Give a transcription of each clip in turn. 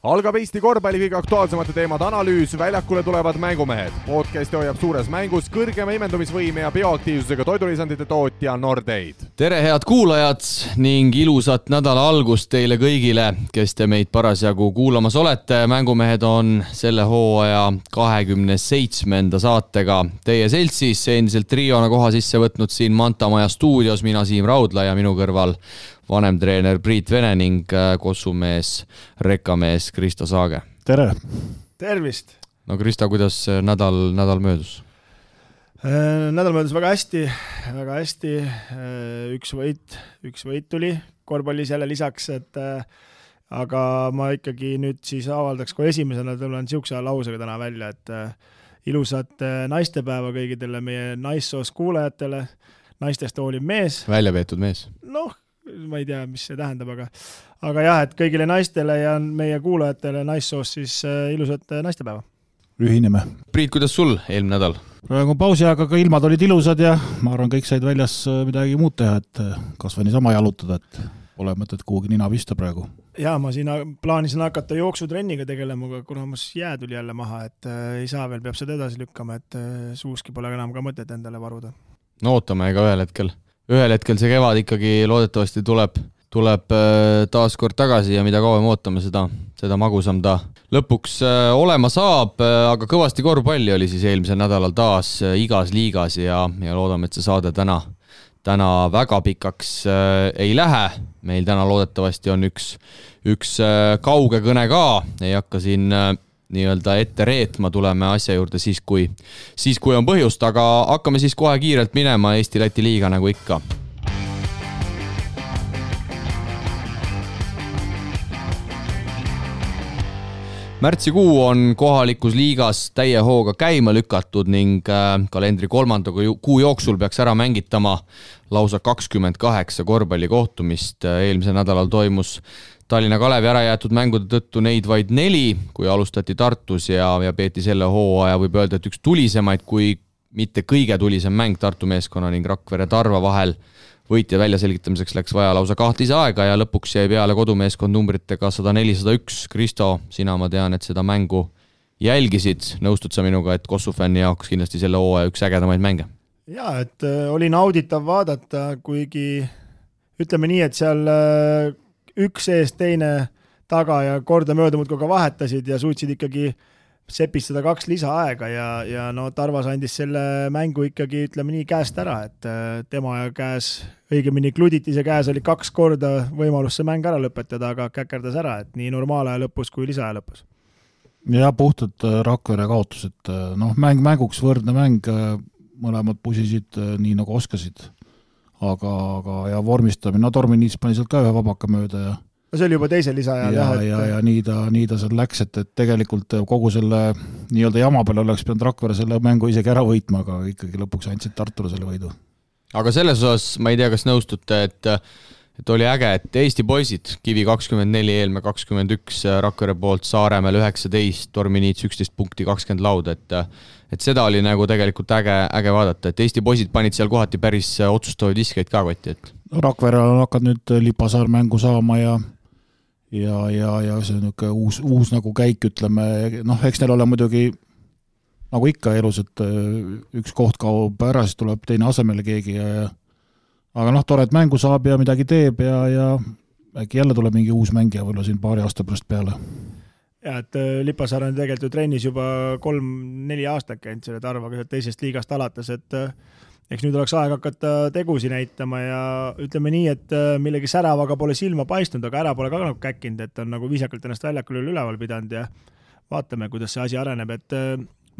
algab Eesti korvpalli kõige aktuaalsemate teemade analüüs, väljakule tulevad mängumehed. podcasti hoiab suures mängus kõrgema imendumisvõime ja bioaktiivsusega toidulisandite tootja Nordeid. tere, head kuulajad ning ilusat nädala algust teile kõigile, kes te meid parasjagu kuulamas olete. mängumehed on selle hooaja kahekümne seitsmenda saatega teie seltsis, endiselt triona koha sisse võtnud siin Manta Maja stuudios, mina Siim Raudla ja minu kõrval vanemtreener Priit Vene ning äh, kossumees, rekamees Kristo Saage. tere! tervist! no Kristo, kuidas nädal, nädal möödus? Äh, nädal möödus väga hästi, väga hästi. Äh, üks võit, üks võit tuli korvpallis jälle lisaks, et aga ma ikkagi nüüd siis avaldaks kohe esimesena, tulen niisuguse lausega täna välja, et ilusat naistepäeva kõigidele meie naissoost kuulajatele, naistest hooliv mees. välja peetud mees. noh, ma ei tea, mis see tähendab, aga aga jah, et kõigile naistele ja meie kuulajatele naissoost siis äh, ilusat äh, naistepäeva. ühineme. Priit, kuidas sul eelmine nädal? praegu on pausi aeg, aga ilmad olid ilusad ja ma arvan, kõik said väljas äh, midagi muud teha, et kas või niisama jalutada, et pole mõtet kuhugi nina pista praegu. jaa, ma siin plaanisin hakata jooksutrenniga tegelema, aga kuna mul jää tuli jälle maha, et ei saa veel, peab seda edasi lükkama, et suuski pole enam ka mõtet endale varuda. no ootame, ega ühel hetkel ühel hetkel see kevad ikkagi loodetavasti tuleb, tuleb äh, taas kord tagasi ja mida kauem ootame, seda, seda magusam ta lõpuks äh, olema saab, äh, aga kõvasti korvpalli oli siis eelmisel nädalal taas igas liigas ja, ja loodame, et see saade täna, täna väga pikaks ei lähe. meil täna loodetavasti on üks, üks kauge kõne ka, ei hakka siin nii-öelda ette reetma, tuleme asja juurde siis, kui, siis kui on põhjust, aga hakkame siis kohe kiirelt minema Eesti-Läti liiga nagu ikka märtsikuu on kohalikus liigas täie hooga käima lükatud ning äh, kalendri kolmanda kuu jooksul peaks ära mängitama lausa kakskümmend kaheksa korvpallikohtumist. eelmisel nädalal toimus Tallinna Kalevi ärajäetud mängude tõttu neid vaid neli, kui alustati Tartus ja, ja peeti selle hooaja, võib öelda, et üks tulisemaid, kui mitte kõige tulisem mäng Tartu meeskonna ning Rakvere Tarva vahel. võitja väljaselgitamiseks läks vaja lausa kaht lisaaega ja lõpuks jäi peale kodumeeskond numbritega sada neli, sada üks. Kristo, sina, ma tean, et seda mängu jälgisid, nõustud sa minuga, et Kossu fänni jaoks kindlasti selle hooaja üks ägedamaid mänge? jaa, et äh, oli nauditav vaadata, kuigi ütleme nii, et seal äh, üks ees, teine taga ja kordamööda muudkui ka vahetasid ja suutsid ikkagi sepistada kaks lisaaega ja, ja no Tarvas andis selle mängu ikkagi, ütleme nii, käest ära, et äh, tema käes, õigemini Kluditise käes oli kaks korda võimalus see mäng ära lõpetada, aga käkerdas ära, et nii normaalaja lõpus kui lisaaja lõpus. jah, puhtalt äh, Rakvere kaotus, et äh, noh, mäng mänguks võrdne mäng, mõlemad pusisid nii nagu oskasid aga, aga ja vormistamine, no Tormi-Niits pani sealt ka ühe vabaka mööda ja no see oli juba teisel lisaajal jah, ja, ja, ja nii ta, nii ta seal läks, et, et tegelikult kogu selle nii-öelda jama peale oleks pidanud Rakvere selle mängu isegi ära võitma, aga ikkagi lõpuks andsid Tartule selle võidu. aga selles osas ma ei tea, kas nõustute, et et oli äge, et Eesti poisid, Kivi kakskümmend neli, Eelmäe kakskümmend üks, Rakvere poolt Saaremäel üheksateist, Tormi-Niits üksteist punkti, kakskümmend lauda, et et seda oli nagu tegelikult äge, äge vaadata, et Eesti poisid panid seal kohati päris otsustavaid viskeid ka kotti, et. Rakverel hakanud nüüd Lipasaar mängu saama ja ja, ja, ja see on niisugune uus, uus nagu käik, ütleme, noh, eks neil ole muidugi nagu ikka elus, et üks koht kaob ära, siis tuleb teine asemele keegi ja, ja aga noh, tore, et mängu saab ja midagi teeb ja, ja äkki jälle tuleb mingi uus mängija võib-olla siin paari aasta pärast peale. Ja et äh, Lipasaar on tegelikult ju trennis juba kolm-neli aastat käinud selle Tarvaga teisest liigast alates, et äh, eks nüüd oleks aeg hakata tegusi näitama ja ütleme nii, et äh, millegi säravaga pole silma paistnud, aga ära pole ka nagu käkkinud, et on nagu viisakalt ennast väljakul üleval pidanud ja vaatame, kuidas see asi areneb, et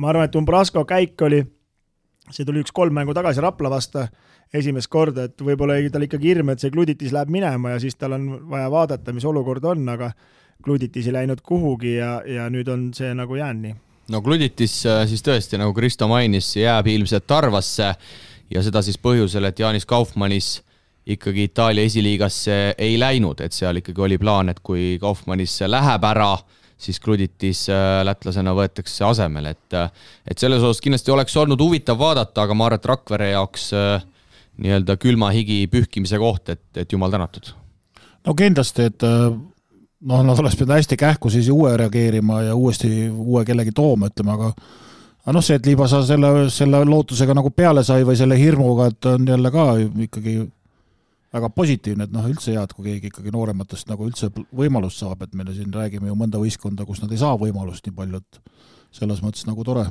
ma arvan, et Umbrasko käik oli, see tuli üks kolm mängu tagasi Rapla vastu esimest korda, et võib-olla tal ikkagi hirm, et see Kluditis läheb minema ja siis tal on vaja vaadata, mis olukord on, aga Kluditis ei läinud kuhugi ja, ja nüüd on see nagu jäänud nii. no Kluditis äh, siis tõesti, nagu Kristo mainis, jääb ilmselt Tarvasse ja seda siis põhjusel, et Jaanis Kaufmannis ikkagi Itaalia esiliigasse ei läinud, et seal ikkagi oli plaan, et kui Kaufmannisse läheb ära, siis Kluditis äh, lätlasena võetakse asemele, et äh, et selles osas kindlasti oleks olnud huvitav vaadata, aga ma arvan, et Rakvere jaoks nii-öelda külma higi pühkimise koht, et, et jumal tänatud. no kindlasti, et noh, nad oleks pidanud hästi kähku siis uue reageerima ja uuesti uue kellegi tooma, ütleme, aga aga noh, see, et Liibasa selle, selle lootusega nagu peale sai või selle hirmuga, et on jälle ka ikkagi väga positiivne, et noh, üldse hea, et kui keegi ikkagi noorematest nagu üldse võimalust saab, et me siin räägime ju mõnda võistkonda, kus nad ei saa võimalust nii palju, et selles mõttes nagu tore.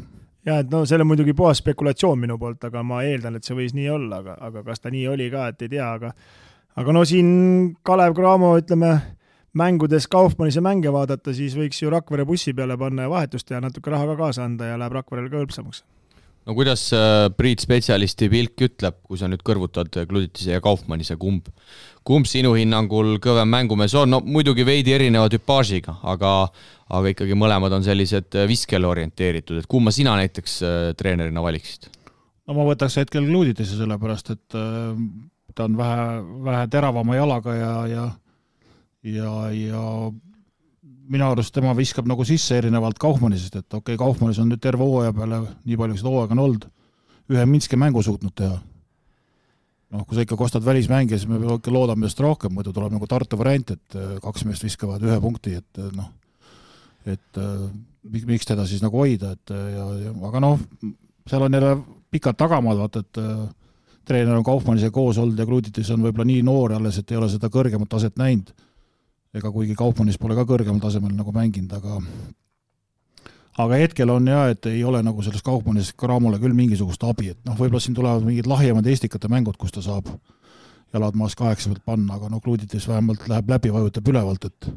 Jah, et no see on muidugi puhas spekulatsioon minu poolt, aga ma eeldan, et see võis nii olla, aga, aga kas ta nii oli ka, et ei tea, aga aga no siin Kalev Cramo, ütleme, mängudes Kaufmannise mänge vaadata, siis võiks ju Rakvere bussi peale panna ja vahetust teha, natuke raha ka kaasa anda ja läheb Rakverele ka hõlpsamaks no kuidas äh, Priit spetsialisti pilk ütleb, kui sa nüüd kõrvutad Kluditise ja Kaufmannise, kumb, kumb sinu hinnangul kõvem mängumees on, no muidugi veidi erineva tüpaažiga, aga aga ikkagi mõlemad on sellised äh, viskele orienteeritud, et kumma sina näiteks äh, treenerina valiksid? no ma võtaks hetkel Kluditise, sellepärast et äh, ta on vähe, vähe teravama jalaga ja, ja ja, ja minu arust tema viskab nagu sisse erinevalt Kaufmannisest, et okei okay,, Kaufmannis on nüüd terve hooaja peale, nii palju kui seda hooaega on olnud, ühe Minski mängu suutnud teha. noh, kui sa ikka kostad välismängija, siis me ikka loodame just rohkem, muidu tuleb nagu Tartu variant, et äh, kaks meest viskavad ühe punkti, et äh, noh, et äh, miks teda siis nagu hoida, et ja, ja aga noh, seal on jälle pikad tagamaad, vaata, et treener on Kaufmannisega koos olnud ja Kluditis on võib-olla nii noor alles, et ei ole seda kõrgemat taset näinud ega kuigi Kaupmannis pole ka kõrgemal tasemel nagu mänginud, aga aga hetkel on jah, et ei ole nagu selles Kaupmannis Cramole küll mingisugust abi, et noh, võib-olla siin tulevad mingid lahjemad Estikate mängud, kus ta saab jalad maas kaheksa pealt panna, aga noh, Kluditis vähemalt läheb läbi, vajutab ülevalt, et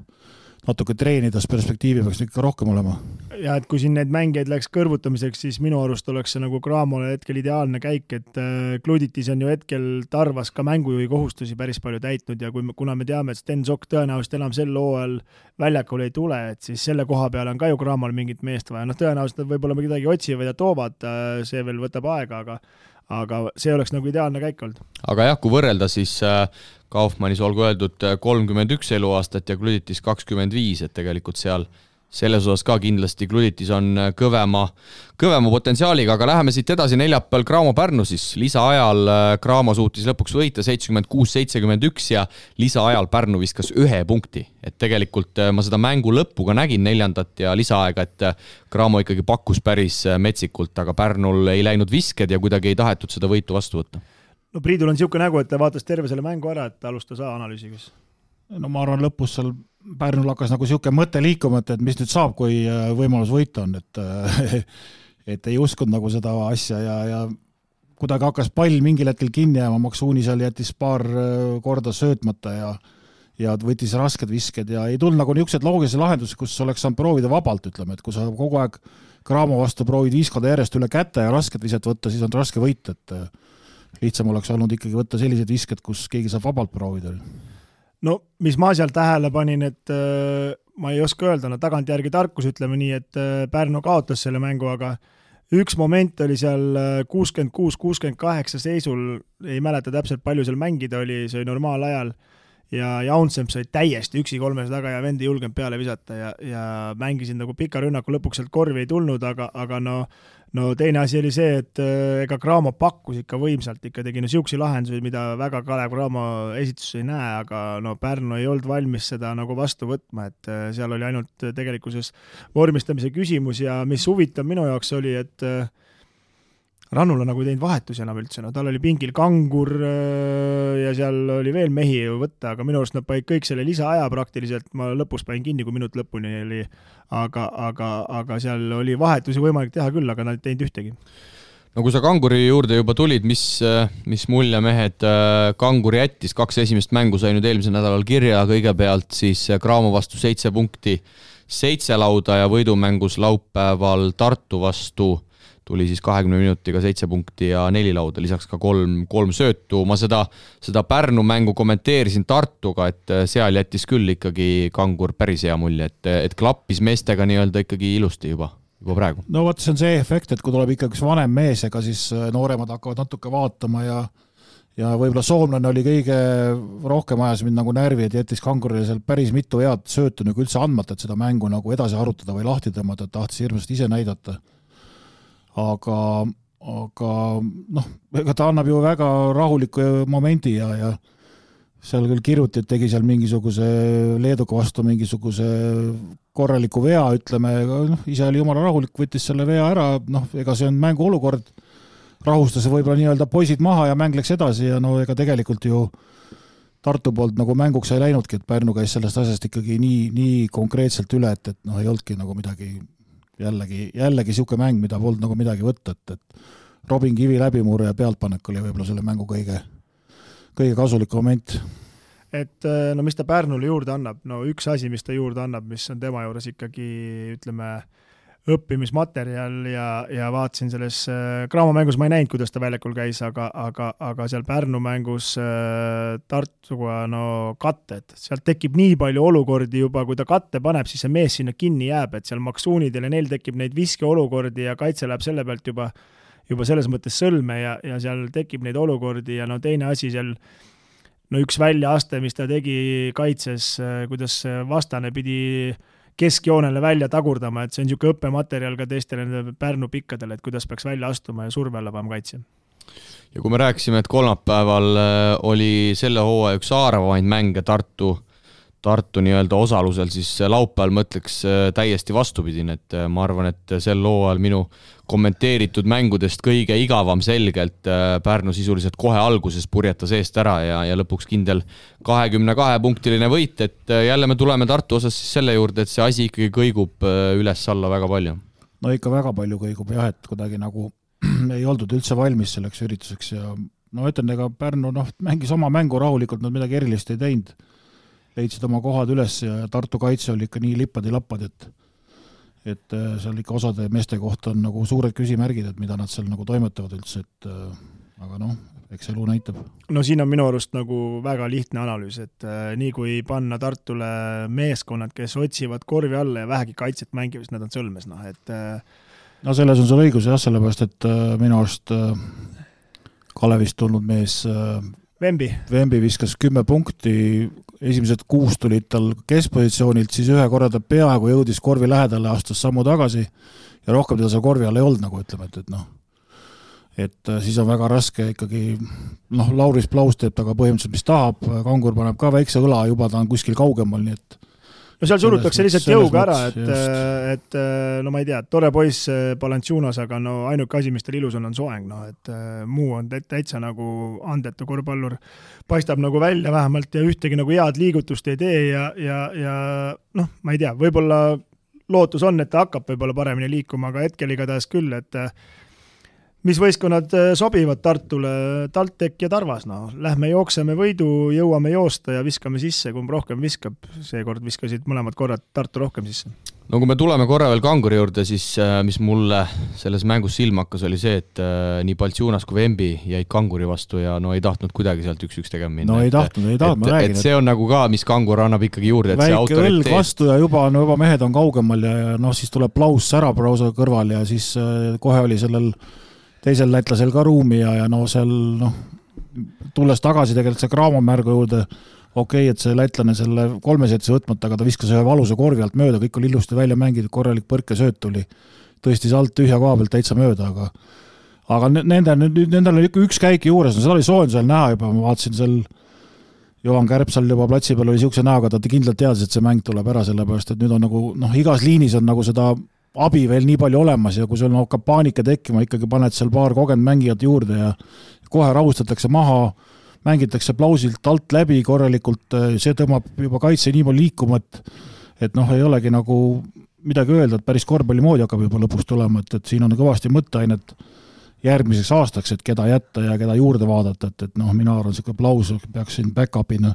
natuke treenides perspektiivi peaks ikka rohkem olema. ja et kui siin neid mängijaid läks kõrvutamiseks, siis minu arust oleks see nagu Cramole hetkel ideaalne käik, et äh, Kluditis on ju hetkel Tarvas ka mängujuhi kohustusi päris palju täitnud ja kui, kuna me teame, et Sten Sokk tõenäoliselt enam sel hooajal väljakule ei tule, et siis selle koha peale on ka ju Cramol mingit meest vaja, noh, tõenäoliselt nad võib-olla kedagi otsivad ja toovad, äh, see veel võtab aega, aga aga see oleks nagu ideaalne käik olnud. aga jah, kui võrrelda, siis äh, Kaufmannis olgu öeldud kolmkümmend üks eluaastat ja Gluditis kakskümmend viis, et tegelikult seal selles osas ka kindlasti Gluditis on kõvema, kõvema potentsiaaliga, aga läheme siit edasi, neljapäeval Cramo-Pärnu siis, lisaajal Cramo suutis lõpuks võita seitsekümmend kuus, seitsekümmend üks ja lisaajal Pärnu viskas ühe punkti. et tegelikult ma seda mängu lõppu ka nägin, neljandat ja lisaaega, et Cramo ikkagi pakkus päris metsikult, aga Pärnul ei läinud visked ja kuidagi ei tahetud seda võitu vastu võtta no Priidul on niisugune nägu, et ta vaatas terve selle mängu ära, et alustas A-analüüsiga. no ma arvan, lõpus seal Pärnul hakkas nagu niisugune mõte liikuma, et, et mis nüüd saab, kui äh, võimalus võita on, et äh, et ei uskunud nagu seda asja ja, ja kuidagi hakkas pall mingil hetkel kinni jääma, Maksuuni seal jättis paar äh, korda söötmata ja ja võttis rasked visked ja ei tulnud nagu niisuguseid loogilisi lahendusi, kus oleks saanud proovida vabalt, ütleme, et kui sa kogu aeg Cramo vastu proovid viis korda järjest üle käte ja rasket viset võtta, siis on raske võita, et lihtsam oleks olnud ikkagi võtta sellised visked, kus keegi saab vabalt proovida. no mis ma seal tähele panin, et äh, ma ei oska öelda, no tagantjärgi tarkus, ütleme nii, et äh, Pärnu kaotas selle mängu, aga üks moment oli seal äh, kuuskümmend kuus, kuuskümmend kaheksa seisul, ei mäleta täpselt, palju seal mängida oli, see oli normaalajal ja Jaunsemp sai täiesti üksi kolmese taga ja vend ei julgenud peale visata ja, ja mängisid nagu pika rünnaku, lõpuks sealt korvi ei tulnud, aga, aga no no teine asi oli see, et äh, ega Cramo pakkus ikka võimsalt, ikka tegi niisuguseid lahendusi, mida väga Kalev Cramo esituses ei näe, aga no Pärnu ei olnud valmis seda nagu vastu võtma, et äh, seal oli ainult tegelikkuses vormistamise küsimus ja mis huvitav minu jaoks oli, et äh, Rannula nagu ei teinud vahetusi enam üldse, no tal oli pingil Kangur äh, ja seal oli veel mehi ju võtta, aga minu arust nad panid kõik selle lisaaja praktiliselt, ma lõpus panin kinni, kui minut lõpuni oli, aga, aga, aga seal oli vahetusi võimalik teha küll, aga nad ei teinud ühtegi. No kui sa Kanguri juurde juba tulid, mis, mis mulje mehed äh, Kangur jättis, kaks esimest mängu sai nüüd eelmisel nädalal kirja, kõigepealt siis Cramo vastu seitse punkti, seitse lauda ja võidumängus laupäeval Tartu vastu tuli siis kahekümne minutiga seitse punkti ja neli lauda, lisaks ka kolm, kolm söötu. ma seda, seda Pärnu mängu kommenteerisin Tartuga, et äh, seal jättis küll ikkagi Kangur päris hea mulje, et, et klappis meestega nii-öelda ikkagi ilusti juba juba praegu. no vot, see on see efekt, et kui tuleb ikkagi üks vanem mees, ega siis äh, nooremad hakkavad natuke vaatama ja ja võib-olla soomlane oli kõige rohkem ajas mind nagu närvi, et jättis Kangurile seal päris mitu head söötu nagu üldse andmata, et seda mängu nagu edasi arutada või lahti tõmmata, et tahtis hirmsasti ise näidata aga, aga noh, ega ta annab ju väga rahuliku momendi ja, ja seal küll Kirutit tegi seal mingisuguse Leeduga vastu mingisuguse korraliku vea, ütleme, noh, ise oli jumala rahulik, võttis selle vea ära, noh, ega see on mänguolukord, rahustas võib-olla nii-öelda poisid maha ja mäng läks edasi ja no ega tegelikult ju Tartu poolt nagu mänguks ei läinudki, et Pärnu käis sellest asjast ikkagi nii, nii konkreetselt üle, et, et noh, ei olnudki nagu midagi, jällegi, jällegi niisugune mäng, mida polnud nagu midagi võtta, et, et Robin Kivi läbimurre ja pealtpanek oli võib-olla selle mängu kõige kõige kasulikum moment. et äh, no mis ta Pärnule juurde annab, no üks asi, mis ta juurde annab, mis on tema juures ikkagi ütleme, õppimismaterjal ja, ja vaatasin selles äh, Graamo mängus, ma ei näinud, kuidas ta väljakul käis, aga, aga, aga seal Pärnu mängus äh, Tartuga no katted, sealt tekib nii palju olukordi juba, kui ta katte paneb, siis see mees sinna kinni jääb, et seal Maksuunidel ja neil tekib neid viskeolukordi ja kaitse läheb selle pealt juba äh, juba selles mõttes sõlme ja, ja seal tekib neid olukordi ja no teine asi seal, no üks väljaaste, mis ta tegi kaitses, kuidas vastane pidi keskjoonele välja tagurdama, et see on niisugune õppematerjal ka teistele nendele Pärnu pikkadele, et kuidas peaks välja astuma ja surve alla panema kaitse ja kui me rääkisime, et kolmapäeval äh, oli selle hooaja üks haaravamaid mänge Tartu Tartu nii-öelda osalusel, siis laupäeval mõtleks äh, täiesti vastupidine, et äh, ma arvan, et sel hooajal minu kommenteeritud mängudest kõige igavam selgelt äh, Pärnu sisuliselt kohe alguses purjetas eest ära ja, ja lõpuks kindel kahekümne kahe punktiline võit, et jälle me tuleme Tartu osas siis selle juurde, et see asi ikkagi kõigub üles-alla väga palju. no ikka väga palju kõigub jah, et kuidagi nagu ei oldud üldse valmis selleks ürituseks ja no ütlen, ega Pärnu noh, mängis oma mängu rahulikult, nad midagi erilist ei teinud leidsid oma kohad üles ja Tartu kaitse oli ikka nii lippadi-lappadi, et et äh, seal ikka osade meeste kohta on nagu suured küsimärgid, et mida nad seal nagu toimetavad üldse, et äh, aga noh, eks elu näitab. no siin on minu arust nagu väga lihtne analüüs, et äh, nii kui panna Tartule meeskonnad, kes otsivad korvi alla ja vähegi kaitset mängivad, siis nad on sõlmes, noh et äh... no selles on sul õigus jah, sellepärast et äh, minu arust äh, Kalevist tulnud mees äh, Vembi. Vembi viskas kümme punkti, esimesed kuus tulid tal keskpositsioonilt, siis ühe korra ta peaaegu jõudis korvi lähedale, astus sammu tagasi ja rohkem teda seal korvi all ei olnud, nagu ütleme, et, et noh, et äh, siis on väga raske ikkagi noh, Lauris Plaus teeb temaga põhimõtteliselt, mis tahab, Kangur paneb ka väikse õla, juba ta on kuskil kaugemal, nii et no seal surutakse lihtsalt jõuga ära, et, et no ma ei tea, tore poiss Balanchunas, aga no ainuke asi, mis tal ilus on, on soeng, noh et muu on täitsa nagu andetu korvpallur. paistab nagu välja vähemalt ja ühtegi nagu head liigutust ei tee ja, ja, ja noh, ma ei tea, võib-olla lootus on, et ta hakkab võib-olla paremini liikuma, aga hetkel igatahes küll, et mis võistkonnad äh, sobivad Tartule, TalTech ja Tarvas, noh, lähme jookseme võidu, jõuame joosta ja viskame sisse, kumb rohkem viskab, seekord viskasid mõlemad korrad Tartu rohkem sisse. no kui me tuleme korra veel Kanguri juurde, siis äh, mis mulle selles mängus silma hakkas, oli see, et äh, nii Baltsunas kui Vembi jäid Kanguri vastu ja no ei tahtnud kuidagi sealt üks-üks tegema minna. no ei tahtnud, ei tahtnud, ma räägin. et see on nagu ka, mis Kangur annab ikkagi juurde, et väike see autoriteet õlg vastu ja juba, no juba mehed on kaugemal ja, ja noh, siis tuleb Plaus säraprausa kõrval ja siis kohe oli sellel teisel lätlasel ka ruumi ja, ja no seal noh, tulles tagasi tegelikult see Cramo märgu juurde, okei okay,, et see lätlane selle kolmes jättis võtmata, aga ta viskas ühe valusa korvi alt mööda, kõik oli ilusti välja mängitud, korralik põrkesööt tuli. tõstis alt tühja koha pealt täitsa mööda, aga aga nende, nendel oli ikka üks käik juures, no seda oli soojendusel näha juba, ma vaatasin seal Juhan Kärpsal juba platsi peal oli niisuguse näoga, ta kindlalt teadis, et see mäng tuleb ära, sellepärast et nüüd on nagu noh, igas liinis on nagu seda abi veel nii palju olemas ja kui sul hakkab paanika tekkima, ikkagi paned seal paar kogenud mängijat juurde ja kohe rahustatakse maha, mängitakse plausilt alt läbi korralikult, see tõmbab juba kaitse nii palju liikuma, et et noh, ei olegi nagu midagi öelda, et päris korvpalli moodi hakkab juba lõpuks tulema, et, et siin on kõvasti mõtteainet järgmiseks aastaks, et keda jätta ja keda juurde vaadata, et, et noh, mina arvan, niisugune Plaus peaks siin back-up'ina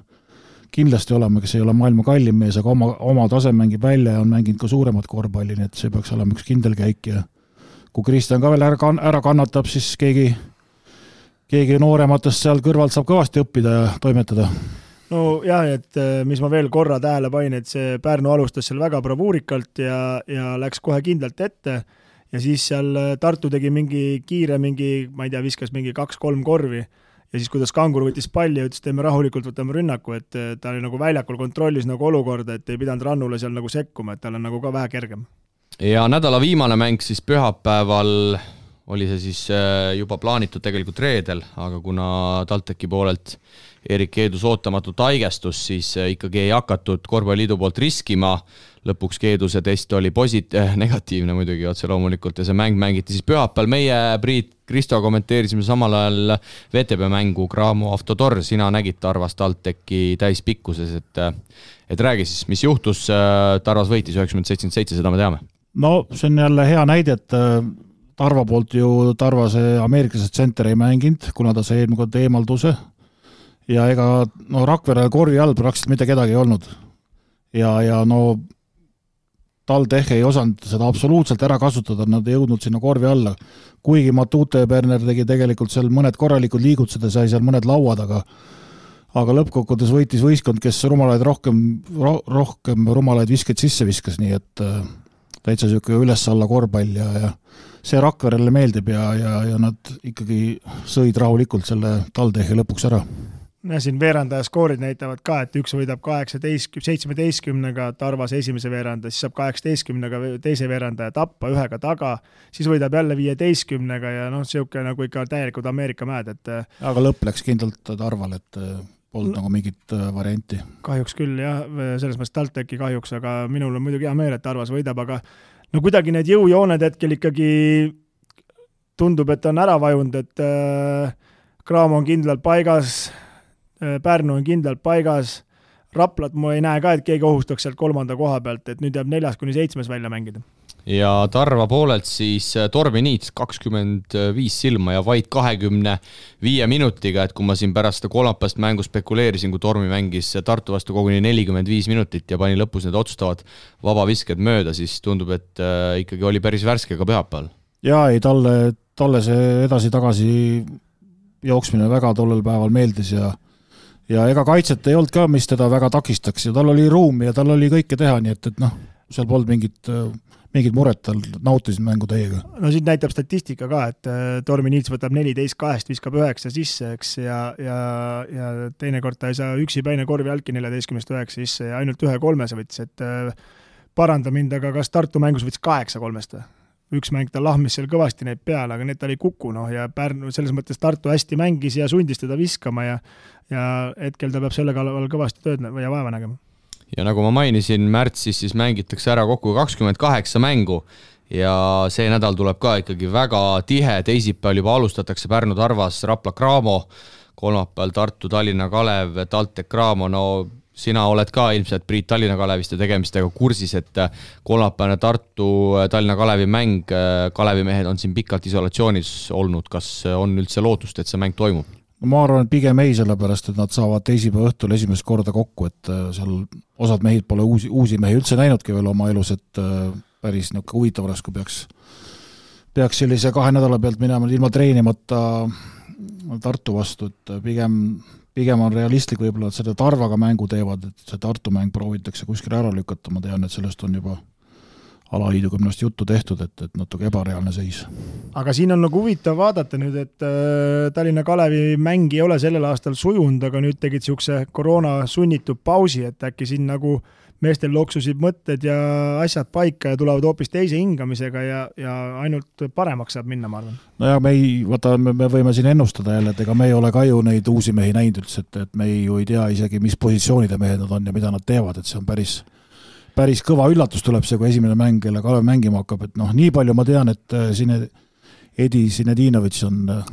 kindlasti olema, kes ei ole maailma kallim mees, aga oma, oma tase mängib välja ja on mänginud ka suuremat korvpalli, nii et see peaks olema üks kindel käik ja kui Kristjan ka veel ära, ära kannatab, siis keegi, keegi noorematest seal kõrvalt saab kõvasti õppida ja toimetada. No jah, et äh, mis ma veel korra tähele panin, et see Pärnu alustas seal väga bravuurikalt ja, ja läks kohe kindlalt ette. Ja siis seal äh, Tartu tegi mingi kiire mingi, ma ei tea, viskas mingi kaks-kolm korvi ja siis, kuidas Kangur võttis palli ja ütles, teeme rahulikult, võtame rünnaku, et ta oli nagu väljakul, kontrollis nagu olukorda, et ei pidanud Rannule seal nagu sekkuma, et tal on nagu ka vähe kergem. ja nädala viimane mäng siis pühapäeval oli see siis äh, juba plaanitud tegelikult reedel, aga kuna TalTechi poolelt Erik Keedus ootamatult haigestus, siis äh, ikkagi ei hakatud Korvpalliliidu poolt riskima. lõpuks Keeduse test oli posit- äh,, negatiivne muidugi otse loomulikult ja see mäng mängiti siis pühapäeval. meie, Priit, Kristo kommenteerisime samal ajal VTB mängu Graamo Avtotor, sina nägid Tarvas TalTechi täispikkuses, et et räägi siis, mis juhtus, Tarvas võitis üheksakümmend, seitsekümmend seitse, seda me teame. no see on jälle hea näide, et Tarva poolt ju Tarvase ameeriklase tsenter ei mänginud, kuna ta sai eelmine kord eemalduse ja ega no Rakverel korvi all praktiliselt mitte kedagi ei olnud. ja, ja no TalTech ei osanud seda absoluutselt ära kasutada, nad ei jõudnud sinna korvi alla. kuigi Matute Berner tegi tegelikult seal mõned korralikud liigutused ja sai seal mõned lauad, aga aga lõppkokkuvõttes võitis võistkond, kes rumalaid rohkem ro,, rohkem rumalaid viskeid sisse viskas, nii et äh, täitsa niisugune üles-alla korvpall ja, ja see Rakverele meeldib ja, ja, ja nad ikkagi sõid rahulikult selle TalTechi lõpuks ära siin veerandaja skoorid näitavad ka, et üks võidab kaheksateist, seitsmeteistkümnega Tarvas esimese veeranda, siis saab kaheksateistkümnega teise veerandaja tappa ühega taga, siis võidab jälle viieteistkümnega ja noh, niisugune nagu ikka täielikud Ameerika mäed, et aga lõpp läks kindlalt Tarvale, et äh, polnud no, nagu mingit äh, varianti. kahjuks küll jah, selles mõttes TalTechi kahjuks, aga minul on muidugi hea meel, et Tarvas võidab, aga no kuidagi need jõujooned hetkel ikkagi tundub, et on ära vajunud, et äh, Kraam on kindlalt paigas, Äh, Pärnu on kindlalt paigas, Raplat ma ei näe ka, et keegi ohustaks sealt kolmanda koha pealt, et nüüd jääb neljas kuni seitsmes välja mängida. ja Tarva poolelt siis äh, Tormi Niits kakskümmend viis silma ja vaid kahekümne viie minutiga, et kui ma siin pärast seda kolmapäevast mängu spekuleerisin, kui Tormi mängis Tartu vastu koguni nelikümmend viis minutit ja pani lõpus need otsustavad vabavisked mööda, siis tundub, et äh, ikkagi oli päris värske ka pühapäeval. jaa, ei talle, talle see edasi-tagasi jooksmine väga tollel päeval meeldis ja ja ega kaitset ei olnud ka, mis teda väga takistaks ja tal oli ruumi ja tal oli kõike teha, nii et, et noh, seal polnud mingit, mingit muret, tal nautisin mängu täiega. no siit näitab statistika ka, et äh, Tormi Niits võtab neliteist kahest, viskab üheksa sisse, eks, ja, ja, ja teinekord ta ei saa üksipäine korvi altki neljateistkümnest üheksa sisse ja ainult ühe kolmese võttis, et äh, paranda mind, aga kas Tartu mängus võttis kaheksa kolmest või? Üks mäng ta lahmis seal kõvasti neid peale, aga need tal ei kuku, noh, ja Pärnu, selles mõttes Tartu hästi mängis ja sundis teda viskama ja ja hetkel ta peab selle kallal kõvasti tööd ja vaeva nägema. ja nagu ma mainisin, märtsis siis mängitakse ära kokku kakskümmend kaheksa mängu ja see nädal tuleb ka ikkagi väga tihe, teisipäeval juba alustatakse Pärnu-Tarvas Rapla Cramo, kolmapäeval Tartu, Tallinna Kalev, TalTech Cramo, no sina oled ka ilmselt Priit Tallinna Kaleviste tegemistega kursis, et kolmapäevane Tartu Tallinna Kalevi mäng, Kalevi mehed on siin pikalt isolatsioonis olnud, kas on üldse lootust, et see mäng toimub? ma arvan, et pigem ei, sellepärast et nad saavad teisipäeva õhtul esimest korda kokku, et äh, seal osad mehed pole uusi, uusi mehi üldse näinudki veel oma elus, et äh, päris niisugune huvitav oleks, kui peaks, peaks sellise kahe nädala pealt minema ilma treenimata Tartu vastu, et äh, pigem, pigem on realistlik võib-olla, et selle Tarvaga mängu teevad, et see Tartu mäng proovitakse kuskile ära lükata, ma tean, et sellest on juba alaliiduga minu arust juttu tehtud, et, et natuke ebareaalne seis. aga siin on nagu huvitav vaadata nüüd, et äh, Tallinna Kalevi mäng ei ole sellel aastal sujunud, aga nüüd tegid niisuguse koroona sunnitud pausi, et äkki siin nagu meestel loksusid mõtted ja asjad paika ja tulevad hoopis teise hingamisega ja, ja ainult paremaks saab minna, ma arvan. nojah, me ei, vaata, me võime siin ennustada jälle, et ega me ei ole ka ju neid uusi mehi näinud üldse, et, et me ei ju ei tea isegi, mis positsioonide mehed nad on ja mida nad teevad, et see on päris päris kõva üllatus tuleb see, kui esimene mäng jälle Kalev mängima hakkab, et noh, nii palju ma tean, et äh, Sine, Edi Sinedinovitš on äh,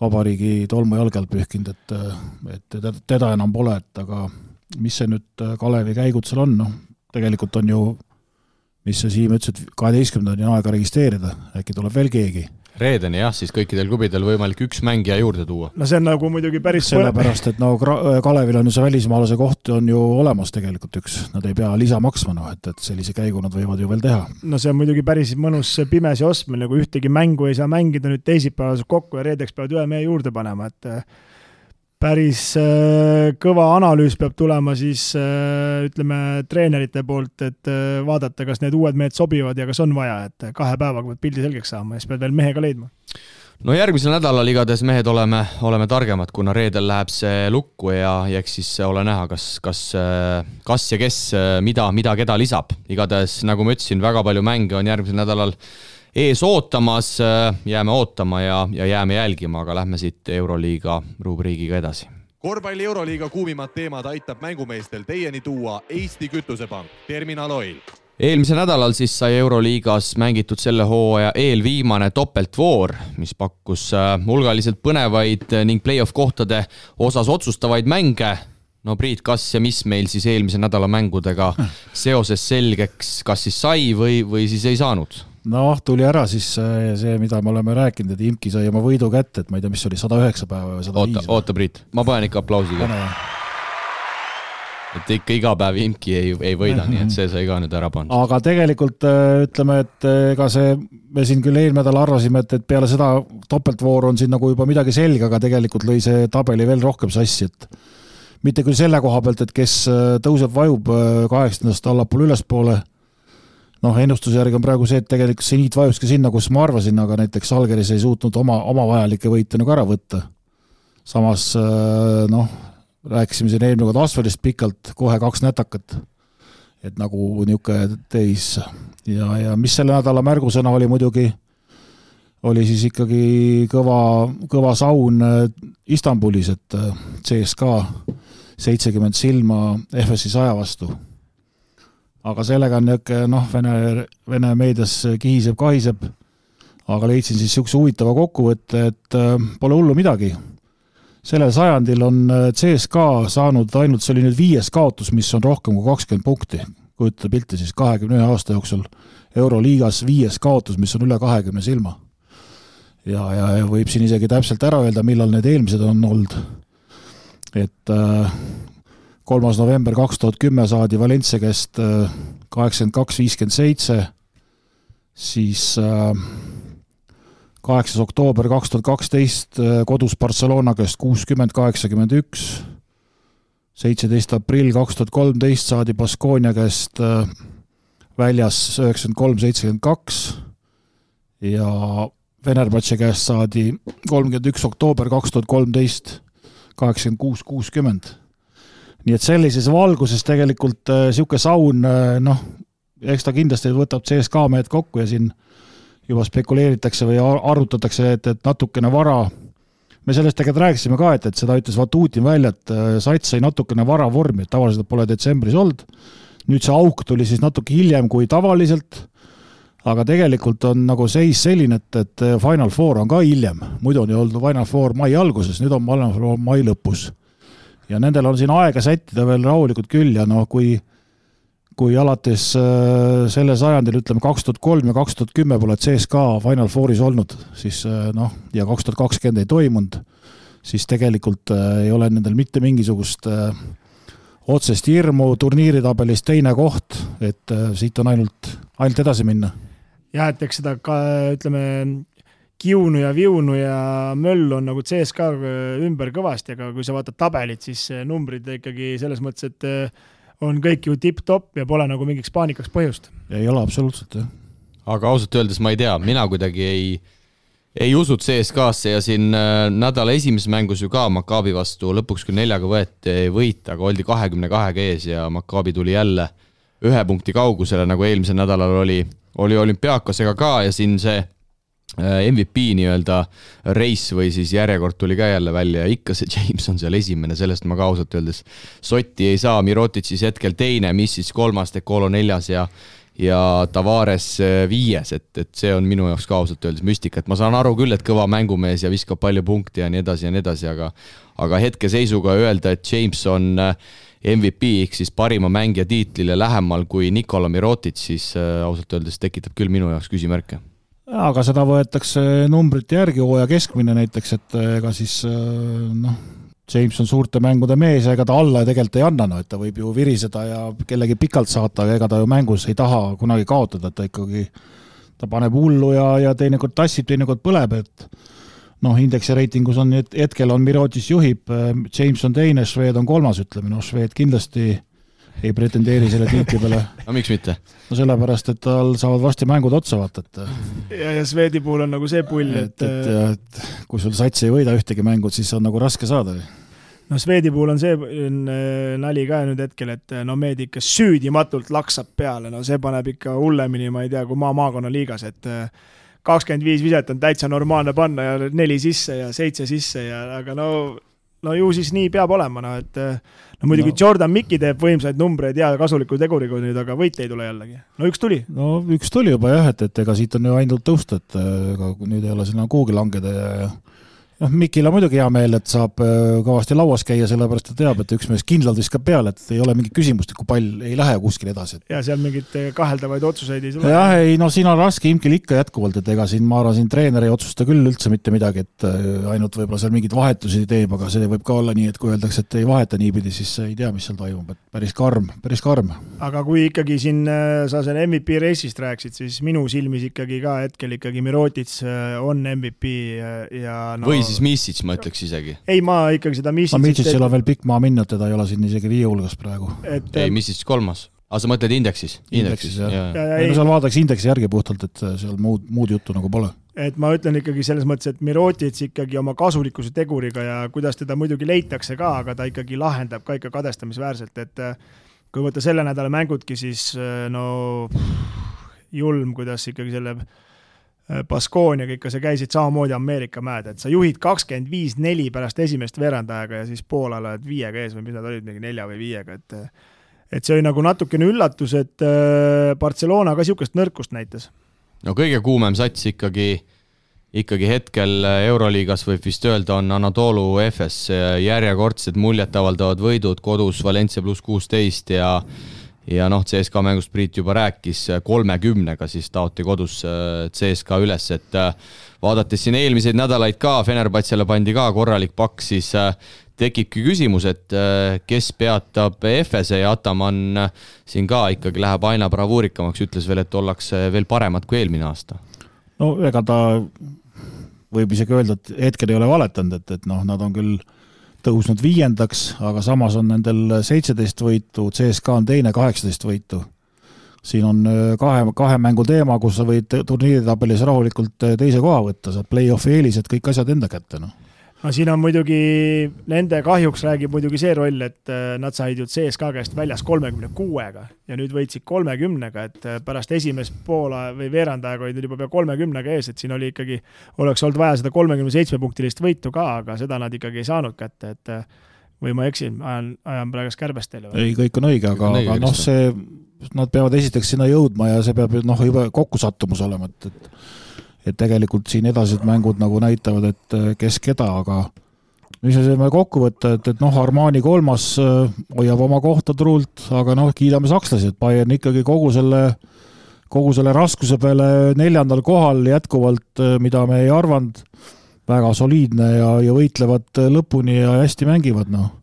vabariigi tolmu jalge alt pühkinud, et, äh, et teda enam pole, et aga mis see nüüd Kalevi käigud seal on, noh, tegelikult on ju, mis sa, Siim, ütlesid, kaheteistkümnendani on aega registreerida, äkki tuleb veel keegi reedeni jah, siis kõikidel klubidel võimalik üks mängija juurde tuua. no see on nagu muidugi päris sellepärast, et no Kalevil on ju see välismaalase koht on ju olemas tegelikult üks, nad ei pea lisa maksma, noh et, et sellise käigu nad võivad ju veel teha. no see on muidugi päris mõnus pimesi ostmine, kui ühtegi mängu ei saa mängida nüüd teisipäeval kokku ja reedeks peavad ühe mehe juurde panema, et päris äh, kõva analüüs peab tulema siis äh, ütleme, treenerite poolt, et äh, vaadata, kas need uued mehed sobivad ja kas on vaja, et kahe päevaga pead pildi selgeks saama ja siis pead veel mehe ka leidma. no järgmisel nädalal igatahes mehed oleme, oleme targemad, kuna reedel läheb see lukku ja, ja eks siis ole näha, kas, kas, kas ja kes mida, mida keda lisab. igatahes, nagu ma ütlesin, väga palju mänge on järgmisel nädalal ees ootamas, jääme ootama ja, ja jääme jälgima, aga lähme siit Euroliiga rubriigiga edasi korvpalli Euroliiga kuumimad teemad aitab mängumeestel teieni tuua Eesti Kütusepank, Terminal Oil eelmisel nädalal siis sai Euroliigas mängitud selle hooaja eelviimane topeltvoor, mis pakkus äh, hulgaliselt põnevaid ning play-off kohtade osas otsustavaid mänge. no Priit, kas ja mis meil siis eelmise nädala mängudega seoses selgeks, kas siis sai või, või siis ei saanud? Noh, tuli ära siis see, mida me oleme rääkinud, et Imki sai oma võidu kätte, et ma ei tea, mis oli, sada üheksa päeva või sada viis. oota, oota, Priit, ma panen ikka aplausiga et ikka iga päev imki ei, ei võida, nii et see sai ka nüüd ära pandud. aga tegelikult äh, ütleme, et äh, ega see, me siin küll eelmine nädal arvasime, et, et peale seda topeltvooru on siin nagu juba midagi selge, aga tegelikult lõi see tabeli veel rohkem sassi, et mitte küll selle koha pealt, et kes äh, tõuseb, vajub kaheksandast allapoole ülespoole, noh, ennustuse järgi on praegu see, et tegelikult seniit vajuski sinna, kus ma arvasin, aga näiteks Algeris ei suutnud oma, oma vajalikke võite nagu ära võtta. samas noh, rääkisime siin eelmine kord asfalist pikalt, kohe kaks nätakat. et nagu niisugune teis ja, ja mis selle nädala märgusõna oli muidugi, oli siis ikkagi kõva, kõva saun äh, Istanbulis, et äh, CSKA seitsekümmend silma FS-i saja vastu. Aga sellega on niisugune noh, Vene, Vene meedias kihiseb-kahiseb, aga leidsin siis niisuguse huvitava kokkuvõtte, et äh, pole hullu midagi sellel sajandil on äh, CSKA saanud ainult, see oli nüüd viies kaotus, mis on rohkem kui kakskümmend punkti. kujutada pilti siis kahekümne ühe aasta jooksul Euroliigas viies kaotus, mis on üle kahekümne silma. ja, ja, ja võib siin isegi täpselt ära öelda, millal need eelmised on olnud. et äh, kolmas november kaks tuhat kümme saadi Valencia käest äh, kaheksakümmend kaks, viiskümmend seitse, siis äh, kaheksas oktoober kaks tuhat kaksteist äh, kodus Barcelona käest kuuskümmend, kaheksakümmend üks, seitseteist aprill kaks tuhat kolmteist saadi Baskonia käest väljas üheksakümmend kolm, seitsekümmend kaks ja Venerbatši käest saadi kolmkümmend üks oktoober kaks tuhat kolmteist, kaheksakümmend kuus, kuuskümmend. Nii et sellises valguses tegelikult äh, saun, noh, eks ta kindlasti võtab CSKA mehed kokku ja siin äh, juba spekuleeritakse või arutatakse, et, et natukene vara, me sellest tegelikult rääkisime ka, et, et seda ütles Vatutin välja, et äh, sats sai natukene vara vormi, et tavaliselt pole detsembris olnud, nüüd see auk tuli siis natuke hiljem kui tavaliselt, aga tegelikult on nagu seis selline, et, et äh, Final Four on ka hiljem, muidu on ju olnud Final Four mai alguses, nüüd on Final Four mai lõpus. Ja nendel on siin aega sättida veel rahulikult küll ja noh, kui kui alates äh, sellel sajandil, ütleme kaks tuhat kolm ja kaks tuhat kümme pole CSKA Final Fouris olnud, siis äh, noh, ja kaks tuhat kakskümmend ei toimunud, siis tegelikult äh, ei ole nendel mitte mingisugust otsest hirmu, turniiritabelis teine koht, et siit on ainult, ainult edasi minna. jah, et eks seda ka ütleme, kiunu ja viunu ja möllu on nagu CSKA ümber kõvasti, aga kui sa vaatad tabelit, siis numbrid ikkagi selles mõttes, et on kõik ju tipp-topp ja pole nagu mingiks paanikaks põhjust. ei ole absoluutselt, jah. aga ausalt öeldes ma ei tea, mina kuidagi ei, ei usu CSKA-sse ja siin äh, nädala esimeses mängus ju ka Maccabi vastu lõpuks küll neljaga võeti võit, aga oldi kahekümne kahega ees ja Maccabi tuli jälle ühe punkti kaugusele, nagu eelmisel nädalal oli, oli olümpiaakosega ka ja siin see Äh, MVP nii-öelda race või siis järjekord tuli ka jälle välja ja ikka see James on seal esimene, sellest ma ka ausalt öeldes sotti ei saa, Mirotitšis hetkel teine, Missis kolmas, Decolo neljas ja ja Tavares äh, viies, et, et see on minu jaoks ka ausalt öeldes müstika, et ma saan aru küll, et kõva mängumees ja viskab palju punkte ja nii edasi ja nii edasi, aga aga hetkeseisuga öelda, et James on äh, MVP ehk siis parima mängija tiitlile lähemal kui Nikola Mirotitš, siis ausalt öeldes tekitab küll minu jaoks küsimärke aga seda võetakse numbrite järgi, hooaja keskmine näiteks, et ega siis eh, noh, James on suurte mängude mees ja ega ta alla tegelikult ei anna, no et ta võib ju viriseda ja kellegi pikalt saata, aga ega ta ju mängus ei taha kunagi kaotada, et ta ikkagi, ta paneb hullu ja, ja teinekord tassib, teinekord põleb, et noh, indeksi reitingus on hetkel on Mirotis juhib, eh, James on teine, Šved on kolmas, ütleme, noh, Šved kindlasti ei pretendeeri selle tiitli peale. no miks mitte? no sellepärast, et tal saavad varsti mängud otsa, vaata, et ja, ja Swedi puhul on nagu see pull, et et, et, et kui sul sats ei võida ühtegi mängut, siis on nagu raske saada. no Swedi puhul on see äh, nali ka nüüd hetkel, et no meid ikka süüdimatult laksab peale, no see paneb ikka hullemini, ma ei tea, kui maa maakonnaliigas, et kakskümmend viis viset on täitsa normaalne panna ja neli sisse ja seitse sisse ja aga no no ju siis nii peab olema, noh et no muidugi no. Jordan Mikki teeb võimsaid numbreid ja kasuliku teguriga nüüd, aga võite ei tule jällegi. no üks tuli. no üks tuli juba jah, et, et ega siit on ju ainult tõusta, et ega nüüd ei ole sinna kuhugi langeda ja, ja noh, Mikil on muidugi hea meel, et saab äh, kõvasti lauas käia, sellepärast ta teab, et üks mees kindlalt viskab peale, et ei ole mingit küsimust, et kui pall ei lähe kuskile edasi. ja seal mingeid äh, kaheldavaid otsuseid ei tule. jah, ei no siin on raske Imkil ikka jätkuvalt, et ega siin ma arvan, siin treener ei otsusta küll üldse mitte midagi, et äh, ainult võib-olla seal mingeid vahetusi teeb, aga see võib ka olla nii, et kui öeldakse, et ei vaheta niipidi, siis ei tea, mis seal toimub, et päris karm, päris karm. aga kui ikkagi siin sa selle MVP reisist rääkisid, siis minu silmis ikkagi ka hetkel ikkagi Mirotits on MVP ja no, või siis Misic, ma ütleks isegi. ei, ma ikkagi seda Misicit no Misicil on veel pikk maa minna, teda ei ole siin isegi viie hulgas praegu. ei, Misic kolmas. aga sa mõtled indeksis? indeksis, jah ja, ja. ja, ei no seal vaadatakse indeksi järgi puhtalt, et seal muud, muud juttu nagu pole. et ma ütlen ikkagi selles mõttes, et Mirotic ikkagi oma kasulikkuse teguriga ja kuidas teda muidugi leitakse ka, aga ta ikkagi lahendab ka ikka kadestamisväärselt, et kui võtta selle nädala mängudki, siis no julm, kuidas ikkagi selle Äh, Baskooniaga ikka sa käisid samamoodi Ameerika mäed, et sa juhid kakskümmend viis neli pärast esimest veerandajaga ja siis poolel oled viiega ees või mis nad olid, mingi nelja või viiega, et et see oli nagu natukene üllatus, et äh, Barcelona ka niisugust nõrkust näitas. no kõige kuumem sats ikkagi, ikkagi hetkel Euroliigas võib vist öelda, on Anatolu Efes, järjekordsed muljetavaldavad võidud kodus Valencia pluss kuusteist ja ja noh, CSKA mängust Priit juba rääkis, kolmekümnega siis taoti kodus äh, CSKA üles, et äh, vaadates siin eelmiseid nädalaid ka, Fenerbahcele pandi ka korralik pakk, siis äh, tekibki küsimus, et kes peatab Efese ja Ataman siin ka ikkagi läheb aina bravuurikamaks, ütles veel, et ollakse veel paremad kui eelmine aasta. no ega ta võib isegi öelda, et hetkel ei ole valetanud, et, et noh, nad on küll tõusnud viiendaks, aga samas on nendel seitseteist võitu, CSKA on teine, kaheksateist võitu. siin on äh, kahe, kahe mängu teema, kus sa võid turniiritabelis rahulikult äh, teise koha võtta, saad play-off'i eelised, kõik asjad enda kätte, noh no siin on muidugi, nende kahjuks räägib muidugi see roll, et äh, nad said ju CSKA käest väljas kolmekümne kuuega ja nüüd võitsid kolmekümnega, et äh, pärast esimest poola või veerand aega olid nad juba pea kolmekümnega ees, et siin oli ikkagi, oleks olnud vaja seda kolmekümne seitsme punktilist võitu ka, aga seda nad ikkagi ei saanud kätte, et äh, või ma eksin, ajan, ajan praegust kärbest teile või? ei, kõik on õige, aga, aga noh, see, nad peavad esiteks sinna jõudma ja see peab noh, juba kokkusattumus olema, et, et et tegelikult siin edasised mängud nagu näitavad, et äh, kes keda, aga mis me saime kokku võtta, et, et noh, Armani kolmas äh, hoiab oma kohta turult, aga noh, kiidame sakslasi, et Bayern ikkagi kogu selle, kogu selle raskuse peale neljandal kohal jätkuvalt, äh, mida me ei arvanud, väga soliidne ja, ja võitlevad lõpuni ja hästi mängivad, noh.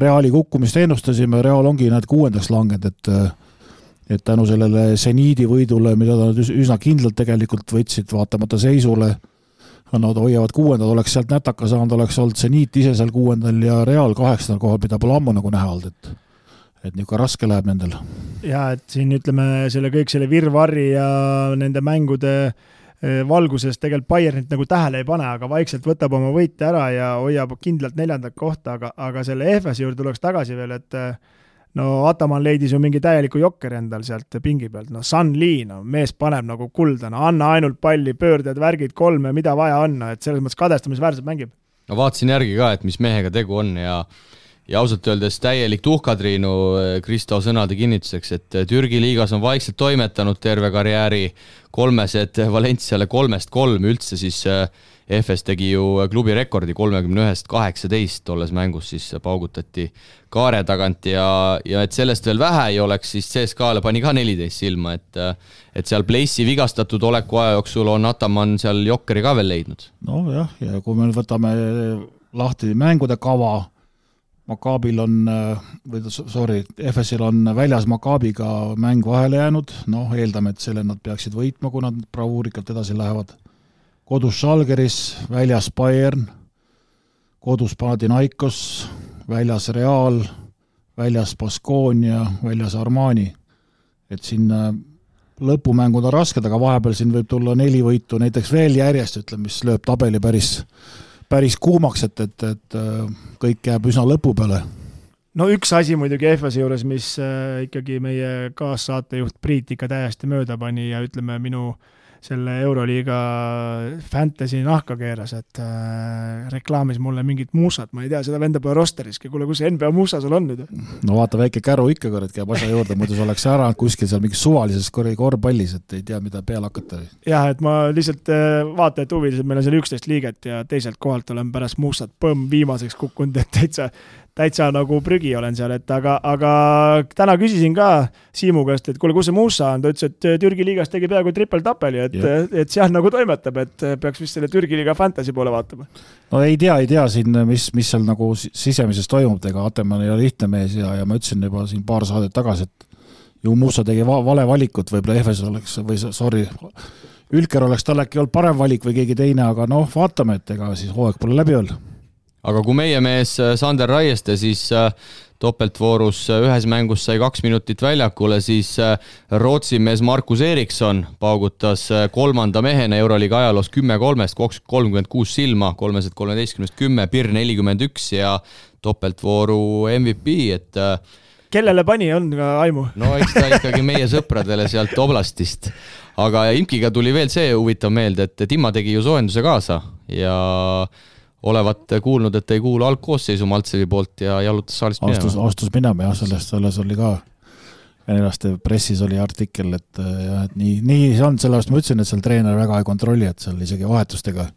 Reali kukkumist ennustasime, Real ongi, näed, kuuendaks langenud, et et tänu sellele seniidi võidule, mida nad üsna kindlalt tegelikult võtsid, vaatamata seisule, nad hoiavad kuuendad, oleks sealt nätaka saanud, oleks olnud seniit ise seal kuuendal ja Real kaheksandal kohal, mida pole ammu nagu näha olnud, et et niisugune raske läheb nendel. jaa, et siin ütleme, selle kõik selle virvarri ja nende mängude eh, valguses tegelikult Bayernit nagu tähele ei pane, aga vaikselt võtab oma võite ära ja hoiab kindlalt neljandat kohta, aga, aga selle EFS-i juurde tuleks tagasi veel, et no Ataman leidis ju mingi täieliku jokkeri endal sealt pingi pealt, no Sun Lee, no mees paneb nagu kulda, no anna ainult palli, pöörded, värgid, kolme, mida vaja on, no et selles mõttes kadestamisväärselt mängib. no vaatasin järgi ka, et mis mehega tegu on ja ja ausalt öeldes täielik tuhkatriinu eh, Kristo sõnade kinnituseks, et eh, Türgi liigas on vaikselt toimetanud terve karjääri, kolmesed Valenciale kolmest kolm üldse siis äh, EFS tegi ju klubi rekordi kolmekümne ühest kaheksateist, tolles mängus siis paugutati kaare tagant ja, ja et sellest veel vähe ei oleks, siis CSKA-le pani ka neliteist silma, et et seal Place'i vigastatud oleku aja jooksul on Ataman seal jokkeri ka veel leidnud. nojah, ja kui me võtame lahti mängude kava, Makaabil on, või sorry, FS-il on väljas Makaabiga mäng vahele jäänud, noh, eeldame, et selle nad peaksid võitma, kui nad bravuurikalt edasi lähevad kodus Žalgiris, väljas Bayern, kodus Panathinaikos, väljas Real, väljas Baskonia, väljas Armani. et siin äh, lõpumängud on rasked, aga vahepeal siin võib tulla neli võitu näiteks veel järjest, ütleme, mis lööb tabeli päris, päris kuumaks, et, et, et äh, kõik jääb üsna lõpu peale. no üks asi muidugi EFS-i juures, mis äh, ikkagi meie kaassaatejuht Priit ikka täiesti mööda pani ja ütleme, minu äh, selle Euroliiga Fantasy nahka keeras, et äh, reklaamis mulle mingit muusat, ma ei tea, seda venda pole rosteriski, kuule, kus see NBA muusa sul on nüüd? no vaata, väike käru ikka kurat käib asja juurde, muidu sa oleks ära kuskil seal mingis suvalises korvpallis, et ei tea, mida peale hakata. jah, et ma lihtsalt äh, vaatajate huvides, et meil on seal üksteist liiget ja teiselt kohalt olen pärast muusat põmm viimaseks kukkunud, et täitsa täitsa nagu prügi olen seal, et aga, aga täna küsisin ka Siimu käest, et kuule, kus see Musa on, ta ütles, et Türgi liigas tegi peaaegu triple-tapeli, et, et seal nagu toimetab, et peaks vist selle Türgi liiga fantasy poole vaatama. no ei tea, ei tea siin, mis, mis seal nagu sisemises toimub, ega Atemann ei ole lihtne mees ja, ja ma ütlesin juba siin paar saadet tagasi, et ju Musa tegi va vale valikut, võib-olla Efes oleks või sorry, Ülker oleks tal äkki olnud parem valik või keegi teine, aga noh, vaatame, et ega siis hooaeg pole läbi veel aga kui meie mees äh, Sander Raieste siis äh, topeltvoorus äh, ühes mängus sai kaks minutit väljakule, siis Rootsi mees Markus Erikson paugutas kolmanda mehena Euroliiga ajaloos kümme kolmest, kolmkümmend kuus silma, kolmesed kolmeteistkümnest kümme, Pirn nelikümmend üks ja topeltvooru MVP, et kellele pani, on aimu? no eks ta ikkagi meie sõpradele sealt oblastist. aga Imkiga tuli veel see huvitav meelde, et Timma tegi ju soojenduse kaasa ja olevat kuulnud, et ei kuulu algkoosseisu Maltsevi poolt ja jalutas saalist minema. astus, astus minema jah, sellest, selles oli ka venelaste pressis oli artikkel, et jah, et nii, nii see on, sellepärast ma ütlesin, et seal treener väga ei kontrolli, et seal isegi vahetustega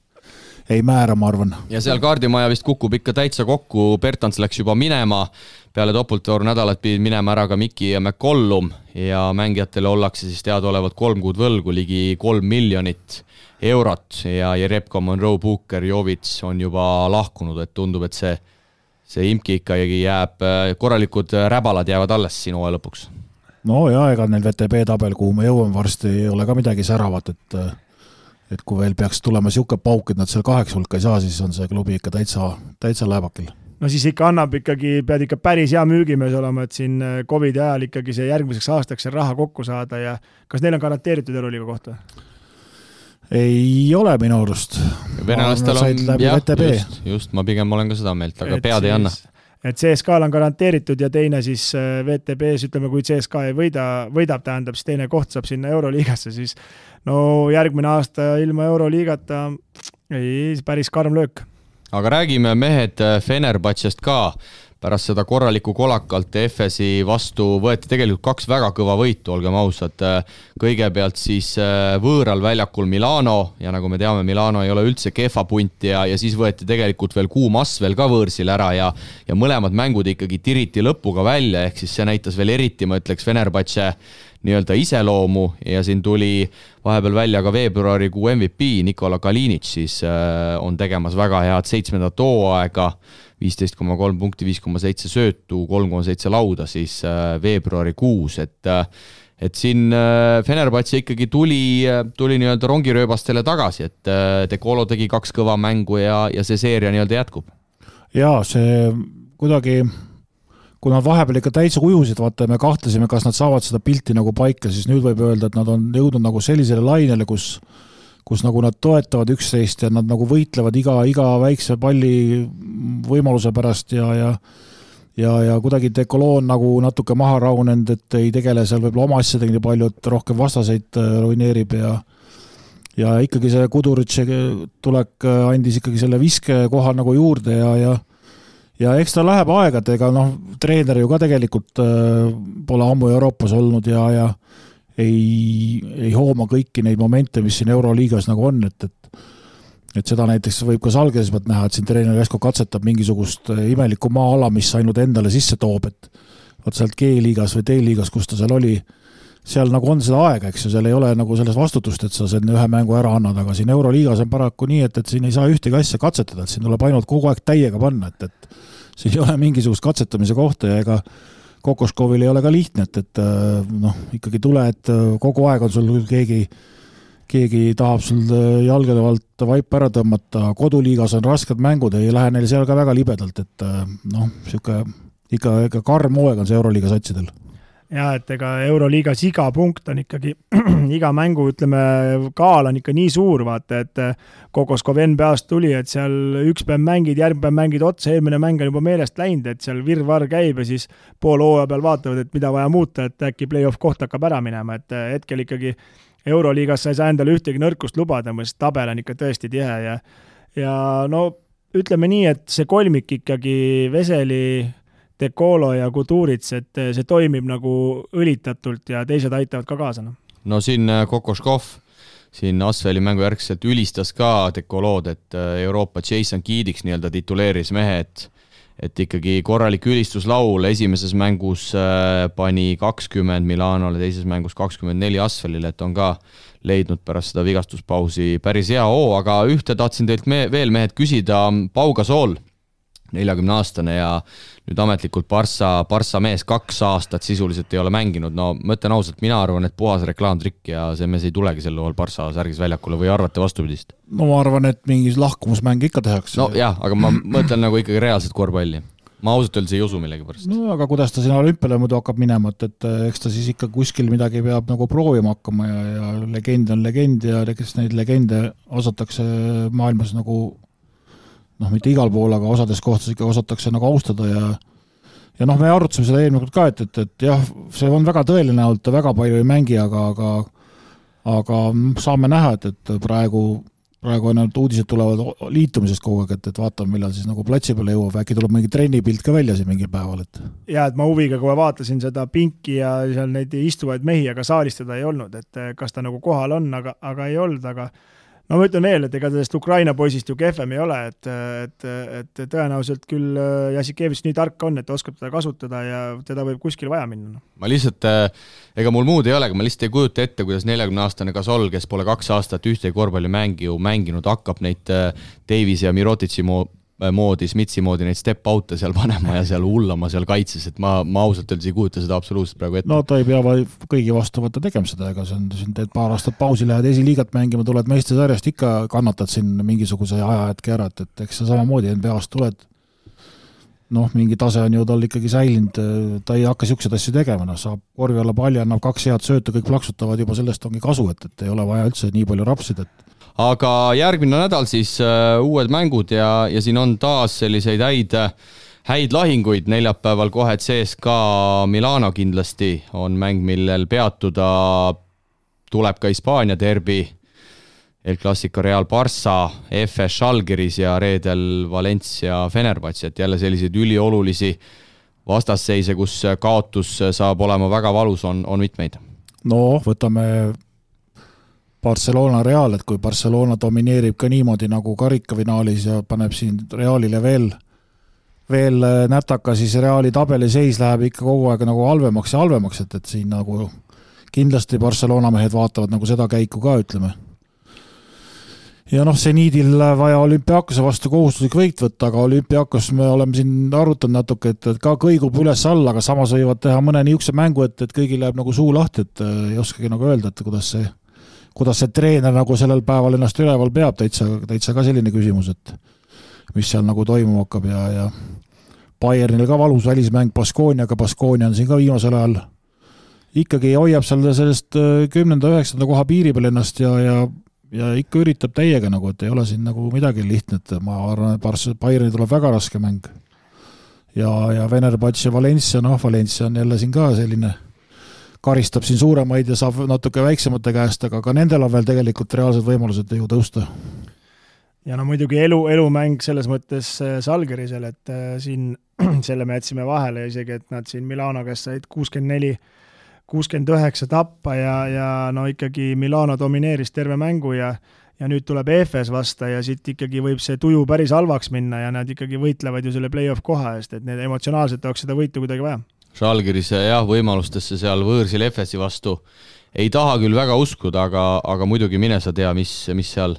ei määra, ma arvan. ja seal kaardimaja vist kukub ikka täitsa kokku, Bertans läks juba minema, peale topelttooru nädalat pidid minema ära ka Miki ja McCollum. Ja mängijatele ollakse siis teadaolevalt kolm kuud võlgu, ligi kolm miljonit eurot. Ja Jerebko, Monroe, Puhker, Jovits on juba lahkunud, et tundub, et see, see imki ikkagi jääb, korralikud räbalad jäävad alles siin hooaja lõpuks. no ja ega neil VTB tabel, kuhu me jõuame varsti, ei ole ka midagi säravat, et et kui veel peaks tulema niisugune pauk, et nad seal kaheksa hulka ei saa, siis on see klubi ikka täitsa, täitsa laevakil no siis ikka annab ikkagi, pead ikka päris hea müügimees olema, et siin Covidi ajal ikkagi see järgmiseks aastaks see raha kokku saada ja kas neil on garanteeritud Euroliiga koht või? ei ole minu arust. venelastel on, jah, just, just, ma pigem olen ka seda meelt, aga et pead ei anna. et CSKA-l on garanteeritud ja teine siis äh, VTB-s, ütleme, kui CSKA ei võida, võidab, tähendab, siis teine koht saab sinna Euroliigasse, siis no järgmine aasta ilma Euroliigata ei, päris karm löök. aga räägime, mehed, Fenerbahcest ka pärast seda korralikku kolakalt EFS-i vastu võeti tegelikult kaks väga kõva võitu, olgem ausad. kõigepealt siis äh, võõral väljakul Milano ja nagu me teame, Milano ei ole üldse kehva punt ja, ja siis võeti tegelikult veel kuum Asvel ka võõrsil ära ja ja mõlemad mängud ikkagi tiriti lõpuga välja, ehk siis see näitas veel eriti, ma ütleks, Fenerbahce nii-öelda iseloomu ja siin tuli vahepeal välja ka veebruarikuu MVP Nikola Kalinic siis äh, on tegemas väga head seitsmendat hooaega viisteist koma kolm punkti, viis koma seitse söötu, kolm koma seitse lauda siis äh, veebruarikuus, et äh, et siin Fenerbahce ikkagi tuli, tuli nii-öelda rongirööbastele tagasi, et De Colo tegi kaks kõva mängu ja, ja see seeria nii-öelda jätkub. jaa, see kuidagi, kui nad vahepeal ikka täitsa ujusid, vaata, me kahtlesime, kas nad saavad seda pilti nagu paika, siis nüüd võib öelda, et nad on jõudnud nagu sellisele lainele, kus kus nagu nad toetavad üksteist ja nad nagu võitlevad iga, iga väikse palli võimaluse pärast ja, ja ja, ja kuidagi Decolo on nagu natuke maha rahunenud, et ei tegele seal võib-olla oma asjadega nii palju, et rohkem vastaseid äh, ruineerib ja ja ikkagi see Kuduritši tulek äh, andis ikkagi selle viskekoha nagu juurde ja, ja ja eks ta läheb aega, et ega noh, treener ju ka tegelikult äh, pole ammu Euroopas olnud ja, ja ei, ei hooma kõiki neid momente, mis siin Euroliigas nagu on, et, et et seda näiteks võib ka Salgese pealt näha, et siin treener Vesko katsetab mingisugust imelikku maa-ala, mis ainult endale sisse toob, et vot sealt G-liigas või D-liigas, kus ta seal oli, seal nagu on seda aega, eks ju, seal ei ole nagu selles vastutust, et sa selle ühe mängu ära annad, aga siin Euroliigas on paraku nii, et, et siin ei saa ühtegi asja katsetada, et siin tuleb ainult kogu aeg täiega panna, et, et siin ei ole mingisugust katsetamise kohta ja ega Kokoškovil ei ole ka lihtne, et, et äh, noh, ikkagi tule, et äh, kogu aeg on sul keegi, keegi tahab sul äh, jalgade alt vaipa ära tõmmata, koduliigas on rasked mängud, ei lähe neil seal ka väga libedalt, et noh, niisugune ikka, ikka karm hooaeg on see Euroliiga satsidel ja et ega Euroliigas iga punkt on ikkagi, iga mängu, ütleme, kaal on ikka nii suur, vaata, et Kokoskov NBA-st tuli, et seal üks päev mängid, järgmine päev mängid otsa, eelmine mäng on juba meelest läinud, et seal virvarr käib ja siis pool hooaja peal vaatavad, et mida vaja muuta, et äkki play-off koht hakkab ära minema, et hetkel ikkagi Euroliigas sa ei saa endale ühtegi nõrkust lubada, sest tabel on ikka tõesti tihe ja ja no ütleme nii, et see kolmik ikkagi Veseli, Decolo ja Kudurits, et see toimib nagu õlitatult ja teised aitavad ka kaasa, noh. no siin Kokoškov siin Asveli mängu järgselt ülistas ka Decolood, et äh, Euroopa Jason Kiidiks nii-öelda tituleeris mehe, et et ikkagi korralik ülistuslaul, esimeses mängus pani kakskümmend Milanole, teises mängus kakskümmend neli Asvelile, et on ka leidnud pärast seda vigastuspausi päris hea hoo, aga ühte tahtsin teilt me veel, mehed, küsida, Pau Gasol neljakümne aastane ja nüüd ametlikult Barca, Barca mees kaks aastat sisuliselt ei ole mänginud, no ma ütlen ausalt, mina arvan, et puhas reklaamtrikk ja see mees ei tulegi sel hooajal Barca särgis väljakule või arvate vastupidist? no ma arvan, et mingi lahkumusmäng ikka tehakse. no jah, aga ma mõtlen nagu ikkagi reaalset korvpalli ma ausalt öeldes ei usu millegipärast. no aga kuidas ta sinna olümpiale muidu hakkab minema, et, et eks ta siis ikka kuskil midagi peab nagu proovima hakkama ja, ja legend on legend ja kes neid legende osatakse maailmas nagu noh, mitte igal pool, aga osades kohtades ikka osatakse nagu austada ja ja noh, me arutasime seda eelmine kord ka, et, et, et jah, see on väga tõeline olnud, ta väga palju ei mängi, aga, aga aga saame näha, et, et praegu, praegu ainult uudised tulevad liitumisest kogu aeg, et, et vaatame, millal siis nagu platsi peale jõuab, äkki tuleb mingi trennipilt ka välja siin mingil päeval, et. ja et ma huviga kohe vaatasin seda pinki ja seal neid istuvaid mehi, aga saalis teda ei olnud, et kas ta nagu kohal on, aga, aga ei olnud, aga no ma ütlen veel, et ega sellest Ukraina poisist ju kehvem ei ole, et, et, et tõenäoliselt küll äh, Jassikevitš nii tark on, et oskab teda kasutada ja teda võib kuskil vaja minna. Noh. ma lihtsalt, äh, ega mul muud ei olegi, ma lihtsalt ei kujuta ette, kuidas neljakümne-aastane Gasol, kes pole kaks aastat ühtegi korvpallimängi ju mänginud, hakkab neid äh, Davise ja Mirotitši moodi, Smitsi moodi neid step out'e seal panema ja seal hullama seal kaitses, et ma, ma ausalt öeldes ei kujuta seda absoluutselt praegu ette. no ta ei pea kõigi vastu võtta tegema seda, ega see on, siin teed paar aastat pausi, lähed esiliigat mängima, tuled meistrisarjast, ikka kannatad siin mingisuguse ajahetke ära, et, et eks sa samamoodi NBA-st tuled, noh, mingi tase on ju tal ikkagi säilinud, ta ei hakka niisuguseid asju tegema, noh, saab korvi alla palli, annab kaks head söötu, kõik plaksutavad, juba sellest ongi kasu, et, et ei ole vaja üldse nii palju rapsida, et aga järgmine nädal siis uh, uued mängud ja, ja siin on taas selliseid häid, häid lahinguid neljapäeval kohe, CSKA Milano kindlasti on mäng, millel peatuda. tuleb ka Hispaania derbi, El Clasico Real Barca, FS Žalgiris ja reedel Valencia Fenerbahce, et jälle selliseid üliolulisi vastasseise, kus kaotus saab olema väga valus, on, on mitmeid. no võtame Barcelona Real, et kui Barcelona domineerib ka niimoodi nagu karikafinaalis ja paneb siin Realile veel, veel äh, nätaka, siis Reali tabeliseis läheb ikka kogu aeg nagu halvemaks ja halvemaks, et, et siin nagu kindlasti Barcelona mehed vaatavad nagu seda käiku ka, ütleme. ja noh, seniidil vaja olümpiaakose vastu kohustuslik võit võtta, aga olümpiaakos me oleme siin arutanud natuke, et, et ka kõigub üles-alla, aga samas võivad teha mõne niisuguse mängu, et, et kõigil läheb nagu suu lahti, et äh, ei oskagi nagu öelda, et kuidas see kuidas see treener nagu sellel päeval ennast üleval peab, täitsa, täitsa ka selline küsimus, et mis seal nagu toimuma hakkab ja, ja Bayernil ka valus välismäng Baskooniaga, Baskoonia on siin ka viimasel ajal ikkagi hoiab seal sellest äh, kümnenda, üheksanda koha piiri peal ennast ja, ja ja ikka üritab täiega nagu, et ei ole siin nagu midagi lihtne, et ma arvan, et Bayernil tuleb väga raske mäng. ja, ja Venerbahce Valencia, noh, Valencia on jälle siin ka selline karistab siin suuremaid ja saab natuke väiksemate käest, aga ka nendel on veel tegelikult reaalsed võimalused ju tõusta. ja no muidugi elu, elumäng selles mõttes Salgerisel, et äh, siin selle me jätsime vahele isegi, et nad siin Milano käest said kuuskümmend neli, kuuskümmend üheksa tappa ja, ja no ikkagi Milano domineeris terve mängu ja ja nüüd tuleb EFS vasta ja siit ikkagi võib see tuju päris halvaks minna ja nad ikkagi võitlevad ju selle play-off koha eest, et need emotsionaalselt oleks seda võitu kuidagi vaja Žalgirise jah, võimalustesse seal võõrsil FS-i vastu. Ei taha küll väga uskuda, aga, aga muidugi mine sa tea, mis, mis seal,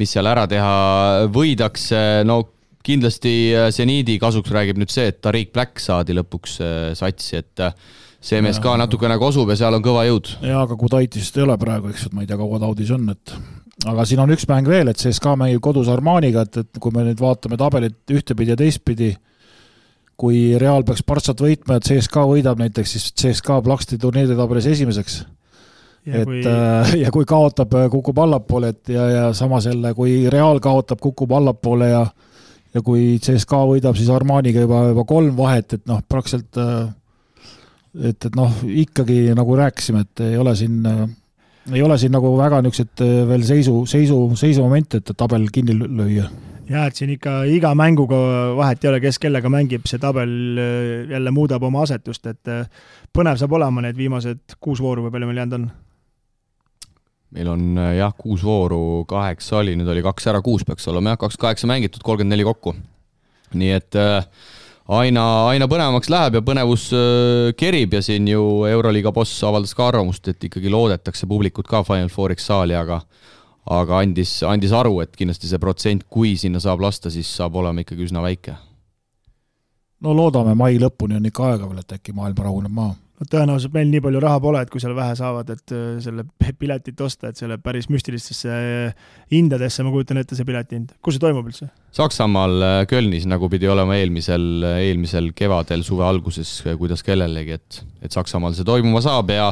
mis seal ära teha võidakse, no kindlasti seniidi kasuks räägib nüüd see, et Tariq Black saadi lõpuks äh, satsi, et äh, see mees ka natukene kosub ja seal on kõva jõud. jaa, aga Kudaitist ei ole praegu, eks, et ma ei tea, kaua ta audis on, et aga siin on üks mäng veel, et CSKA mängib kodus Armaniga, et, et kui me nüüd vaatame tabelit ühtepidi ja teistpidi, kui Real peaks Barssat võitma ja CSKA võidab näiteks, siis CSKA plaksti turniiritabelis esimeseks. et kui... ja kui kaotab, kukub allapoole, et ja, ja samas jälle, kui Real kaotab, kukub allapoole ja ja kui CSKA võidab, siis Armaniga juba, juba kolm vahet, et noh, praktiliselt et, et noh, ikkagi nagu rääkisime, et ei ole siin ei ole siin nagu väga niisuguseid veel seisu, seisu, seisumomente, et tabel kinni lüüa jah, et siin ikka iga mänguga vahet ei ole, kes kellega mängib, see tabel äh, jälle muudab oma asetust, et äh, põnev saab olema need viimased kuus vooru või palju meil jäänud on? meil on äh, jah, kuus vooru, kaheksa oli, nüüd oli kaks ära, kuus peaks olema jah, kaks kaheksa mängitud, kolmkümmend neli kokku. nii et aina, aina põnevamaks läheb ja põnevus kerib ja siin ju Euroliiga boss avaldas ka arvamust, et ikkagi loodetakse publikut ka Final Fouriks saali, aga aga andis, andis aru, et kindlasti see protsent, kui sinna saab lasta, siis saab olema ikkagi üsna väike. no loodame, mai lõpuni on ikka aega veel, et äkki maailm rahuneb maha. no tõenäoliselt meil nii palju raha pole, et kui seal vähe saavad, et äh, selle piletit osta, et selle päris müstilistesse äh, hindadesse, ma kujutan ette, see pileti hind. kus see toimub üldse? Saksamaal äh, Kölnis, nagu pidi olema eelmisel, eelmisel kevadel, suve alguses, kuidas kellelegi, et, et Saksamaal see toimuma saab ja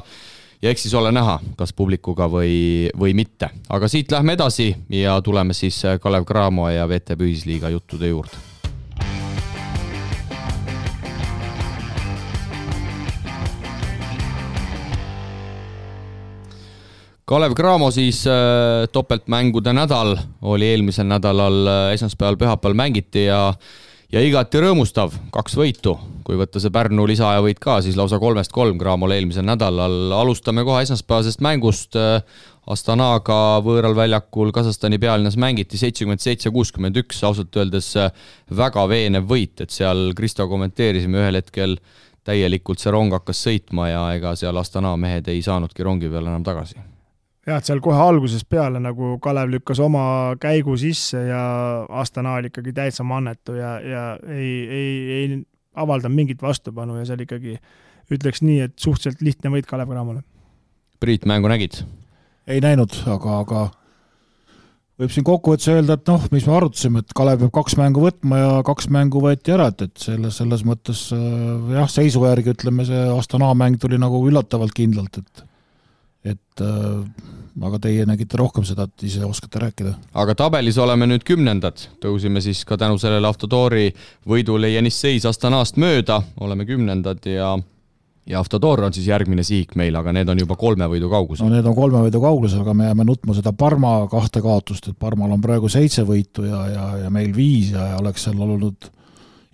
ja eks siis ole näha, kas publikuga või, või mitte. aga siit lähme edasi ja tuleme siis Kalev Cramo ja VTB Ühisliiga juttude juurde. Kalev Cramo siis äh, topeltmängude nädal oli eelmisel nädalal äh, esmaspäeval, pühapäeval mängiti ja ja igati rõõmustav, kaks võitu, kui võtta see Pärnu lisaaja võit ka, siis lausa kolmest kolm Cramol eelmisel nädalal. alustame kohe esmaspäevasest mängust. Astanaga võõral väljakul Kasahstani pealinnas mängiti seitsekümmend seitse, kuuskümmend üks, ausalt öeldes väga veenev võit, et seal Kristo kommenteerisime ühel hetkel täielikult see rong hakkas sõitma ja ega seal Astana mehed ei saanudki rongi peale enam tagasi jah, et seal kohe algusest peale nagu Kalev lükkas oma käigu sisse ja Astana oli ikkagi täitsa mannetu ja, ja ei, ei, ei avaldanud mingit vastupanu ja seal ikkagi ütleks nii, et suhteliselt lihtne võit Kalev Cramole. Priit, mängu nägid? ei näinud, aga, aga võib siin kokkuvõttes öelda, et noh, mis me arutasime, et Kalev peab kaks mängu võtma ja kaks mängu võeti ära, et, et selles, selles mõttes jah, seisu järgi ütleme, see Astana mäng tuli nagu üllatavalt kindlalt, et et äh, aga teie nägite rohkem seda, et ise oskate rääkida. aga tabelis oleme nüüd kümnendad, tõusime siis ka tänu sellele Avtodori võidule Jenisseis Astanast mööda, oleme kümnendad ja ja Avtodor on siis järgmine sihik meil, aga need on juba kolme võidu kaugusel. no need on kolme võidu kaugusel, aga me jääme nutma seda Parma kahte kaotust, et Parmal on praegu seitse võitu ja, ja, ja meil viis ja, ja oleks seal olnud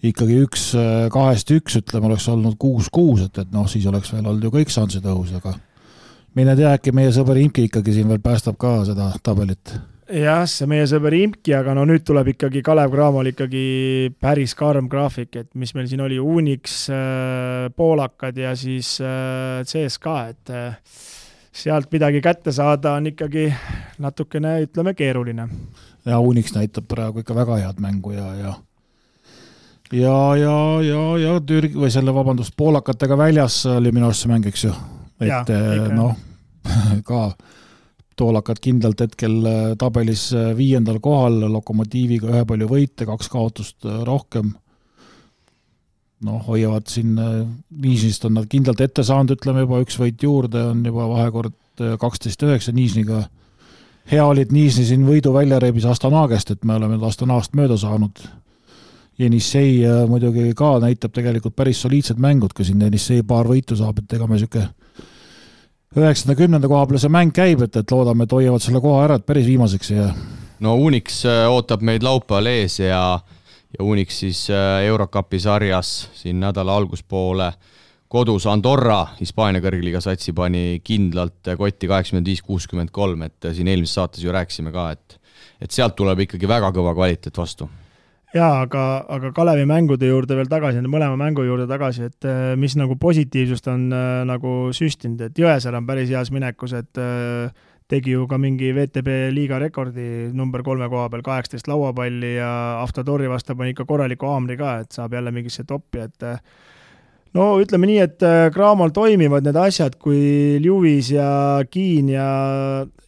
ikkagi üks kahest üks, ütleme, oleks olnud kuus-kuus, et, et noh, siis oleks veel olnud ju kõik šansid õhus, aga mine tea, äkki meie sõber Imki ikkagi siin veel päästab ka seda tabelit. jah, see meie sõber Imki, aga no nüüd tuleb ikkagi Kalev Cramol ikkagi päris karm graafik, et mis meil siin oli, Unix, äh, poolakad ja siis äh, CSKA, et äh, sealt midagi kätte saada on ikkagi natukene, ütleme, keeruline. ja Unix näitab praegu ikka väga head mängu ja, ja ja, ja, ja, ja Türgi või selle, vabandust, poolakatega väljas oli minu arust see mäng, eks ju et eh, noh, ka toolakad kindlalt hetkel eh, tabelis eh, viiendal kohal, Lokomotiiviga ühe palju võite, kaks kaotust rohkem. noh, hoiavad siin, Niisnist on nad kindlalt ette saanud, ütleme juba üks võit juurde, on juba vahekord kaksteist üheksa Niisniga. hea oli, et Niisni siin võidu välja reebis Astana käest, et me oleme nüüd Astanast mööda saanud. Jenissei muidugi ka näitab tegelikult päris soliidsed mängud, kui siin Jenissei paar võitu saab, et ega me niisugune üheksanda, kümnenda koha peale see mäng käib, et, et loodame, et hoiavad selle koha ära, et päris viimaseks ei jää. no Unix äh, ootab meid laupäeval ees ja, ja Unix siis äh, Eurocupi sarjas siin nädala alguspoole kodus Andorra, Hispaania kõrgliiga satsi pani kindlalt kotti kaheksakümmend viis, kuuskümmend kolm, et siin eelmises saates ju rääkisime ka, et et sealt tuleb ikkagi väga kõva kvaliteet vastu jaa, aga, aga Kalevi mängude juurde veel tagasi, nende mõlema mängu juurde tagasi, et äh, mis nagu positiivsust on äh, nagu süstinud, et Jõesaar on päris heas minekus, et äh, tegi ju ka mingi VTB liiga rekordi number kolme koha peal, kaheksateist lauapalli ja Avtodori vastu pani ikka korraliku haamri ka, et saab jälle mingisse toppi, et no ütleme nii, et Cramol toimivad need asjad, kui Lewis ja Kiin ja,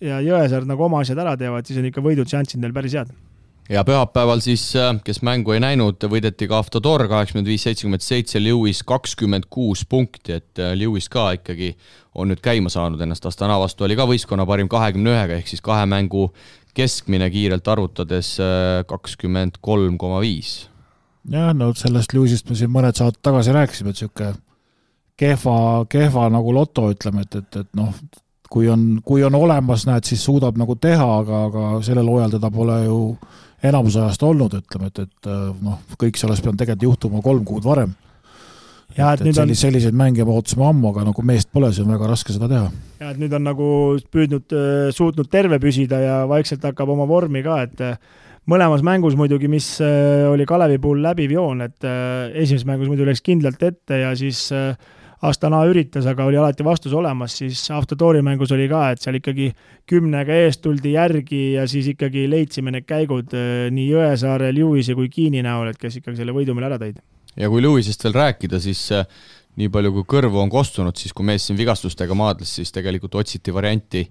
ja Jõesaar nagu oma asjad ära teevad, siis on ikka võidud šansid neil päris head ja pühapäeval siis, äh, kes mängu ei näinud, võideti ka Avtodor kaheksakümmend viis, seitsekümmend seitse, Lewis kakskümmend kuus punkti, et äh, Lewis ka ikkagi on nüüd käima saanud ennast, Astana vastu oli ka võistkonna parim kahekümne ühega, ehk siis kahe mängu keskmine kiirelt arvutades äh, kakskümmend kolm koma viis. jah, no sellest Lewisist me siin mõned saated tagasi rääkisime, et niisugune kehva, kehva nagu loto, ütleme, et, et, et noh, kui on, kui on olemas, näed, siis suudab nagu teha, aga, aga sellel hooajal teda pole ju enamus ajast olnud, ütleme, et, et noh, kõik see oleks pidanud tegelikult juhtuma kolm kuud varem. ja et, et, et sellis, on... selliseid mänge me ootasime ammu, aga nagu meest pole, siis on väga raske seda teha. ja et nüüd on nagu püüdnud, suutnud terve püsida ja vaikselt hakkab oma vormi ka, et mõlemas mängus muidugi, mis oli Kalevi puhul läbiv joon, et esimeses mängus muidu läks kindlalt ette ja siis äh, Astana üritas, aga oli alati vastus olemas, siis Autotoori mängus oli ka, et seal ikkagi kümnega eest tuldi järgi ja siis ikkagi leidsime need käigud äh, nii Jõesaare, Lewisi kui Kiini näol, et kes ikkagi selle võidu meile ära tõid. ja kui Lewisist veel rääkida, siis äh, nii palju kui kõrvu on kostunud, siis kui mees siin vigastustega maadles, siis tegelikult otsiti varianti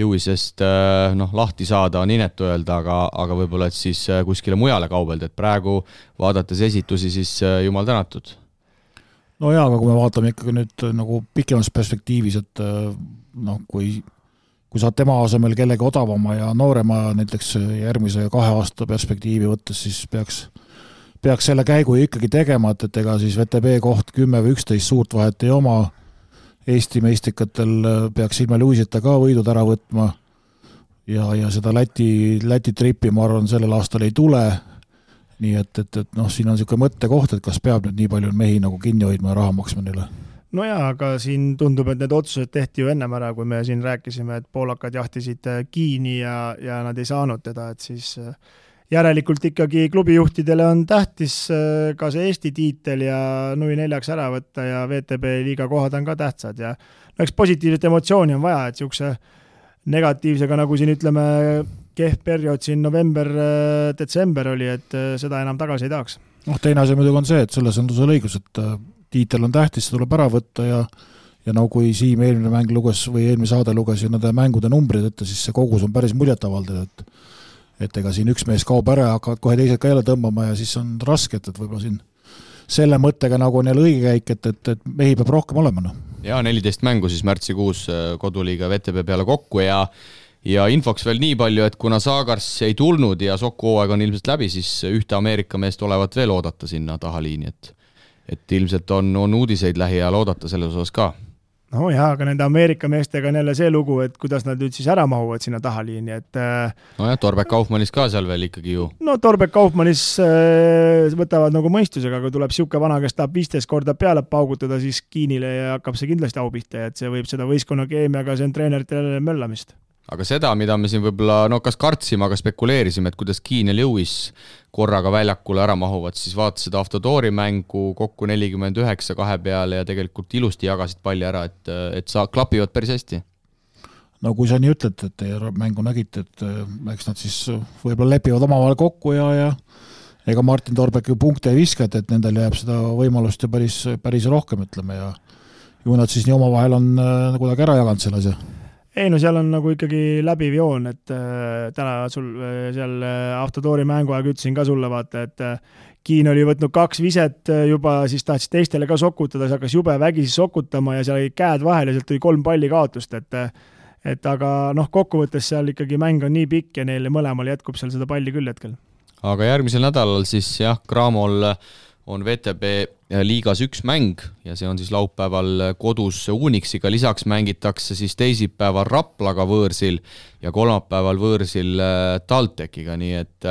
Lewisest äh, noh, lahti saada on inetu öelda, aga, aga võib-olla et siis kuskile mujale kaubelda, et praegu vaadates esitusi, siis jumal tänatud no jaa, aga kui me vaatame ikkagi nüüd äh, nagu pikemas perspektiivis, et äh, noh, kui kui saad tema asemel kellegi odavama ja noorema näiteks äh, järgmise kahe aasta perspektiivi võttes, siis peaks, peaks selle käigu ikkagi tegema, et, et ega siis VTB koht kümme või üksteist suurt vahet ei oma, Eesti meistrikatel peaks ilma Luisita ka võidud ära võtma. Ja, ja seda Läti, Läti tripi, ma arvan, sellel aastal ei tule nii et, et, et noh, siin on niisugune mõttekoht, et kas peab nüüd nii palju mehi nagu kinni hoidma ja raha maksma neile? no jaa, aga siin tundub, et need otsused tehti ju ennem ära, kui me siin rääkisime, et poolakad jahtisid äh, Kiini ja, ja nad ei saanud teda, et siis äh, järelikult ikkagi klubijuhtidele on tähtis äh, ka see Eesti tiitel ja nui neljaks ära võtta ja VTB liiga kohad on ka tähtsad ja no eks positiivset emotsiooni on vaja, et niisuguse negatiivsega, nagu siin ütleme, kehv periood siin november-detsember oli, et äh, seda enam tagasi ei tahaks. noh, teine asi muidugi on see, et selles on sul õigus, et äh, tiitel on tähtis, see tuleb ära võtta ja ja no kui Siim eelmine mäng luges või eelmine saade luges ju nende mängude numbrid ette, siis see kogus on päris muljetavaldav, et et ega siin üks mees kaob ära ja hakkavad kohe teised ka jälle tõmbama ja siis on raske, et, et võib-olla siin selle mõttega nagu on jälle õige käik, et, et, et mehi peab rohkem olema, noh. jaa, neliteist mängu siis märtsikuus äh, koduliiga VTB peale kokku ja ja infoks veel nii palju, et kuna Saagars ei tulnud ja Soku hooaeg on ilmselt läbi, siis ühte Ameerika meest olevat veel oodata sinna tahaliini, et et ilmselt on, on uudiseid lähiajal oodata selles osas ka no jaa, aga nende Ameerika meestega on jälle see lugu, et kuidas nad nüüd siis ära mahuvad sinna tahaliini, et äh, nojah, Torbek Kaufmannis ka seal veel ikkagi ju. no Torbek Kaufmannis äh, võtavad nagu mõistusega, aga tuleb niisugune vana, kes tahab viisteist korda peale paugutada, siis Kiinile ja hakkab see kindlasti au pihta ja et see võib seda võistkonna keemiaga, see on treeneritele möllamist aga seda, mida me siin võib-olla no kas kartsime, aga spekuleerisime, et kuidas Keen ja Lewis korraga väljakule ära mahuvad, siis vaatasid seda Avtodori mängu kokku nelikümmend üheksa kahe peale ja tegelikult ilusti jagasid palli ära, et, et sa, klapivad päris hästi. no kui sa nii ütled, et teie mängu nägite, et eh, eks nad siis võib-olla lepivad omavahel kokku ja, ja ega Martin Torbek ju punkte ei viska, et, et nendel jääb seda võimalust ju päris, päris rohkem, ütleme, ja ju nad siis nii omavahel on äh, kuidagi ära jaganud selle asja ei no seal on nagu ikkagi läbiv joon, et äh, täna sul äh, seal äh, Autotoori mängu aeg ütlesin ka sulle vaata, et äh, Kiin oli võtnud kaks viset äh, juba, siis tahtis teistele ka sokutada, siis hakkas jube vägisi sokutama ja seal olid käed vahel ja sealt tuli kolm palli kaotust, et äh, et aga noh, kokkuvõttes seal ikkagi mäng on nii pikk ja neil mõlemal jätkub seal seda palli küll hetkel. aga järgmisel nädalal siis jah, Cramol on VTB liigas üks mäng ja see on siis laupäeval kodus Unixiga, lisaks mängitakse siis teisipäeval Raplaga võõrsil ja kolmapäeval võõrsil äh, TalTechiga, nii et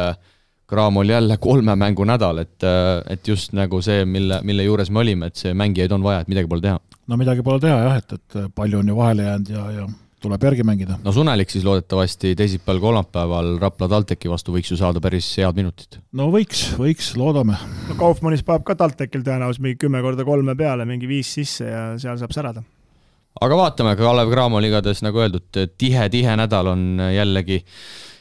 Graam äh, oli jälle kolme mängu nädal, et, äh, et just nagu see, mille, mille juures me olime, et see mängijaid on vaja, et midagi pole teha. no midagi pole teha jah, et, et palju on ju vahele jäänud ja, ja tuleb järgi mängida. no Sunelik siis loodetavasti teisipäeval, kolmapäeval Rapla TalTechi vastu võiks ju saada päris head minutid. no võiks, võiks, loodame. no Kaufmannis paneb ka TalTechil tõenäoliselt mingi kümme korda kolme peale, mingi viis sisse ja seal saab särada. aga vaatame, Kalev Cramol igatahes nagu öeldud, tihe-tihe nädal on jällegi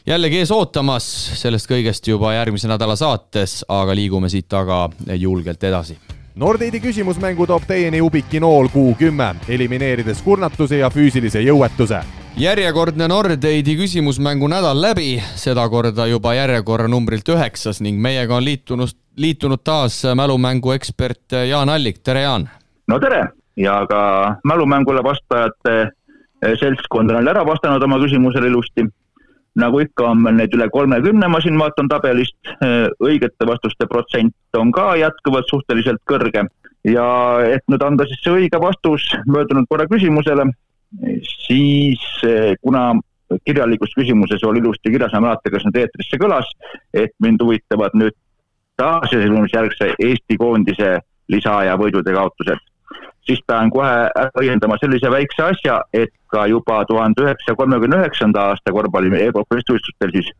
jällegi ees ootamas, sellest kõigest juba järgmise nädala saates, aga liigume siit aga julgelt edasi Nordeidi küsimusmängu toob teieni Ubiki nool Q10, elimineerides kurnatuse ja füüsilise jõuetuse. järjekordne Nordeidi küsimusmängu nädal läbi, sedakorda juba järjekorra numbrilt üheksas ning meiega on liitunud, liitunud taas mälumängu ekspert Jaan Allik, tere Jaan! no tere ja ka mälumängule vastajate seltskond on jälle ära vastanud oma küsimusele ilusti. Nagu ikka, on meil neid üle kolmekümne, ma siin vaatan tabelist, õigete vastuste protsent on ka jätkuvalt suhteliselt kõrge. Ja et nüüd anda siis see õige vastus möödunud korra küsimusele, siis kuna kirjalikus küsimuses oli ilusti kirjas, ma ei mäleta, kas nüüd eetrisse kõlas, et mind huvitavad nüüd taasiseseisvumisjärgse Eesti koondise lisaaja võidud ja kaotused siis pean kohe ära õiendama sellise väikse asja, et ka juba tuhande üheksasaja kolmekümne üheksanda aasta korvpalli Euroopa meistrivõistlustel siis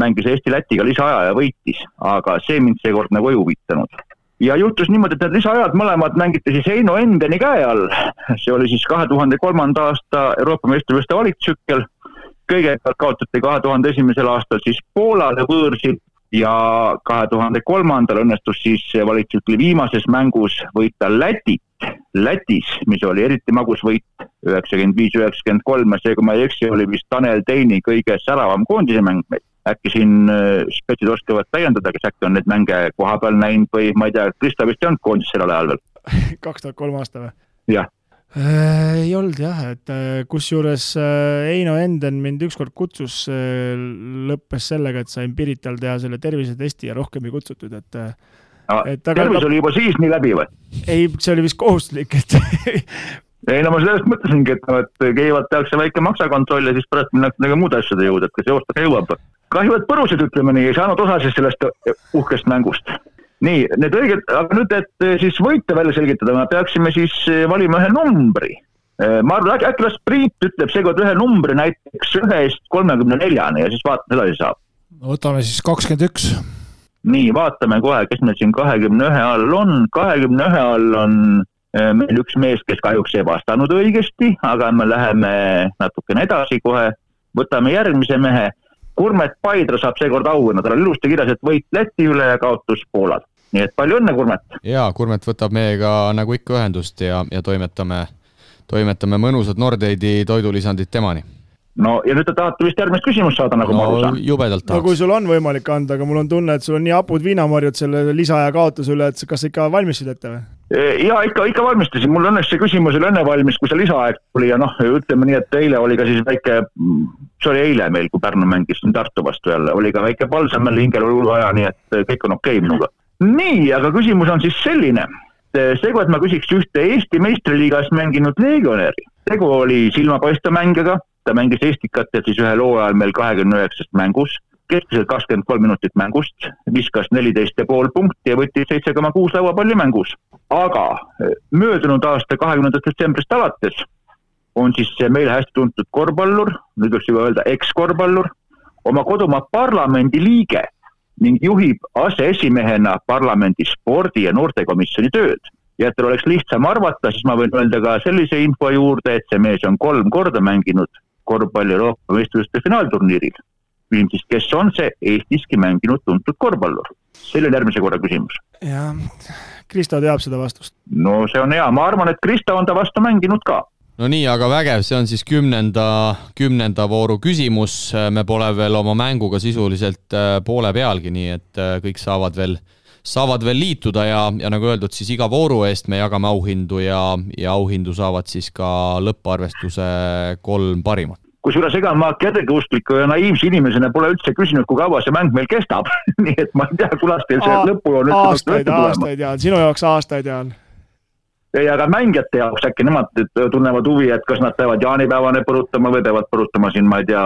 mängis Eesti Lätiga lisaaja ja võitis, aga see mind seekord nagu ei huvitanud. ja juhtus niimoodi, et need lisaajad mõlemad mängiti siis Heino Endeni käe all, see oli siis kahe tuhande kolmanda aasta Euroopa meistrivõistluste valiktsükkel, kõigepealt kaotati kahe tuhande esimesel aastal siis Poolale võõrsil ja kahe tuhande kolmandal õnnestus siis valitsustsükli viimases mängus võita Lätit Lätis, mis oli eriti magus võit, üheksakümmend viis, üheksakümmend kolm see, kui ma ei eksi, oli vist Tanel Teini kõige säravam koondise mäng meil. äkki siin äh, spetsid oskavad täiendada, kes äkki on neid mänge kohapeal näinud või ma ei tea, Kristo vist ei olnud koondises sellel ajal veel? kaks tuhat kolm aasta või? jah äh, ei olnud jah, et äh, kusjuures Heino Enden mind ükskord kutsus, lõppes sellega, et sain Pirital teha selle tervisetesti ja rohkem ei kutsutud, et tervis oli juba siis nii läbi või? ei, see oli vist kohustuslik, et ei no ma sellest mõtlesingi, et noh, et kõigepealt tehakse väike maksakontroll ja siis pärast minnakse nagu muude asjade juurde, et kas joostakse jõuab. kahju, et põrused, ütleme nii, ei saanud osa siis sellest uhkest mängust. nii, need õiged, aga nüüd, et siis võite välja selgitada, me peaksime siis valima ühe numbri. ma arvan, äkki las Priit ütleb seekord ühe numbri näiteks ühest kolmekümne neljani ja siis vaatame, edasi saab. võtame siis kakskümmend üks nii, vaatame kohe, kes meil siin kahekümne ühe all on, kahekümne ühe all on äh, meil üks mees, kes kahjuks ei vastanud õigesti, aga me läheme natukene edasi kohe, võtame järgmise mehe. Kurmet Paidra saab seekord auhinna, tal on ilusti kirjas, et võit Läti üle ja kaotus Poolal. nii et palju õnne, Kurmet! jaa, Kurmet võtab meiega nagu ikka ühendust ja, ja toimetame, toimetame mõnusad Nordeidi toidulisandid temani no ja nüüd te tahate vist järgmist küsimust saada, nagu no, ma aru saan? jubedalt tahaks. no kui sul on võimalik anda, aga mul on tunne, et sul on nii hapud viinamarjud selle lisaaja kaotuse üle, et kas ikka valmistasid ette või? E, ja ikka, ikka valmistasin, mul õnneks see küsimus oli enne valmis, kui see lisaaeg tuli ja noh, ütleme nii, et eile oli ka siis väike, see oli eile meil, kui Pärnu mängis siin Tartu vastu jälle, oli ka väike palsam jälle hingel hull aja, nii et kõik on okei okay minuga. nii, aga küsimus on siis selline. seekord ma küsiks ühte Eesti meistriliigas mänginud legionäri. tegu oli silmapaistva mängijega ta mängis Estikat ja siis ühel hooajal meil kahekümne üheksast mängus, keskmiselt kakskümmend kolm minutit mängust, viskas neliteist ja pool punkti ja võttis seitse koma kuus lauapalli mängus. aga eh, möödunud aasta kahekümnendast detsembrist alates on siis see meile hästi tuntud korvpallur, nüüd võiks juba öelda ekskorvpallur, oma kodumaa parlamendi liige ning juhib aseesimehena parlamendi spordi- ja noortekomisjoni tööd. ja et teil oleks lihtsam arvata, siis ma võin öelda ka sellise info juurde, et see mees on kolm korda mänginud korvpalli Euroopa meistrivõistluste finaalturniiril. siis, kes on see Eestiski mänginud tuntud korvpallur? see on järgmise korra küsimus. jah, Kristo teab seda vastust. no see on hea, ma arvan, et Kristo on ta vastu mänginud ka no nii, aga vägev, see on siis kümnenda, kümnenda vooru küsimus, me pole veel oma mänguga sisuliselt äh, poole pealgi, nii et äh, kõik saavad veel saavad veel liituda ja, ja nagu öeldud, siis iga vooru eest me jagame auhindu ja, ja auhindu saavad siis ka lõpparvestuse kolm parimat. Kusjuures ega ma kergeuskliku ja naiivse inimesena pole üldse küsinud, kui kaua see mäng meil kestab. Nii et ma ei tea, kunas teil see lõpujoon üldse aastaid, aastaid Jaan, sinu jaoks aastaid Jaan. ei, aga mängijate jaoks äkki nemad tunnevad huvi, et kas nad peavad jaanipäevani põrutama või peavad põrutama siin, ma ei tea,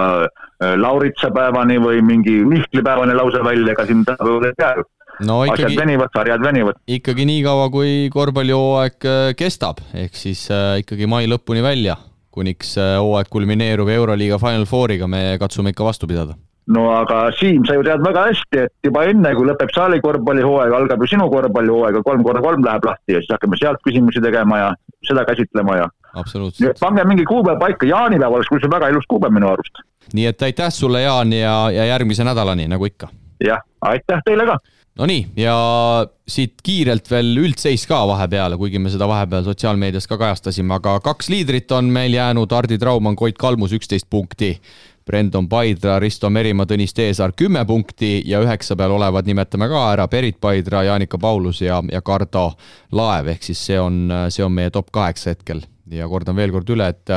Lauritsa päevani või mingi Mihkli päevani lausa välja, ega siin ei tea ju no ikkagi, asjad venivad, sarjad venivad. ikkagi nii kaua, kui korvpallihooaeg äh, kestab, ehk siis äh, ikkagi mai lõpuni välja, kuniks äh, hooaeg kulmineerub Euroliiga Final Fouriga, me katsume ikka vastu pidada no aga Siim, sa ju tead väga hästi, et juba enne, kui lõpeb saali korvpallihooaeg, algab ju sinu korvpallihooaeg kolm korda kolm läheb lahti ja siis hakkame sealt küsimusi tegema ja seda käsitlema ja. absoluutselt. pange mingi kuupäev paika, jaanipäev oleks küll väga ilus kuupäev minu arust. nii et aitäh sulle, Jaan, ja, ja järgmise nädalani, nagu ikka. jah, aitäh teile ka Nonii, ja siit kiirelt veel üldseis ka vahepeale, kuigi me seda vahepeal sotsiaalmeedias ka kajastasime, aga kaks liidrit on meil jäänud, Hardi Traumann, Koit Kalmus üksteist punkti. Brendon Paidra, Risto Merimaa, Tõnis Teesaar kümme punkti ja üheksa peal olevad nimetame ka ära, Berit Paidra, Jaanika Paulus ja, ja Kardo Laev, ehk siis see on, see on meie top kaheksa hetkel. ja kordan veel kord üle, et,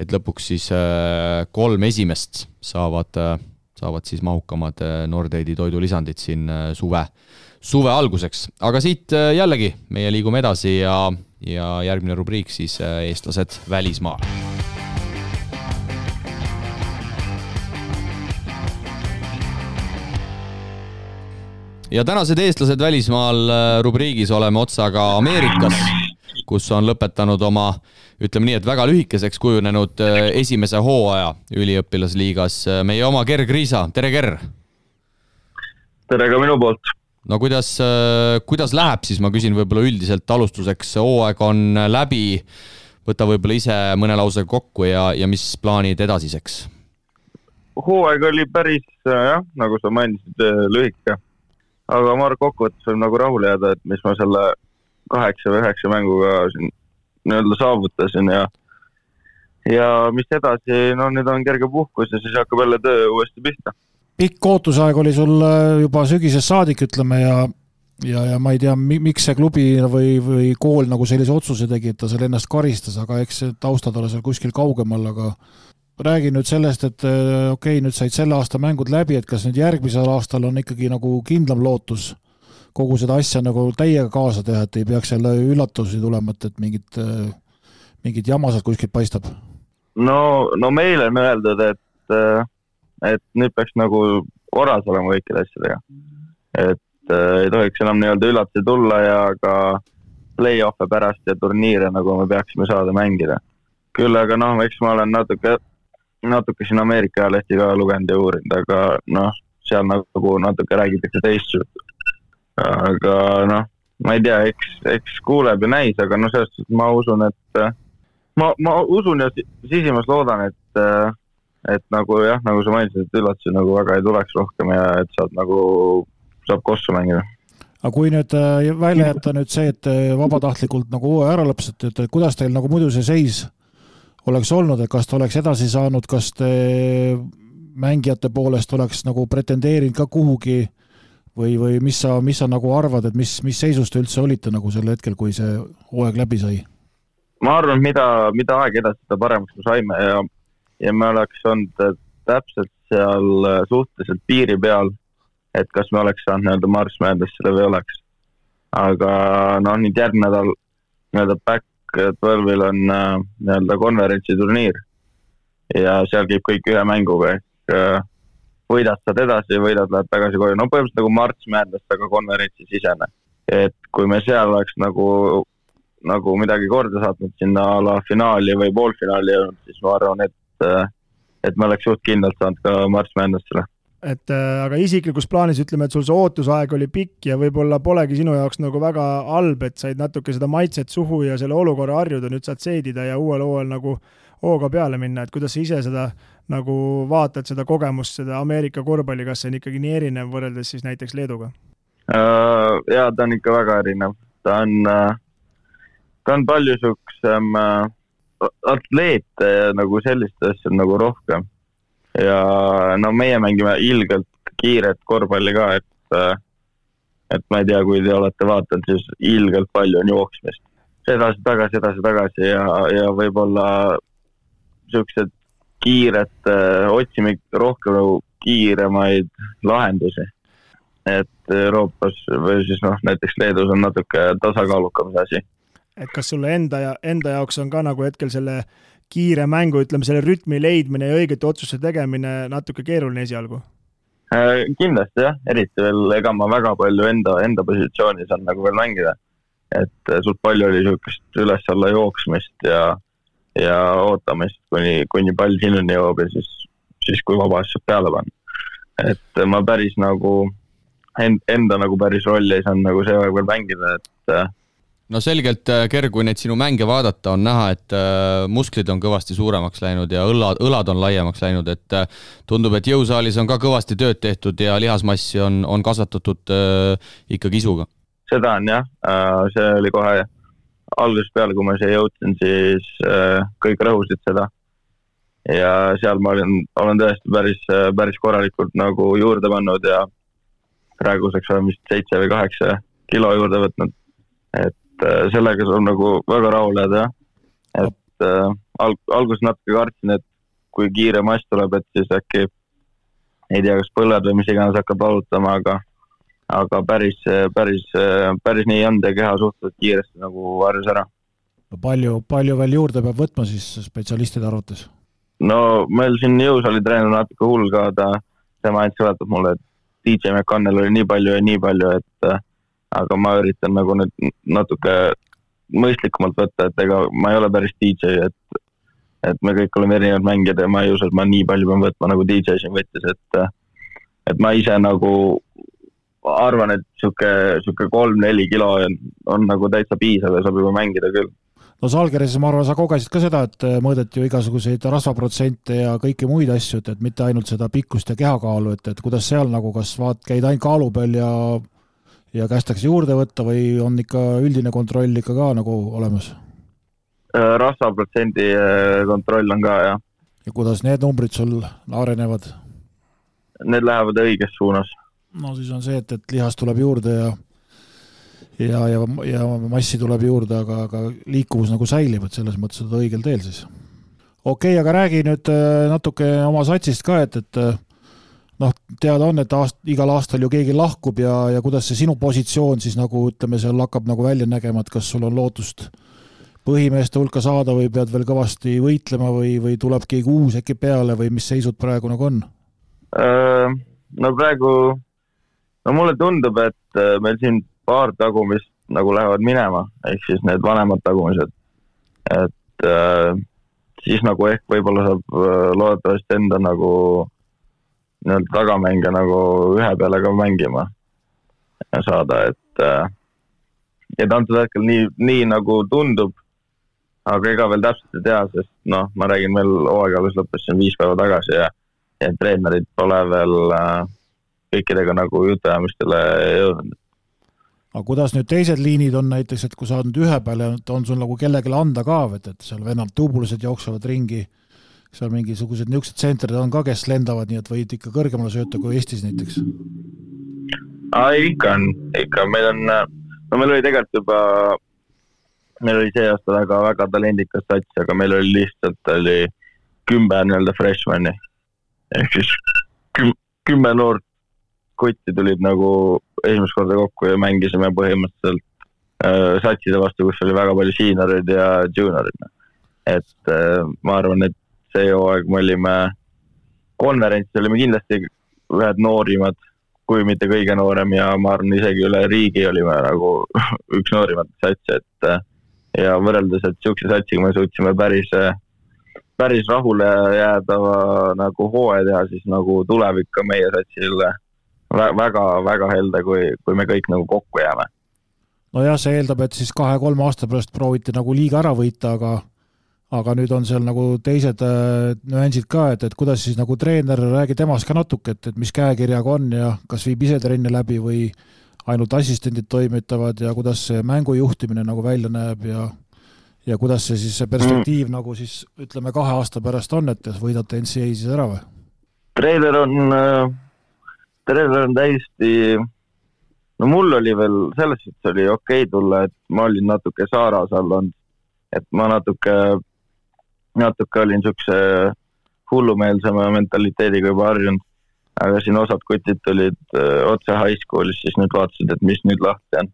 et lõpuks siis äh, kolm esimest saavad äh, saavad siis mahukamad äh, Nordeidi toidulisandid siin äh, suve, suve alguseks. aga siit äh, jällegi meie liigume edasi ja, ja järgmine rubriik siis eestlased välismaal. ja tänased eestlased välismaal rubriigis oleme otsaga Ameerikas, kus on lõpetanud oma äh, ütleme nii, et väga lühikeseks kujunenud äh, esimese hooaja üliõpilasliigas äh, meie oma Ger Kriisa, tere Ger! tere ka minu poolt! no kuidas, äh, kuidas läheb siis, ma küsin võib-olla üldiselt alustuseks, hooaeg on läbi, võta võib-olla ise mõne lausega kokku ja, ja mis plaanid edasiseks? hooaeg oli päris jah, nagu sa mainisid, lühike. aga ma arvan, kokkuvõttes võib nagu rahule jääda, et mis ma selle kaheksa või üheksa mänguga siin nii-öelda saavutasin ja ja mis edasi, no nüüd on kerge puhkus ja siis hakkab jälle töö uuesti pihta. pikk ootusaeg oli sul äh, juba sügisest saadik, ütleme, ja ja, ja ma ei tea, miks see klubi või, või kool nagu sellise otsuse tegi, et ta seal ennast karistas, aga eks taustad ole seal kuskil kaugemal, aga räägi nüüd sellest, et äh, okei okay,, nüüd said selle aasta mängud läbi, et kas nüüd järgmisel aastal on ikkagi nagu kindlam lootus kogu seda asja nagu täiega kaasa teha, et ei peaks jälle üllatusi tulema, et, et mingit, mingit jama sealt kuskilt paistab? no, no meile on öeldud, et, et nüüd peaks nagu korras olema kõikide asjadega. et äh, ei tohiks enam nii-öelda üllatusi tulla ja ka play-off'e pärast ja turniire, nagu me peaksime saada mängida. küll aga noh, eks ma olen natuke, natuke siin Ameerika ajalehti ka lugenud ja uurinud, aga noh, seal nagu natuke räägitakse teist juttu aga noh, ma ei tea, eks, eks kuuleb ja näis, aga noh, selles suhtes ma usun, et ma, ma usun ja sisimas loodan, et, et nagu jah, nagu sa mainisid, et üllatusi nagu väga ei tuleks rohkem ja et saab nagu, saab kossu mängida. Aga kui nüüd äh, välja jätta nüüd see, et vabatahtlikult nagu hooaja ära lõpetasite, et kuidas teil nagu muidu see seis oleks olnud, et kas te oleks edasi saanud, kas te mängijate poolest oleks nagu pretendeerinud ka kuhugi või, või mis sa, mis sa nagu arvad, et mis, mis seisus te üldse olite nagu sel hetkel, kui see hooaeg läbi sai? ma arvan, mida, mida aeg edasi, seda paremaks me saime ja, ja me oleks olnud täpselt seal äh, suhteliselt piiri peal, et kas me oleks saanud nii-öelda marsmäedesse või oleks. aga noh, nüüd järgmine nädal nii-öelda back twelve'il on äh, nii-öelda konverentsiturniir ja seal käib kõik ühe mänguga ehk äh, võidad, saad edasi, võidad, lähed tagasi koju, no põhimõtteliselt nagu March Madness, aga konverentsisisene. et kui me seal oleks nagu, nagu midagi korda saatnud sinna a la finaali või poolfinaali jõudnud, siis ma arvan, et, et me oleks suht kindlalt saanud ka March Madnessile et äh, aga isiklikus plaanis ütleme, et sul see ootusaeg oli pikk ja võib-olla polegi sinu jaoks nagu väga halb, et said natuke seda maitset suhu ja selle olukorra harjuda, nüüd saad seedida ja uuel hooajal nagu hooga peale minna, et kuidas sa ise seda nagu vaatad, seda kogemust, seda Ameerika korvpalli, kas see on ikkagi nii erinev võrreldes siis näiteks Leeduga uh,? jaa, ta on ikka väga erinev, ta on uh,, ta on palju siuksem uh, atleete ja nagu sellist asja nagu rohkem. ja no meie mängime ilgelt kiiret korvpalli ka, et et ma ei tea, kui te olete vaadanud, siis ilgelt palju on jooksmist edasi-tagasi, edasi-tagasi ja, ja võib-olla niisugused kiired, äh, otsime rohkem nagu kiiremaid lahendusi. et Euroopas või siis noh, näiteks Leedus on natuke tasakaalukam see asi. et kas sulle enda ja enda jaoks on ka nagu hetkel selle kiire mängu, ütleme selle rütmi leidmine ja õigete otsuste tegemine natuke keeruline esialgu? Äh, kindlasti jah, eriti veel, ega ma väga palju enda, enda positsioonis on nagu veel mängida. et suht palju oli niisugust üles-alla jooksmist ja ja ootamist, kuni, kuni pall sinuni jõuab ja siis, siis kui vabas saab peale panna. et ma päris nagu end, enda nagu päris rolli ei saanud nagu see aeg veel mängida, et no selgelt, Ger, kui neid sinu mänge vaadata, on näha, et musklid on kõvasti suuremaks läinud ja õlad, õlad on laiemaks läinud, et tundub, et jõusaalis on ka kõvasti tööd tehtud ja lihasmassi on, on kasvatatud ikkagi isuga. seda on jah, see oli kohe algusest peale, kui ma siia jõudsin, siis kõik rõhusid seda ja seal ma olin, olen tõesti päris, päris korralikult nagu juurde pannud ja praeguseks olen vist seitse või kaheksa kilo juurde võtnud. et äh, sellega saab nagu väga rahule jääda jah. et äh, alg-, alguses natuke kartsin, et kui kiire mass tuleb, et siis äkki ei tea, kas põlved või mis iganes hakkab valutama, aga aga päris, päris, päris nii ei olnud ja keha suhteliselt kiiresti nagu harjus ära. palju, palju veel juurde peab võtma siis spetsialistide arvates? no meil siin jõusaali treener natuke hull ka, ta, tema ainult seletab mulle, et DJ McConnell oli nii palju ja nii palju, et aga ma üritan nagu nüüd natuke mõistlikumalt võtta, et ega ma ei ole päris DJ, et, et me kõik oleme erinevad mängijad ja ma ei usu, et ma nii palju pean võtma, nagu DJ siin võttis, et, et ma ise nagu arvan, et sihuke, sihuke kolm-neli kilo on, on nagu täitsa piisav ja saab juba mängida küll no Salgeris, ma arvan, sa kogesid ka seda, et mõõdeti ju igasuguseid rasvaprotsente ja kõiki muid asju, et, et mitte ainult seda pikkust ja kehakaalu, et, et kuidas seal nagu, kas vaat-, käid ainult kaalu peal ja ja kästakse juurde võtta või on ikka üldine kontroll ikka ka nagu olemas? Äh, rasvaprotsendi äh, kontroll on ka, jah. ja kuidas need numbrid sul arenevad? Need lähevad õiges suunas. No siis on see, et, et lihast tuleb juurde ja ja, ja, ja massi tuleb juurde, aga, aga liikuvus nagu säilib, et selles mõttes oled õigel teel siis. okei okay,, aga räägi nüüd äh, natuke oma satsist ka, et, et äh, noh, teada on, et aast-, igal aastal ju keegi lahkub ja, ja kuidas see sinu positsioon siis nagu ütleme, seal hakkab nagu välja nägema, et kas sul on lootust põhimeeste hulka saada või pead veel kõvasti võitlema või, või tuleb keegi uus äkki peale või mis seisud praegu nagu on? Äh, no praegu, no mulle tundub, et meil siin paar tagumist nagu lähevad minema, ehk siis need vanemad tagumised. et äh, siis nagu ehk võib-olla saab äh, loodetavasti enda nagu nii-öelda tagamänge nagu ühe peale ka mängima saada, et äh, et antud hetkel nii, nii nagu tundub, aga ega veel täpselt ei tea, sest noh, ma räägin veel hooaeg alles lõppes siin viis päeva tagasi ja, ja treenerid pole veel äh, kõikidega nagu jutuajamistele jõudnud aga kuidas nüüd teised liinid on näiteks, et kui sa oled nüüd ühe peal ja on sul nagu kellelegi anda ka, et, et seal vennad tubulased jooksevad ringi, seal mingisugused niisugused tsentrid on ka, kes lendavad, nii et võid ikka kõrgemale sööta kui Eestis näiteks? ikka on, ikka, meil on, no meil oli tegelikult juba, meil oli see aasta väga, väga talendikas sats, aga meil oli lihtsalt, oli kümme nii-öelda freshman'i. ehk siis küm, kümme noort kotti tulid nagu esimest korda kokku ja mängisime põhimõtteliselt äh, satside vastu, kus oli väga palju siinoreid ja juuniorid. et äh, ma arvan, et see hooaeg me olime, konverentsil olime kindlasti ühed noorimad, kui mitte kõige noorem ja ma arvan, isegi üle riigi olime nagu üks noorimat satsi, et äh, ja võrreldes, et niisuguse satsiga me suutsime päris äh, päris rahule jäädava nagu hooaja teha, siis nagu tulevik ka meie satsil väga, väga helde, kui, kui me kõik nagu kokku jääme. nojah, see eeldab, et siis kahe-kolme aasta pärast prooviti nagu liiga ära võita, aga aga nüüd on seal nagu teised äh, nüansid ka, et, et kuidas siis nagu treener, räägi temast ka natuke, et, et mis käekirjaga on ja kas viib ise trenne läbi või ainult assistendid toimetavad ja kuidas see mängu juhtimine nagu välja näeb ja ja kuidas see siis, see perspektiiv mm. nagu siis ütleme, kahe aasta pärast on, et võidate NCAA siis ära või? treener on äh treener on täiesti, no mul oli veel selles suhtes oli okei okay tulla, et ma olin natuke Saaras all olnud, et ma natuke, natuke olin siukse hullumeelsema mentaliteediga juba harjunud. aga siin osad kutid tulid öö, otse high school'is, siis nüüd vaatasid, et mis nüüd lahti on.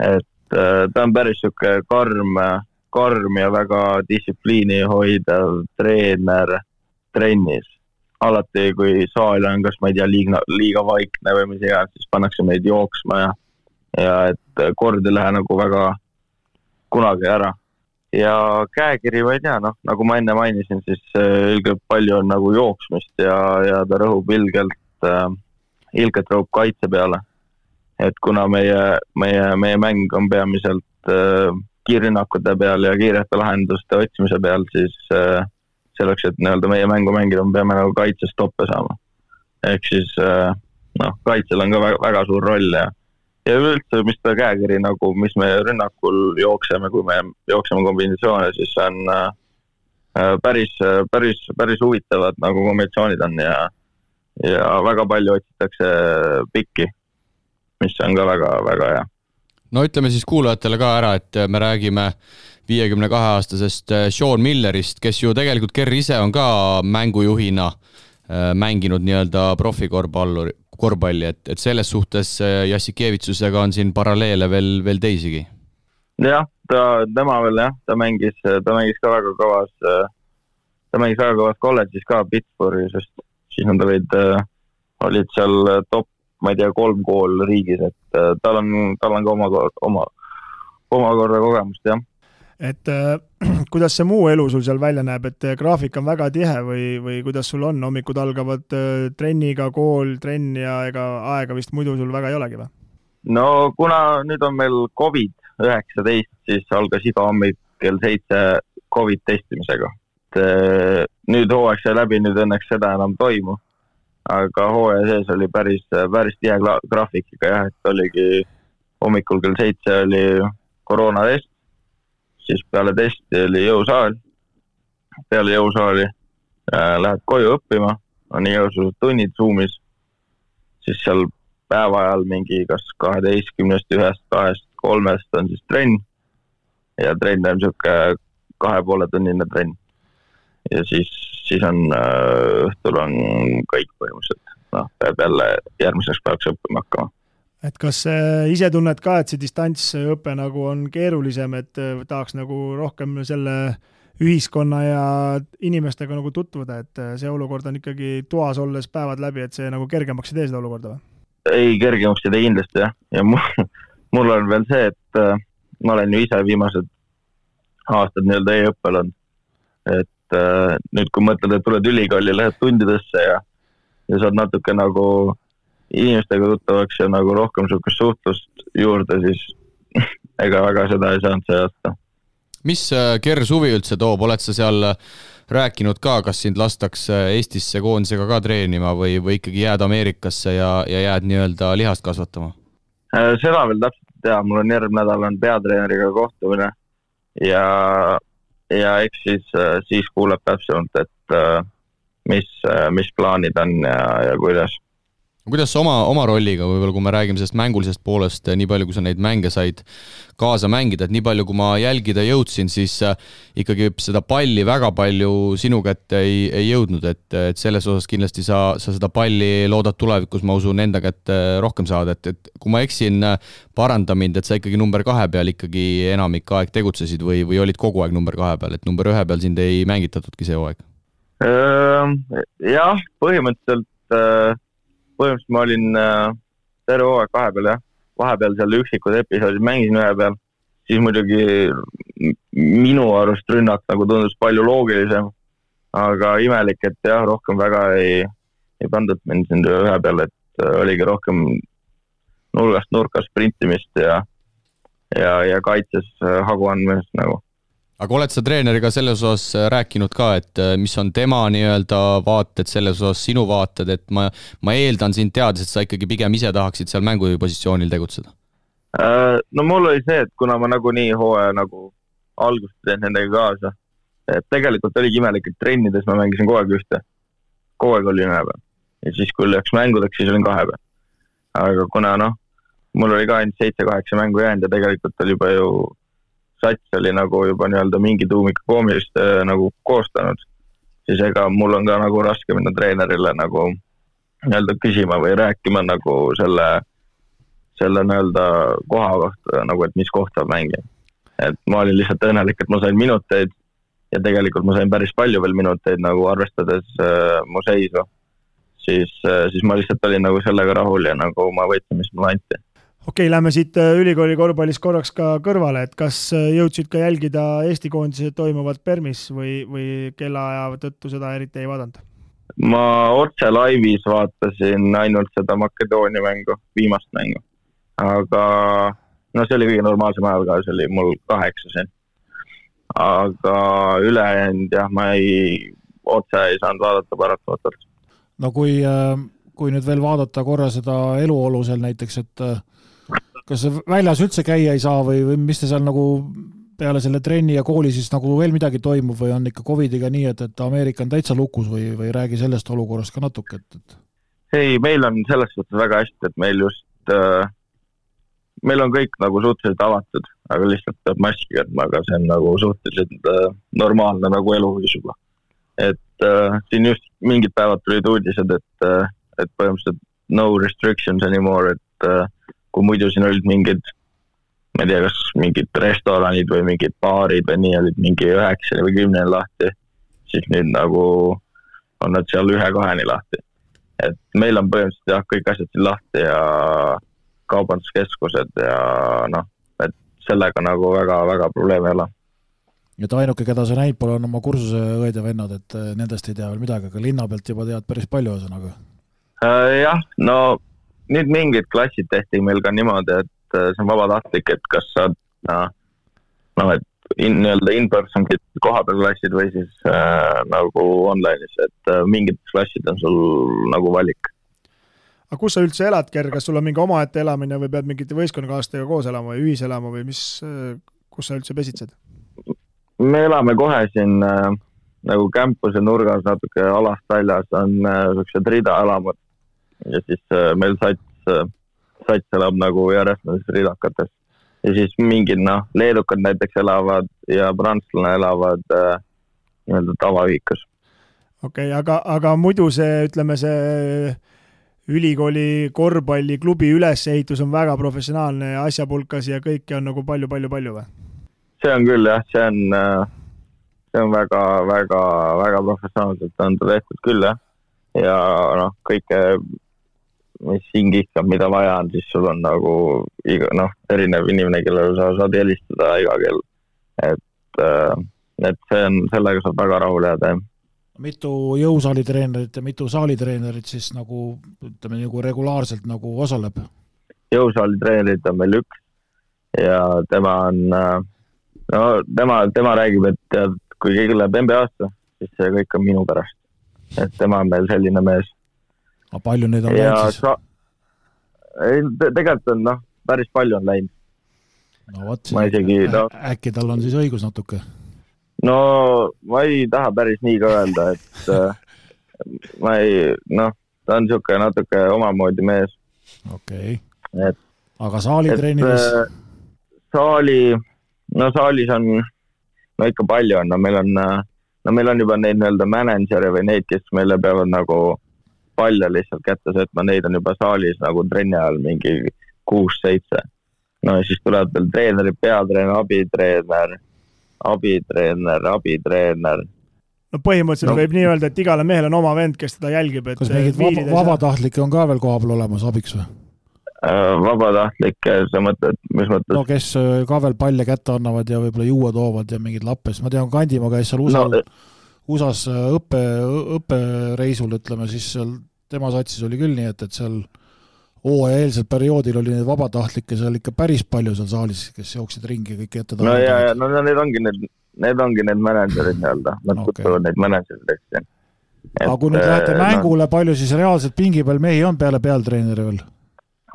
et öö, ta on päris sihuke karm, karm ja väga distsipliini hoidev treener trennis alati, kui saal on, kas ma ei tea, liiga, liiga vaikne või mis iganes, siis pannakse meid jooksma ja, ja et kord ei lähe nagu väga kunagi ära. ja käekiri, ma ei tea, noh, nagu ma enne mainisin, siis ilgelt palju on nagu jooksmist ja, ja ta rõhub ilgelt äh,, ilgelt rõhub kaitse peale. et kuna meie, meie, meie mäng on peamiselt äh, kiirrünnakute peal ja kiirete lahenduste otsimise peal, siis äh, selleks, et nii-öelda meie mängu mängida, me peame nagu kaitses stoppe saama. ehk siis äh, noh, kaitsel on ka väga, väga suur roll ja, ja üleüldse, mis ta käekiri nagu, mis me rünnakul jookseme, kui me jookseme kombinatsioone, siis see on äh, päris, päris, päris huvitavad nagu kombinatsioonid on ja, ja väga palju otsitakse pikki, mis on ka väga, väga hea no ütleme siis kuulajatele ka ära, et me räägime viiekümne kahe aastasest äh, Sean Millerist, kes ju tegelikult Kerr ise on ka mängujuhina äh, mänginud nii-öelda profikorvpalluri, korvpalli, et, et selles suhtes äh, Jassikevitsusega on siin paralleele veel, veel teisigi. jah, ta, tema veel jah, ta mängis, ta mängis ka väga kõvas, ta mängis väga kõvas kolledžis ka Pittsburghi, sest siis nad olid, olid seal top, ma ei tea, kolm kool riigis, et tal on, tal on ka oma, oma, omakorda kogemust, jah et äh, kuidas see muu elu sul seal välja näeb, et äh, graafik on väga tihe või, või kuidas sul on, hommikud algavad äh, trenniga, kool, trenn ja ega aega vist muidu sul väga ei olegi või? no kuna nüüd on meil Covid üheksateist, siis algas iga hommik kell seitse Covid testimisega. et nüüd hooaeg sai läbi, nüüd õnneks seda enam toimu. aga hooaja sees oli päris, päris tihe graafik ikka jah, et oligi hommikul kell seitse oli koroonatest, siis peale testi oli jõusaal, peale jõusaali äh, lähed koju õppima, on igasugused tunnid Zoomis, siis seal päeva ajal mingi kas kaheteistkümnest, ühest, kahest, kolmest on siis trenn. Ja trenn on niisugune kahe poole tunnine trenn. ja siis, siis on äh, õhtul on kõik põhimõtteliselt, noh, peab jälle järgmiseks päevaks õppima hakkama et kas ise tunned ka, et see distantsõpe nagu on keerulisem, et äh, tahaks nagu rohkem selle ühiskonna ja inimestega nagu tutvuda, et äh, see olukord on ikkagi toas olles päevad läbi, et see nagu kergemaks ei tee seda olukorda või? ei, kergemaks ei tee kindlasti jah, ja mul, mul on veel see, et äh, ma olen ju ise viimased aastad nii-öelda e-õppel olnud. et äh, nüüd, kui mõtled, et tuled ülikooli, lähed tundidesse ja, ja saad natuke nagu inimestega tuttavaks ja nagu rohkem niisugust suhtlust juurde, siis ega väga seda ei saanud see aasta. mis äh, suvi üldse toob, oled sa seal äh, rääkinud ka, kas sind lastakse Eestisse koondisega ka treenima või, või ikkagi jääd Ameerikasse ja, ja jääd nii-öelda lihast kasvatama? Äh, seda veel täpselt ei tea, mul on järgmine nädal on peatreeneriga kohtumine ja, ja eks siis, siis kuuleb täpsemalt, et mis, mis plaanid on ja, ja kuidas kuidas sa oma, oma rolliga võib-olla, kui me räägime sellest mängulisest poolest, nii palju, kui sa neid mänge said kaasa mängida, et nii palju, kui ma jälgida jõudsin, siis äh, ikkagi seda palli väga palju sinu kätte ei, ei jõudnud, et, et selles osas kindlasti sa, sa seda palli loodad tulevikus, ma usun, enda kätte rohkem saada, et, et kui ma eksin, paranda mind, et sa ikkagi number kahe peal ikkagi enamik aeg tegutsesid või, või olid kogu aeg number kahe peal, et number ühe peal sind ei mängitatudki see hooaeg? jah, põhimõtteliselt põhimõtteliselt ma olin äh, terve hooaeg kahe peal jah, vahepeal seal üksikud episoodid mängisin ühe peal, siis muidugi minu arust rünnak nagu tundus palju loogilisem. aga imelik, et jah, rohkem väga ei, ei pandud mind siin ühe peale, et äh, oligi rohkem nurgast nurka sprintimist ja, ja, ja kaitses äh, hagu andmist nagu aga oled sa treeneriga selles osas äh, rääkinud ka, et äh, mis on tema nii-öelda vaated, selles osas sinu vaated, et ma, ma eeldan sind teades, et sa ikkagi pigem ise tahaksid seal mängupositsioonil tegutseda? Äh, no mul oli see, et kuna ma nagunii hooaja nagu algust teen nendega kaasa, et tegelikult oligi imelik, et trennides ma mängisin kogu aeg ühte. kogu aeg olin ühe peal ja siis, kui läks mängudeks, siis olin kahe peal. aga kuna noh, mul oli ka ainult seitse-kaheksa mängu jäänud ja tegelikult oli juba ju sats oli nagu juba nii-öelda mingi tuumik koomilist äh, nagu koostanud, siis ega mul on ka nagu raske minna treenerile nagu nii-öelda küsima või rääkima nagu selle, selle nii-öelda koha kohta nagu, et mis kohta mängin. et ma olin lihtsalt õnnelik, et ma sain minuteid ja tegelikult ma sain päris palju veel minuteid nagu arvestades äh, mu seisu. siis äh,, siis ma lihtsalt olin nagu sellega rahul ja nagu ma võtsin, mis mulle anti okei okay,, lähme siit äh, ülikooli korvpallis korraks ka kõrvale, et kas äh, jõudsid ka jälgida Eesti koondise toimuvat Permis või, või kellaaja tõttu seda eriti ei vaadanud? ma otse laivis vaatasin ainult seda Makedoonia mängu, viimast mängu. aga no see oli kõige normaalsem ajal ka, see oli mul kaheksa siin. aga ülejäänud jah, ma ei, otse ei saanud vaadata paratamatult. no kui, äh, kui nüüd veel vaadata korra seda eluolu seal näiteks, et kas väljas üldse käia ei saa või, või mis te seal nagu peale selle trenni ja kooli siis nagu veel midagi toimub või on ikka Covidiga nii, et, et Ameerika on täitsa lukus või, või räägi sellest olukorrast ka natuke, et, et? ei, meil on selles suhtes väga hästi, et meil just äh,, meil on kõik nagu suhteliselt avatud, aga lihtsalt peab maski kandma, aga see on nagu suhteliselt äh, normaalne nagu eluviis juba. et äh, siin just mingid päevad tulid uudised, et äh,, et põhimõtteliselt no restrictions anymore, et äh, kui muidu siin olid mingid ma ei tea, kas mingid restoranid või mingid baarid või nii olid mingi üheksani või kümneni lahti, siis nüüd nagu on nad seal ühe-kaheni lahti. et meil on põhimõtteliselt jah, kõik asjad siin lahti ja kaubanduskeskused ja noh, et sellega nagu väga-väga probleeme ei ole. et ainuke, keda sa näinud pole, on oma kursuse õed ja vennad, et nendest ei tea veel midagi, aga linna pealt juba tead päris palju, ühesõnaga äh,. jah, no nüüd mingid klassid tehti meil ka niimoodi, et äh, see on vabatahtlik, et kas sa noh, noh, et in, nii-öelda in-person kohapeal klassid või siis äh, nagu online'is, et äh, mingid klassid on sul nagu valik. aga kus sa üldse elad, Ger, kas sul on mingi omaette elamine või pead mingite võistkonnakaaslastega koos elama või ühiselama või mis, äh, kus sa üldse pesitsed? me elame kohe siin äh, nagu campus'e nurgas natuke alast väljas on äh, siuksed ridaelamud ja siis äh, meil sats äh, sats elab nagu järjest nendes ridakates. ja siis mingid noh, leedukad näiteks elavad ja prantslane elavad äh, nii-öelda tavaühikus. okei okay,, aga, aga muidu see, ütleme see ülikooli korvpalliklubi ülesehitus on väga professionaalne ja asjapulkas ja kõike on nagu palju-palju-palju või? see on küll jah, see on, äh, see on väga-väga-väga professionaalselt on ta tehtud küll jah. ja noh, kõike mis hing ihkab, mida vaja on, siis sul on nagu iga, noh, erinev inimene, kellele sa saad helistada iga kell. et, äh, et see on, sellega saab väga rahule jääda, jah. mitu jõusaali treenerit ja mitu saalitreenerit siis nagu ütleme nagu regulaarselt nagu osaleb? jõusaali treenerit on meil üks ja tema on, äh, no tema, tema räägib, et tead, kui keegi läheb NBA-sse, siis see kõik on minu pärast. et tema on meil selline mees aga palju neid on läinud siis sa...? ei, tegelikult on noh, päris palju on läinud. no vot, siis no... äkki tal on siis õigus natuke? no ma ei taha päris nii ka öelda, et äh, ma ei, noh, ta on niisugune natuke omamoodi mees. okei okay.. et aga saalitreenides? Äh, saali, no saalis on, no ikka palju on, no meil on, äh, no meil on juba neid nii-öelda mänedžere või neid, kes meile peavad nagu palle lihtsalt kätte söötma, neid on juba saalis nagu trenni ajal mingi kuus-seitse. no ja siis tulevad veel treenerid, peatreener, abitreener, abitreener, abitreener. no põhimõtteliselt no. võib nii öelda, et igale mehel on oma vend, kes teda jälgib, et kas mingeid vaba, vabatahtlikke on ka veel kohapeal olemas abiks või? Äh, vabatahtlikke, sa mõtled, mis mõttes? no kes äh, ka veel palle kätte annavad ja võib-olla juua toovad ja mingeid lappe, sest ma tean, Kandimaa käis seal USA-l no, USA-s äh, õppe, õppereisul, ütleme siis seal tema satsis oli küll nii, et, et seal hooajaeelsel perioodil oli neid vabatahtlikke seal ikka päris palju seal saalis, kes jooksid ringi kõik ette no ja, ja no need ongi need, need ongi need mänedžerid nii-öelda, nad okay. kutsuvad neid mänedžeriteks siin. aga kui nüüd lähete äh, mängule no,, palju siis reaalselt pingi peal mehi on peale pealtreeneri veel?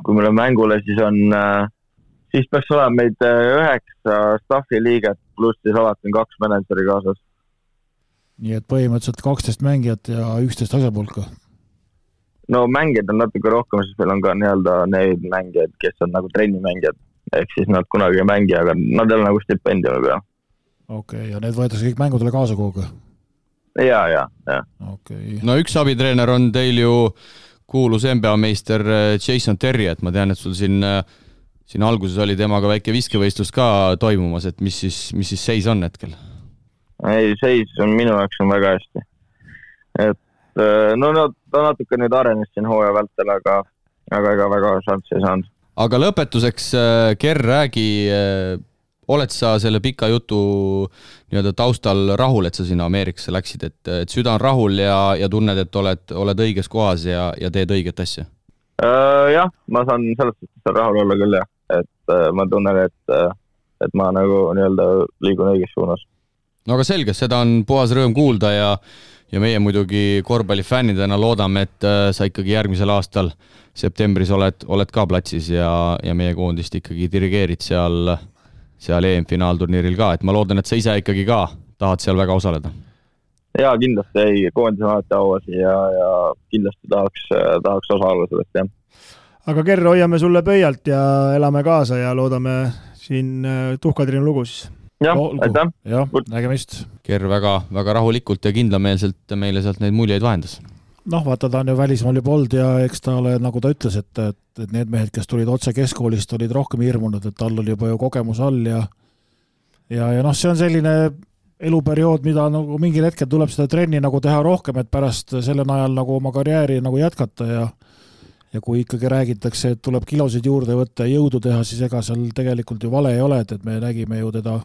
kui me läheme mängule, siis on äh, siis peaks olema meid üheksa staffi liiget, pluss siis alati on kaks mänedžeri kaasas nii et põhimõtteliselt kaksteist mängijat ja üksteist asjapulka? no mängijaid on natuke rohkem, sest meil on ka nii-öelda neid mängijaid, kes on nagu trennimängijad, ehk siis nad kunagi ei mängi, aga nad ei ole nagu stipendiumi peal. okei okay,, ja need võetakse kõik mängudele kaasa kogu aeg? ja, ja, ja. Okay. no üks abitreener on teil ju kuulus NBA meister äh, Jason Terry, et ma tean, et sul siin äh, siin alguses oli temaga väike viskevõistlus ka toimumas, et mis siis, mis siis seis on hetkel? Ei, seis on minu jaoks on väga hästi. et äh, no, no ta natuke nüüd arenes siin hooaja vältel, aga, aga ega väga šanssi ei saanud. aga lõpetuseks, äh, Ger, räägi, äh, oled sa selle pika jutu nii-öelda taustal rahul, et sa sinna Ameerikasse läksid, et, et süda on rahul ja, ja tunned, et oled, oled õiges kohas ja, ja teed õiget asja? jah, ma saan selles suhtes rahul olla küll, jah. et ma tunnen, et, et ma nagu nii-öelda liigun õiges suunas. No aga selge, seda on puhas rõõm kuulda ja ja meie muidugi korvpallifännidena loodame, et sa ikkagi järgmisel aastal septembris oled, oled ka platsis ja, ja meie koondist ikkagi dirigeerid seal, seal EM-finaalturniiril ka, et ma loodan, et sa ise ikkagi ka tahad seal väga osaleda jaa, kindlasti ei, koondis on alati auasi ja, ja kindlasti tahaks, tahaks osa olla sellest, jah. aga Ger, hoiame sulle pöialt ja elame kaasa ja loodame siin äh, tuhkatriinu lugu siis. Jah, aitäh! jah, nägemist! Ger väga, väga rahulikult ja kindlameelselt meile sealt neid muljeid vahendas noh, vaata, ta on ju välismaal juba olnud ja eks ta ole, nagu ta ütles, et, et, et need mehed, kes tulid otse keskkoolist, olid rohkem hirmunud, et tal oli juba ju kogemus all ja ja, ja noh, see on selline eluperiood, mida nagu mingil hetkel tuleb seda trenni nagu teha rohkem, et pärast selle najal nagu oma karjääri nagu jätkata ja ja kui ikkagi räägitakse, et tuleb kilosid juurde võtta ja jõudu teha, siis ega seal tegelikult ju vale ei ole, et, et me nägime ju teda,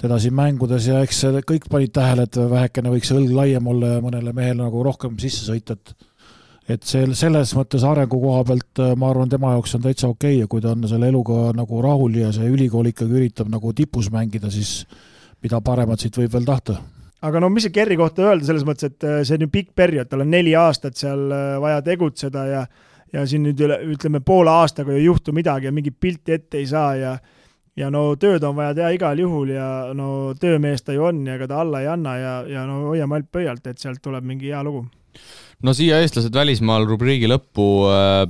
teda siin mängudes ja eks kõik panid tähele, et vähekene võiks õlg laiem olla ja mõnele mehele nagu rohkem sisse sõita, et et see, selles mõttes arengu koha pealt ma arvan, tema jaoks on täitsa okei okay ja kui ta on selle eluga nagu rahul ja see ülikool ikkagi üritab nagu tipus mängida, siis mida paremat siit võib veel tahta. Aga no mis see Kerri kohta öelda selles mõttes, et äh, see on ju pikk periood, tal on neli aastat seal äh, vaja tegutseda ja ja siin nüüd üle, ütleme poole aastaga ei juhtu midagi ja mingit pilti ette ei saa ja ja no tööd on vaja teha igal juhul ja no töömees ta ju on ja ega ta alla ei anna ja, ja no hoiame alt pöialt, et sealt tuleb mingi hea lugu. no siia eestlased välismaal rubriigi lõppu äh,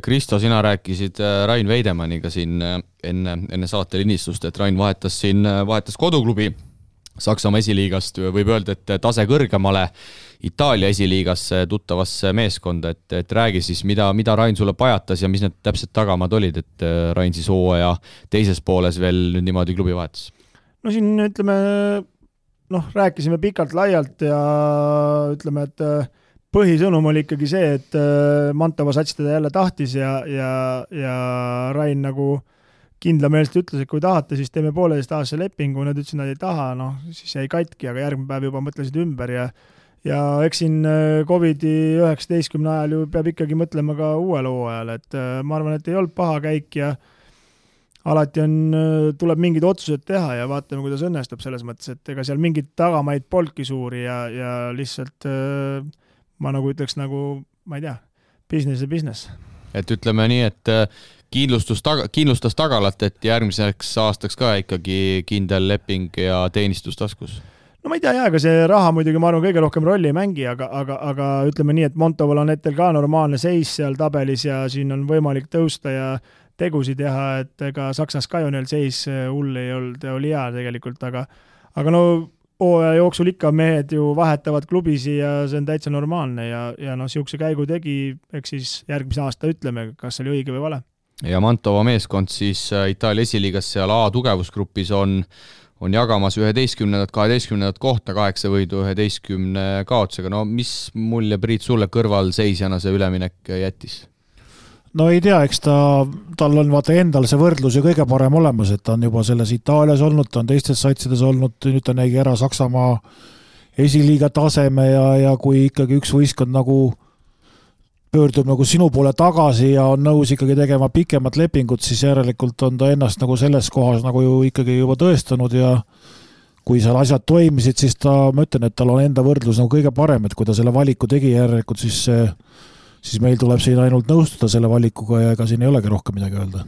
Kristo, sina rääkisid Rain Veidemanniga siin enne, enne saate lindistust, et Rain vahetas siin, vahetas koduklubi Saksamaa esiliigast, võib öelda, et tase kõrgemale Itaalia esiliigasse tuttavasse meeskonda, et, et räägi siis, mida, mida Rain sulle pajatas ja mis need täpsed tagamaad olid, et äh, Rain siis hooaja teises pooles veel nüüd niimoodi klubi vahetas? no siin ütleme noh, rääkisime pikalt-laialt ja ütleme, et äh, põhisõnum oli ikkagi see, et äh, Mantova sats teda jälle tahtis ja, ja, ja Rain nagu kindlameelselt ütles, et kui tahate, siis teeme pooleteistaastase lepingu, nad ütlesid, nad ei taha, noh, siis jäi katki, aga järgmine päev juba mõtlesid ümber ja ja eks siin äh, Covidi üheksateistkümne ajal ju peab ikkagi mõtlema ka uuele hooajale, et äh, ma arvan, et ei olnud paha käik ja alati on, äh, tuleb mingid otsused teha ja vaatame, kuidas õnnestub, selles mõttes, et ega seal mingeid tagamaid polnudki suuri ja, ja lihtsalt ma nagu ütleks nagu, ma ei tea, business ja business. et ütleme nii, et kindlustus taga, kindlustas tagalat, et järgmiseks aastaks ka ikkagi kindel leping ja teenistus taskus? No ma ei tea jaa, ega see raha muidugi, ma arvan, kõige rohkem rolli ei mängi, aga, aga, aga ütleme nii, et Montoval on hetkel ka normaalne seis seal tabelis ja siin on võimalik tõusta ja tegusid teha, et ega Saksas ka ju neil seis hull ei olnud, oli hea tegelikult, aga aga no hooaja jooksul ikka mehed ju vahetavad klubisi ja see on täitsa normaalne ja, ja noh, niisuguse käigu tegi, eks siis järgmise aasta ütleme, kas oli õige või vale. Ja Mantova meeskond siis äh, Itaalia esiliigas seal A tugevusgrupis on, on jagamas üheteistkümnendat, kaheteistkümnendat kohta, kaheksa võidu, üheteistkümne kaotusega, no mis mulje, Priit, sulle kõrvalseisjana see üleminek jättis? no ei tea, eks ta, tal on vaata endal see võrdlus ju kõige parem olemas, et ta on juba selles Itaalias olnud, ta on teistes satsides olnud, nüüd ta nägi ära Saksamaa esiliiga taseme ja, ja kui ikkagi üks võistkond nagu pöördub nagu sinu poole tagasi ja on nõus ikkagi tegema pikemat lepingut, siis järelikult on ta ennast nagu selles kohas nagu ju ikkagi juba tõestanud ja kui seal asjad toimisid, siis ta, ma ütlen, et tal on enda võrdlus nagu kõige parem, et kui ta selle valiku tegi, järelikult siis siis meil tuleb siin ainult nõustuda selle valikuga ja ega siin ei olegi rohkem midagi öelda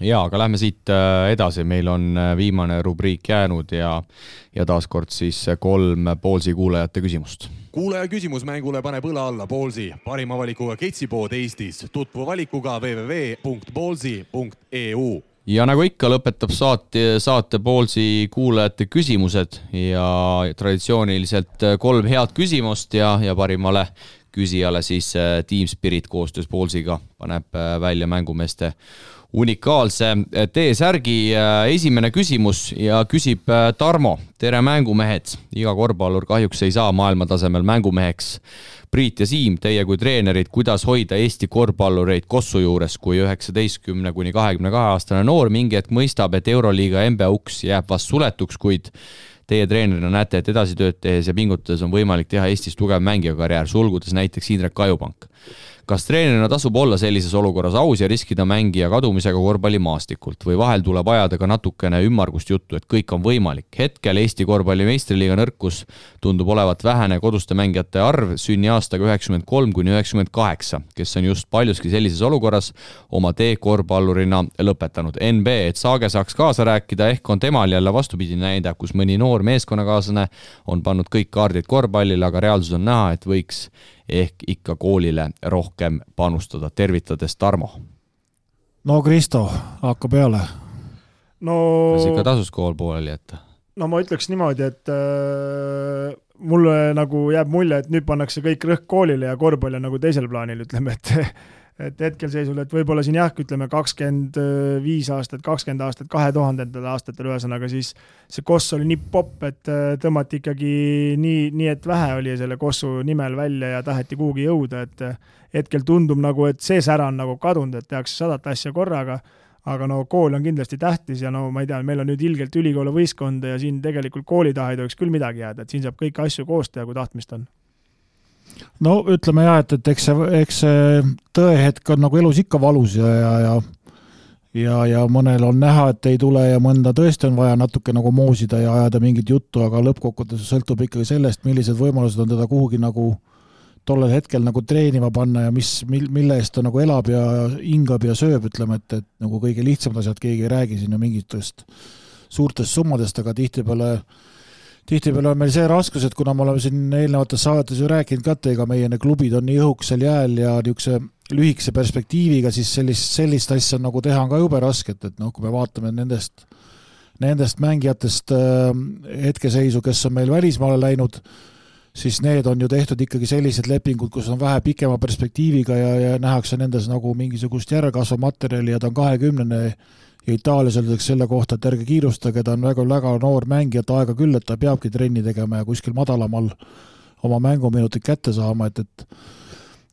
jaa, aga lähme siit äh, edasi, meil on äh, viimane rubriik jäänud ja, ja taaskord siis kolm Poolsi kuulajate küsimust. kuulaja küsimus mängule paneb õla alla Poolsi, parima valikuga ketsipood Eestis. tutvu valikuga www.poolsi.eu ja nagu ikka, lõpetab saate, saate Poolsi kuulajate küsimused ja traditsiooniliselt kolm head küsimust ja, ja parimale küsijale siis äh, Team Spirit koostöös Poolsiga paneb välja mängumeeste unikaalse eh, T-särgi eh, esimene küsimus ja küsib eh, Tarmo. tere, mängumehed. iga korvpallur kahjuks ei saa maailmatasemel mängumeheks. Priit ja Siim, teie kui treenerid, kuidas hoida Eesti korvpallureid Kossu juures, kui üheksateistkümne kuni kahekümne kahe aastane noor mingi hetk mõistab, et Euroliiga NBA uks jääb vast suletuks, kuid Teie treenerina näete, et edasi tööd tehes ja pingutades on võimalik teha Eestis tugev mängijakarjäär, sulgudes näiteks Indrek Kajupank kas treenerina tasub olla sellises olukorras aus ja riskida mängija kadumisega korvpallimaastikult või vahel tuleb ajada ka natukene ümmargust juttu, et kõik on võimalik. hetkel Eesti korvpalli meistriliiga nõrkus tundub olevat vähene koduste mängijate arv sünniaastaga üheksakümmend kolm kuni üheksakümmend kaheksa, kes on just paljuski sellises olukorras oma tee korvpallurina lõpetanud. NB, et Saage saaks kaasa rääkida, ehk on temal jälle vastupidine näide, kus mõni noor meeskonnakaaslane on pannud kõik kaardid korvpallile, aga reaalsus on näha, et võiks ehk ikka koolile rohkem panustada, tervitades Tarmo. no Kristo, hakka peale. no kas ikka tasus kool pooleli jätta? no ma ütleks niimoodi, et äh, mulle nagu jääb mulje, et nüüd pannakse kõik rõhk koolile ja korvpall on nagu teisel plaanil, ütleme, et et hetkelseisul, et võib-olla siin jah, ütleme kakskümmend viis aastat, kakskümmend aastat, kahe tuhandendatel aastatel, ühesõnaga siis see Koss oli nii popp, et äh, tõmmati ikkagi nii, nii et vähe oli selle Kossu nimel välja ja taheti kuhugi jõuda, et äh, hetkel tundub nagu, et see sära on nagu kadunud, et tehakse sadat asja korraga, aga no kool on kindlasti tähtis ja no ma ei tea, meil on nüüd ilgelt ülikooli võistkond ja siin tegelikult kooli taha ei tohiks küll midagi jääda, et siin saab kõiki asju koos teha, kui tahtmist on no ütleme jah, et, et eks see, eks see tõehetk on nagu elus ikka valus ja, ja, ja ja, ja mõnel on näha, et ei tule ja mõnda tõesti on vaja natuke nagu moosida ja ajada mingit juttu, aga lõppkokkuvõttes sõltub ikkagi sellest, millised võimalused on teda kuhugi nagu tollel hetkel nagu treenima panna ja mis, mil-, mille eest ta nagu elab ja hingab ja sööb, ütleme, et, et nagu kõige lihtsamad asjad, keegi ei räägi siin ju mingitest suurtest summadest, aga tihtipeale äh, tihtipeale on meil see raskus, et kuna me oleme siin eelnevates saadetes ju rääkinud ka, et ega meie need klubid on nii õhukesel jääl ja niisuguse lühikese perspektiiviga, siis sellist, sellist asja nagu teha on ka jube raske, et, et noh, kui me vaatame nendest, nendest mängijatest äh, hetkeseisu, kes on meil välismaale läinud, siis need on ju tehtud ikkagi sellised lepingud, kus on vähe pikema perspektiiviga ja, ja nähakse nendes nagu mingisugust järelkasvumaterjali ja ta on kahekümnene ja Itaalias öeldakse selle kohta, et ärge kiirustage, ta on väga-väga noor mängija, et aega küll, et ta peabki trenni tegema ja kuskil madalamal oma mänguminutid kätte saama, et, et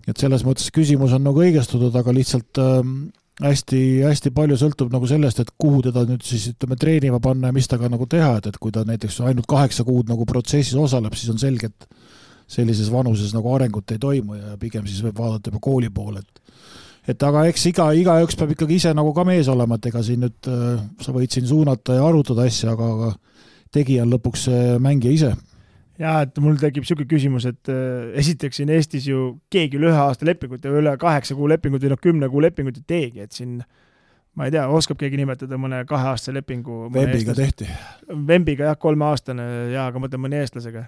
et selles mõttes küsimus on nagu õigestunud, aga lihtsalt ähm, hästi, hästi palju sõltub nagu sellest, et kuhu teda nüüd siis ütleme, treenima panna ja mis temaga nagu teha, et, et kui ta näiteks ainult kaheksa kuud nagu protsessis osaleb, siis on selge, et sellises vanuses nagu arengut ei toimu ja pigem siis võib vaadata juba kooli poole, et et aga eks iga, igaüks peab ikkagi ise nagu ka mees olema, et ega siin nüüd äh, sa võid siin suunata ja arutada asja, aga, aga tegija on lõpuks mängija ise ja et mul tekib niisugune küsimus, et äh, esiteks siin Eestis ju keegi üle ühe aasta lepingut ja üle kaheksa kuu lepingut või noh, kümne kuu lepingut ei teegi, et siin ma ei tea, oskab keegi nimetada mõne kaheaastase lepingu? Vembiga tehti. Vembiga jah, kolmeaastane ja, aga ma mõtlen mõne eestlasega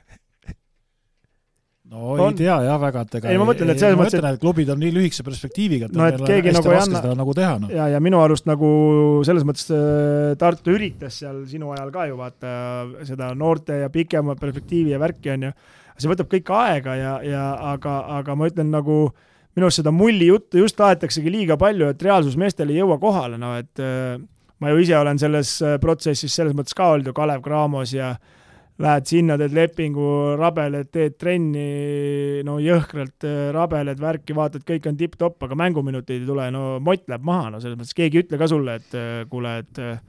no on. ei tea jah väga, et ega ei, ma mõtlen, et selles mõttes, et klubid on nii lühikese perspektiiviga, et no et keegi nagu ei anna seda nagu teha no.. ja, ja minu arust nagu selles mõttes äh, Tartu üritas seal sinu ajal ka ju vaata seda noorte ja pikema perspektiivi ja värki on ju, see võtab kõik aega ja, ja aga, aga ma ütlen nagu minu arust seda mulli juttu just tahetakse liiga palju, et reaalsus meestel ei jõua kohale, no et äh, ma ju ise olen selles äh, protsessis selles mõttes ka olnud ju Kalev Cramos ja äh, lähed sinna, teed lepingu, rabeled, teed trenni, no jõhkralt äh, rabeled, värki, vaatad, kõik on tipp-topp, aga mänguminuteid ei tule, no mott läheb maha, no selles mõttes keegi ei ütle ka sulle, et äh, kuule, et äh,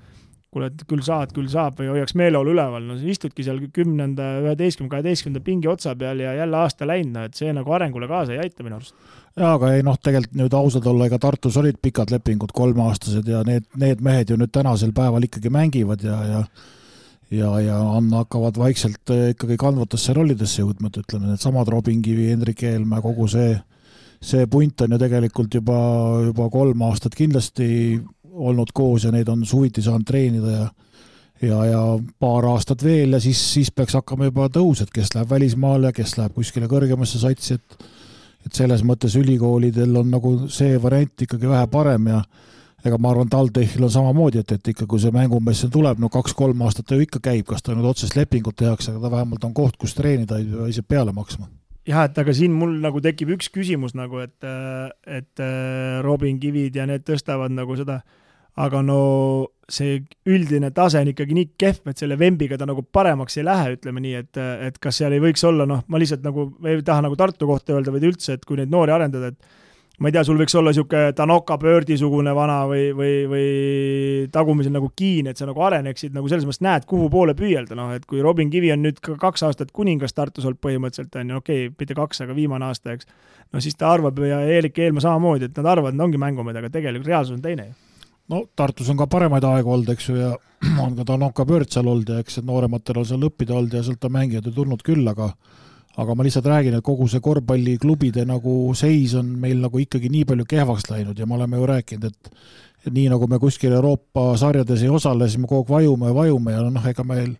kuule, et küll saad, küll saab või hoiaks meeleolu üleval, no sa istudki seal kümnenda, üheteistkümnenda, kaheteistkümnenda pingi otsa peal ja jälle aasta läinud, no et see nagu arengule kaasa ei aita minu arust. jaa, aga ei noh, tegelikult nüüd ausad olla, ega Tartus olid pikad lepingud, kolmeaastased ja need, need mehed ju nüüd tänasel päeval ikkagi mängivad ja, ja ja, ja on, hakkavad vaikselt äh, ikkagi kandvatesse rollidesse jõudma, et ütleme, needsamad Robin Kivi, Hendrik Eelmäe, kogu see, see punt on ju tegelikult juba, juba kolm aastat kindlasti olnud koos ja neid on suviti saanud treenida ja ja, ja paar aastat veel ja siis, siis peaks hakkama juba tõus, et kes läheb välismaale kes läheb kuskile kõrgemasse satsi, et et selles mõttes ülikoolidel on nagu see variant ikkagi vähe parem ja ega ma arvan, TalTechil on samamoodi, et, et ikka, kui see mängumees siin tuleb, no kaks-kolm aastat ta ju ikka käib, kas ta nüüd otsest lepingut tehakse, aga ta vähemalt on koht, kus treenida, ei pea ise peale maksma. jah, et aga siin mul nagu tekib üks küsimus nagu, et, et Robin Kivid ja need tõstavad nagu seda, aga no see üldine tase on ikkagi nii kehv, et selle Vembiga ta nagu paremaks ei lähe, ütleme nii, et, et kas seal ei võiks olla, noh, ma lihtsalt nagu ei taha nagu Tartu kohta öelda, vaid üldse, et kui neid noori arendada, et ma ei tea, sul võiks olla niisugune Tanoka pöördisugune vana või, või, või tagumisel nagu kiin, et sa nagu areneksid nagu selles mõttes näed, kuhu poole püüelda, noh, et kui Robin Kivi on nüüd ka kaks aastat kuningas Tartus olnud põhimõtteliselt, on ju, okei okay,, mitte kaks, aga viimane aasta, eks, no siis ta arvab ja Eerik Eelmaa samamoodi, et nad arvavad, et ongi mängumehed, aga tegelikult reaalsus on teine ju. No Tartus on ka paremaid aegu olnud, eks ju, ja on ka Tanoka pöörd seal olnud ja eks noorematel on seal õppida olnud ja sealt on mängijad ju tulnud küll, aga aga ma lihtsalt räägin, et kogu see korvpalliklubide nagu seis on meil nagu ikkagi nii palju kehvaks läinud ja me oleme ju rääkinud, et nii, nagu me kuskil Euroopa sarjades ei osale, siis me kogu aeg vajume ja vajume ja noh, ega meil,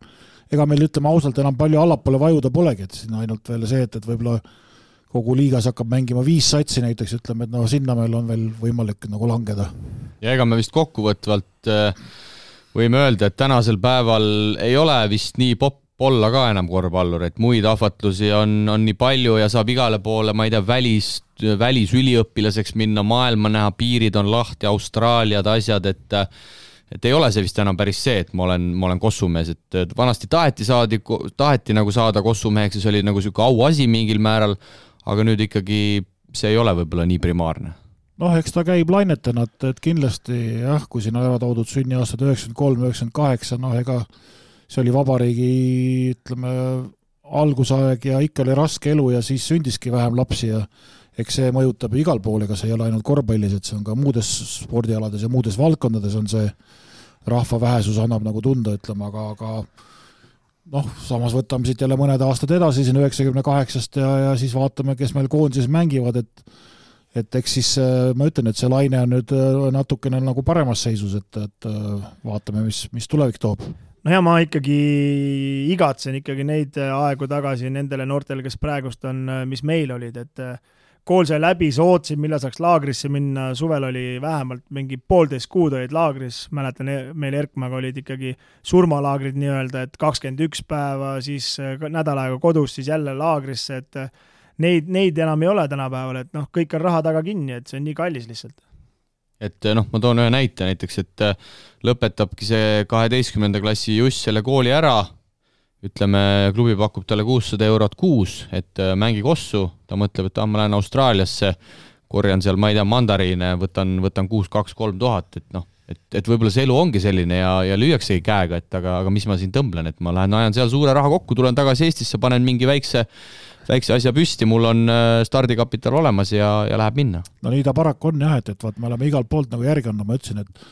ega meil ütleme ausalt, enam palju allapoole vajuda polegi, et siin ainult veel see, et, et võib-olla kogu liigas hakkab mängima viis satsi näiteks, ütleme, et no sinna meil on veel võimalik nagu langeda. ja ega me vist kokkuvõtvalt äh, võime öelda, et tänasel päeval ei ole vist nii popp olla ka enam korvpallur, et muid ahvatlusi on, on nii palju ja saab igale poole, ma ei tea, välis, välisüliõpilaseks minna, maailma näha, piirid on lahti, Austraaliad, asjad, et et ei ole see vist enam päris see, et ma olen, ma olen kossumees, et vanasti taheti saadi, taheti nagu saada kossumeheks ja see oli nagu niisugune auasi mingil määral, aga nüüd ikkagi see ei ole võib-olla nii primaarne. noh, eks ta käib lainetena, et, et kindlasti jah, kui siin ära toodud sünniaastad üheksakümmend kolm, üheksakümmend kaheksa, noh ega see oli vabariigi, ütleme, algusaeg ja ikka oli raske elu ja siis sündiski vähem lapsi ja eks see mõjutab igal pool, ega see ei ole ainult korvpallis, et see on ka muudes spordialades ja muudes valdkondades on see rahva vähesus annab nagu tunda, ütleme, aga, aga noh, samas võtame siit jälle mõned aastad edasi siin üheksakümne kaheksast ja, ja siis vaatame, kes meil koondises mängivad, et et eks siis ma ütlen, et see laine on nüüd natukene nagu paremas seisus, et, et vaatame, mis, mis tulevik toob no ja ma ikkagi igatsen ikkagi neid aegu tagasi nendele noortele, kes praegust on, mis meil olid, et äh, kool sai läbi, sa ootasid, millal saaks laagrisse minna, suvel oli vähemalt mingi poolteist kuud olid laagris, mäletan, e-, meil Erkmaga olid ikkagi surmalaagrid nii-öelda, et kakskümmend üks päeva, siis äh, nädal aega kodus, siis jälle laagrisse, et äh, neid, neid enam ei ole tänapäeval, et noh, kõik on raha taga kinni, et see on nii kallis lihtsalt et noh, ma toon ühe näite näiteks, et äh, lõpetabki see kaheteistkümnenda klassi Juss selle kooli ära, ütleme, klubi pakub talle kuussada eurot kuus, et äh, mängi kossu, ta mõtleb, et ah, ma lähen Austraaliasse, korjan seal, ma ei tea, mandariine, võtan, võtan kuus, kaks, kolm tuhat, et noh, et, et võib-olla see elu ongi selline ja, ja lüüaksegi käega, et aga, aga mis ma siin tõmblen, et ma lähen ajan seal suure raha kokku, tulen tagasi Eestisse, panen mingi väikse väikse asja püsti, mul on äh, stardikapital olemas ja, ja läheb minna. no nii ta paraku on jah, et, et vaat me oleme igalt poolt nagu järgi andnud, ma ütlesin, et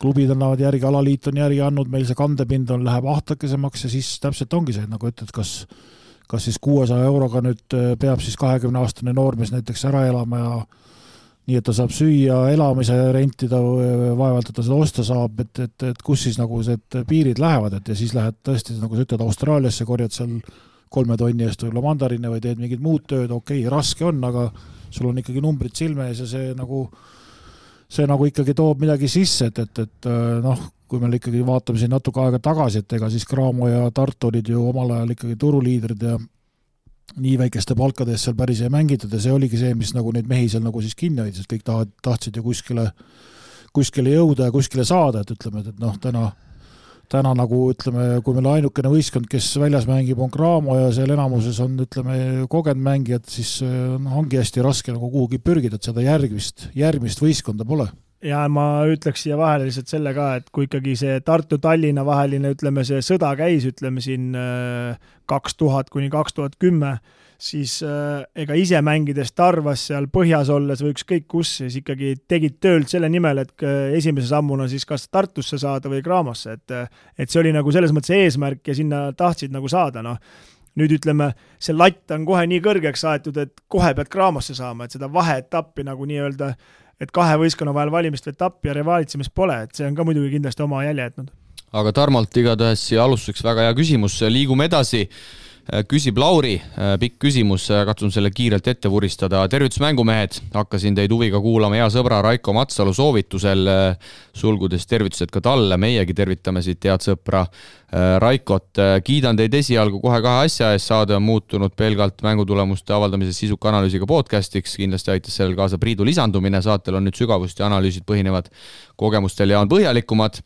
klubid annavad järgi, alaliit on järgi andnud, meil see kandepind on, läheb ahtakesemaks ja siis täpselt ongi see, nagu ütled, kas kas siis kuuesaja euroga nüüd äh, peab siis kahekümne-aastane noormees näiteks ära elama ja nii et ta saab süüa, elamise rentida, vaevalt et ta seda osta saab, et, et, et kus siis nagu need piirid lähevad, et ja siis lähed tõesti, nagu sa ütled, Austraaliasse, korjad seal kolme tonni eest võib-olla mandariine või teed mingit muud tööd, okei okay,, raske on, aga sul on ikkagi numbrid silme ees ja see nagu, see nagu ikkagi toob midagi sisse, et, et, et noh, kui me ikkagi vaatame siin natuke aega tagasi, et ega siis Cramo ja Tartu olid ju omal ajal ikkagi turuliidrid ja nii väikeste palkade eest seal päris ei mängitud ja see oligi see, mis nagu neid mehi seal nagu siis kinni hoidis, et kõik tahavad, tahtsid ju kuskile, kuskile jõuda ja kuskile saada, et ütleme, et noh, täna täna nagu ütleme, kui meil ainukene võistkond, kes väljas mängib, on Cramo ja seal enamuses on, ütleme, kogenud mängijad, siis noh, ongi hästi raske nagu kuhugi pürgida, et seda järgmist, järgmist võistkonda pole. Ja ma ütleks siia vahele lihtsalt selle ka, et kui ikkagi see Tartu-Tallinna vaheline, ütleme, see sõda käis, ütleme siin äh, kaks tuhat kuni kaks tuhat kümme, siis äh, ega ise mängides Tarvas seal põhjas olles või ükskõik kus, siis ikkagi tegid tööd selle nimel, et äh, esimese sammuna siis kas Tartusse saada või Craamosse, et äh, et see oli nagu selles mõttes eesmärk ja sinna tahtsid nagu saada, noh. nüüd ütleme, see latt on kohe nii kõrgeks aetud, et kohe pead Craamosse saama, et seda vaheetappi nagu nii-öelda, et kahe võistkonna vahel valimist või etappi ja rivaalitsemist pole, et see on ka muidugi kindlasti oma jälje jätnud. aga Tarmolt igatahes siia alustuseks väga hea küsimus, liigume edasi küsib Lauri, äh, pikk küsimus, äh, katsun selle kiirelt ette vuristada. tervitus, mängumehed, hakkasin teid huviga kuulama. Hea sõbra Raiko Matsalu soovitusel, sulgudes tervitused ka talle, meiegi tervitame siit head sõpra Raikot. kiidan teid esialgu kohe kahe asja eest, saade on muutunud pelgalt mängutulemuste avaldamisest sisuka analüüsiga podcast'iks, kindlasti aitas sellele kaasa Priidu lisandumine, saatel on nüüd sügavust ja analüüsid põhinevad kogemustel ja on põhjalikumad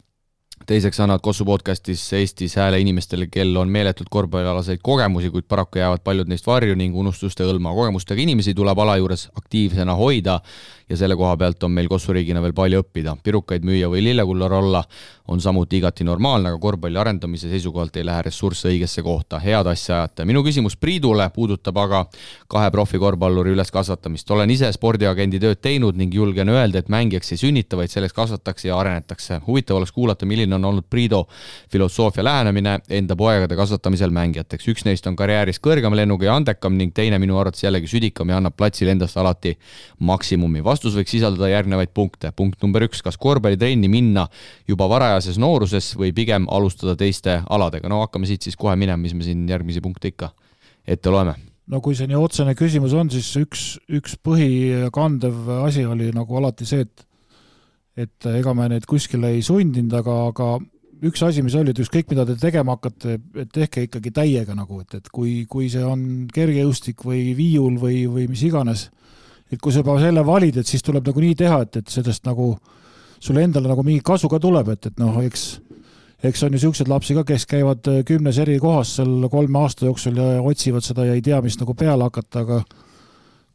teiseks annavad Kossu podcastis Eestis hääle inimestele, kel on meeletult korvpallialaseid kogemusi, kuid paraku jäävad paljud neist varju ning unustuste hõlma. kogemustega inimesi tuleb ala juures aktiivsena hoida ja selle koha pealt on meil Kossuriigina veel palju õppida. pirukaid müüa või lillekullar olla on samuti igati normaalne, aga korvpalli arendamise seisukohalt ei lähe ressursse õigesse kohta, head asja ajate. minu küsimus Priidule puudutab aga kahe profikorvpalluri üleskasvatamist. olen ise spordiagendi tööd teinud ning julgen öelda, et mängijaks ei sünnita, vaid selleks kasvatakse ja arenetakse. huvitav oleks kuulata, milline on olnud Priido filosoofia lähenemine enda poegade kasvatamisel mängijateks. üks neist on karjääris kõrgema lennuga ja andekam ning teine minu arvates jällegi südikam ja annab platsil endast alati maksimumi. Vastus võiks sisaldada järgnevaid punkte. punkt number üks, kas korvpallitrenni minna juba varajases nooruses või pigem alustada teiste aladega? no hakkame siit siis kohe minema, mis me siin järgmisi punkte ikka ette loeme no kui see nii otsene küsimus on, siis üks, üks põhikandev asi oli nagu alati see, et et ega me neid kuskile ei sundinud, aga, aga üks asi, mis oli, et ükskõik, mida te tegema hakkate, et tehke ikkagi täiega nagu, et, et kui, kui see on kergejõustik või viiul või, või mis iganes, et kui sa juba selle valid, et siis tuleb nagu nii teha, et, et sellest nagu sulle endale nagu mingi kasu ka tuleb, et, et noh, eks eks on ju niisuguseid lapsi ka, kes käivad kümnes eri kohas seal kolme aasta jooksul ja otsivad seda ja ei tea, mis nagu peale hakata, aga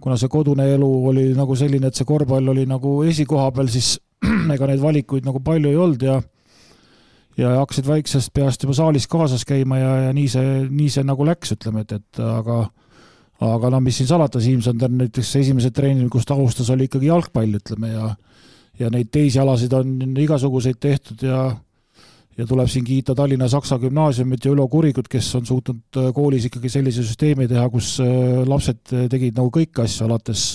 kuna see kodune elu oli nagu selline, et see korvpall oli nagu esikoha peal, siis ega neid valikuid nagu palju ei olnud ja ja hakkasid väiksest peast juba saalis kaasas käima ja, ja nii see, nii see nagu läks, ütleme, et, et aga aga no mis siin salata, Siim-Sander näiteks esimesed treeningud, kus ta alustas, oli ikkagi jalgpall, ütleme, ja ja neid teisi alasid on igasuguseid tehtud ja ja tuleb siin kiita Tallinna Saksa Gümnaasiumit ja Ülo Kurikut, kes on suutnud koolis ikkagi sellise süsteemi teha, kus äh, lapsed tegid nagu kõiki asju, alates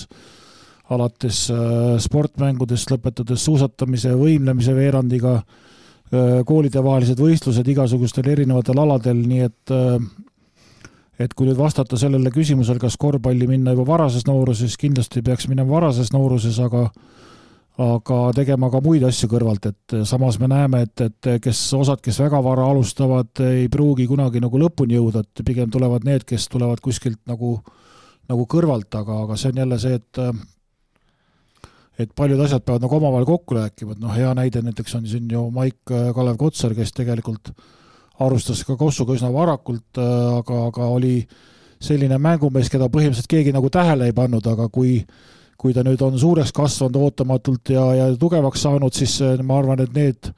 alates äh, sportmängudest, lõpetades suusatamise, võimlemise veerandiga, äh, koolidevahelised võistlused igasugustel erinevatel aladel, nii et äh, et kui nüüd vastata sellele küsimusele, kas korvpalli minna juba varases nooruses, kindlasti peaks minema varases nooruses, aga aga tegema ka muid asju kõrvalt, et samas me näeme, et, et kes, osad, kes väga vara alustavad, ei pruugi kunagi nagu lõpuni jõuda, et pigem tulevad need, kes tulevad kuskilt nagu, nagu kõrvalt, aga, aga see on jälle see, et et paljud asjad peavad nagu omavahel kokku rääkima, et noh, hea näide näiteks on siin ju Maik äh, Kalev Kotsar, kes tegelikult alustas ka Kossuga üsna varakult, äh, aga, aga oli selline mängumees, keda põhimõtteliselt keegi nagu tähele ei pannud, aga kui kui ta nüüd on suureks kasvanud ootamatult ja, ja tugevaks saanud, siis äh, ma arvan, et need,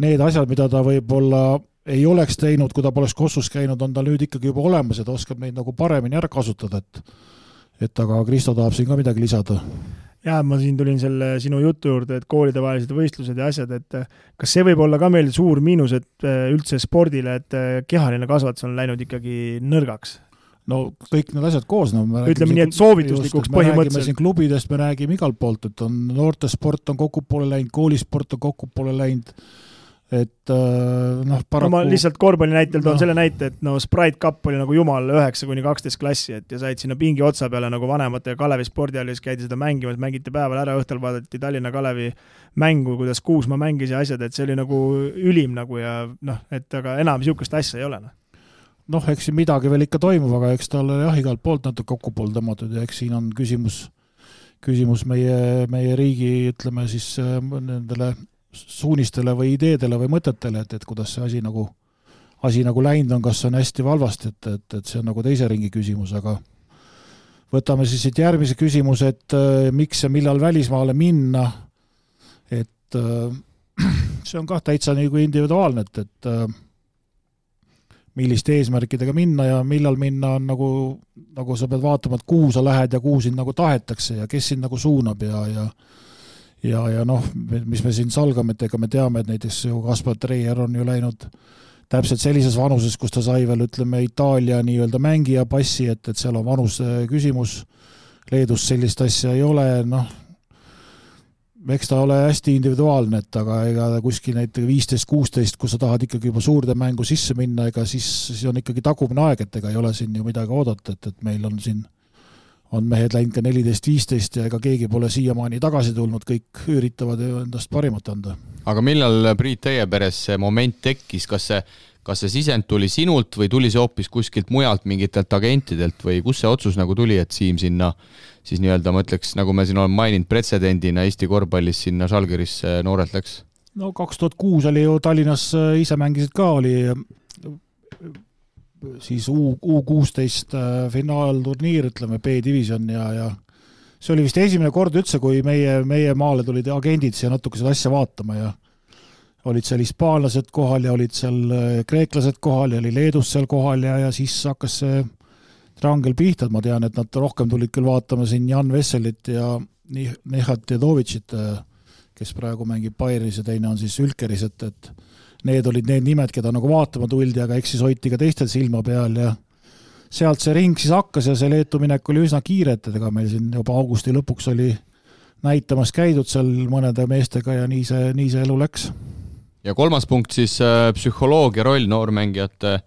need asjad, mida ta võib-olla ei oleks teinud, kui ta poleks Kossus käinud, on tal nüüd ikkagi juba olemas ja ta oskab neid nagu paremini ära kasutada, et et aga Kristo tahab siin ka midagi lisada jaa, ma siin tulin selle sinu jutu juurde, et koolidevahelised võistlused ja asjad, et eh, kas see võib olla ka meil suur miinus, et eh, üldse spordile, et eh, kehaline kasvatus on läinud ikkagi nõrgaks? no kõik need asjad koos, no me ütleme nii, et soovituslikuks põhimõtteliselt. siin klubidest me räägime igalt poolt, et on noortesport on kokku poole läinud, koolisport on kokku poole läinud et äh, noh, paraku no ma lihtsalt korvpalli näitel toon no. selle näite, et no Sprite Cup oli nagu jumal üheksa kuni kaksteist klassi, et ja said sinna pingi otsa peale nagu vanematega Kalevi spordihallis käidi seda mängimas, mängiti päeval ära, õhtul vaadati Tallinna Kalevi mängu, kuidas Kuusma mängis ja asjad, et see oli nagu ülim nagu ja noh, et aga enam niisugust asja ei ole, noh noh, eks siin midagi veel ikka toimub, aga eks tal jah, igalt poolt natuke kokku pool tõmmatud ja eks siin on küsimus, küsimus meie, meie riigi, ütleme siis äh, nendele suunistele või ideedele või mõtetele, et, et kuidas see asi nagu, asi nagu läinud on, kas on hästi või halvasti, et, et, et see on nagu teise ringi küsimus, aga võtame siis siit järgmise küsimuse, et äh, miks ja millal välismaale minna, et äh, see on kah täitsa nagu individuaalne, et, et äh, milliste eesmärkidega minna ja millal minna, on nagu, nagu sa pead vaatama, et kuhu sa lähed ja kuhu sind nagu tahetakse ja kes sind nagu suunab ja, ja ja, ja noh, mis me siin salgame, et ega me teame, et näiteks ju Kaspar Treier on ju läinud täpselt sellises vanuses, kus ta sai veel ütleme, Itaalia nii-öelda mängija passi, et, et seal on vanuse küsimus, Leedus sellist asja ei ole, noh, eks ta ole hästi individuaalne, et aga ega kuskil näiteks viisteist, kuusteist, kui sa tahad ikkagi juba suurde mängu sisse minna, ega siis, siis on ikkagi tagumine aeg, et ega ei ole siin ju midagi oodata, et, et meil on siin on mehed läinud ka neliteist, viisteist ja ega keegi pole siiamaani tagasi tulnud, kõik üritavad endast parimat anda. aga millal, Priit, teie peres see moment tekkis, kas see, kas see sisend tuli sinult või tuli see hoopis kuskilt mujalt, mingitelt agentidelt või kust see otsus nagu tuli, et Siim sinna siis nii-öelda ma ütleks, nagu me siin oleme maininud, pretsedendina Eesti korvpallis sinna Žalgirisse noorelt läks? no kaks tuhat kuus oli ju Tallinnas, ise mängisid ka, oli siis U, U kuusteist äh, finaalturniir, ütleme B-divisjon ja, ja see oli vist esimene kord üldse, kui meie, meie maale tulid agendid siia natuke seda asja vaatama ja olid seal hispaanlased kohal ja olid seal äh, kreeklased kohal ja oli Leedust seal kohal ja, ja siis hakkas see trangel pihta, et ma tean, et nad rohkem tulid küll vaatama siin Jan Vesselit ja Nehat Jedovitšit, äh, kes praegu mängib Bayeris ja teine on siis Ülkeris, et, et need olid need nimed, keda nagu vaatama tuldi, aga eks siis hoiti ka teistel silma peal ja sealt see ring siis hakkas ja see Leetu minek oli üsna kiire, et ega meil siin juba augusti lõpuks oli näitamas käidud seal mõnede meestega ja nii see, nii see elu läks ja kolmas punkt siis äh, psühholoogia roll noormängijate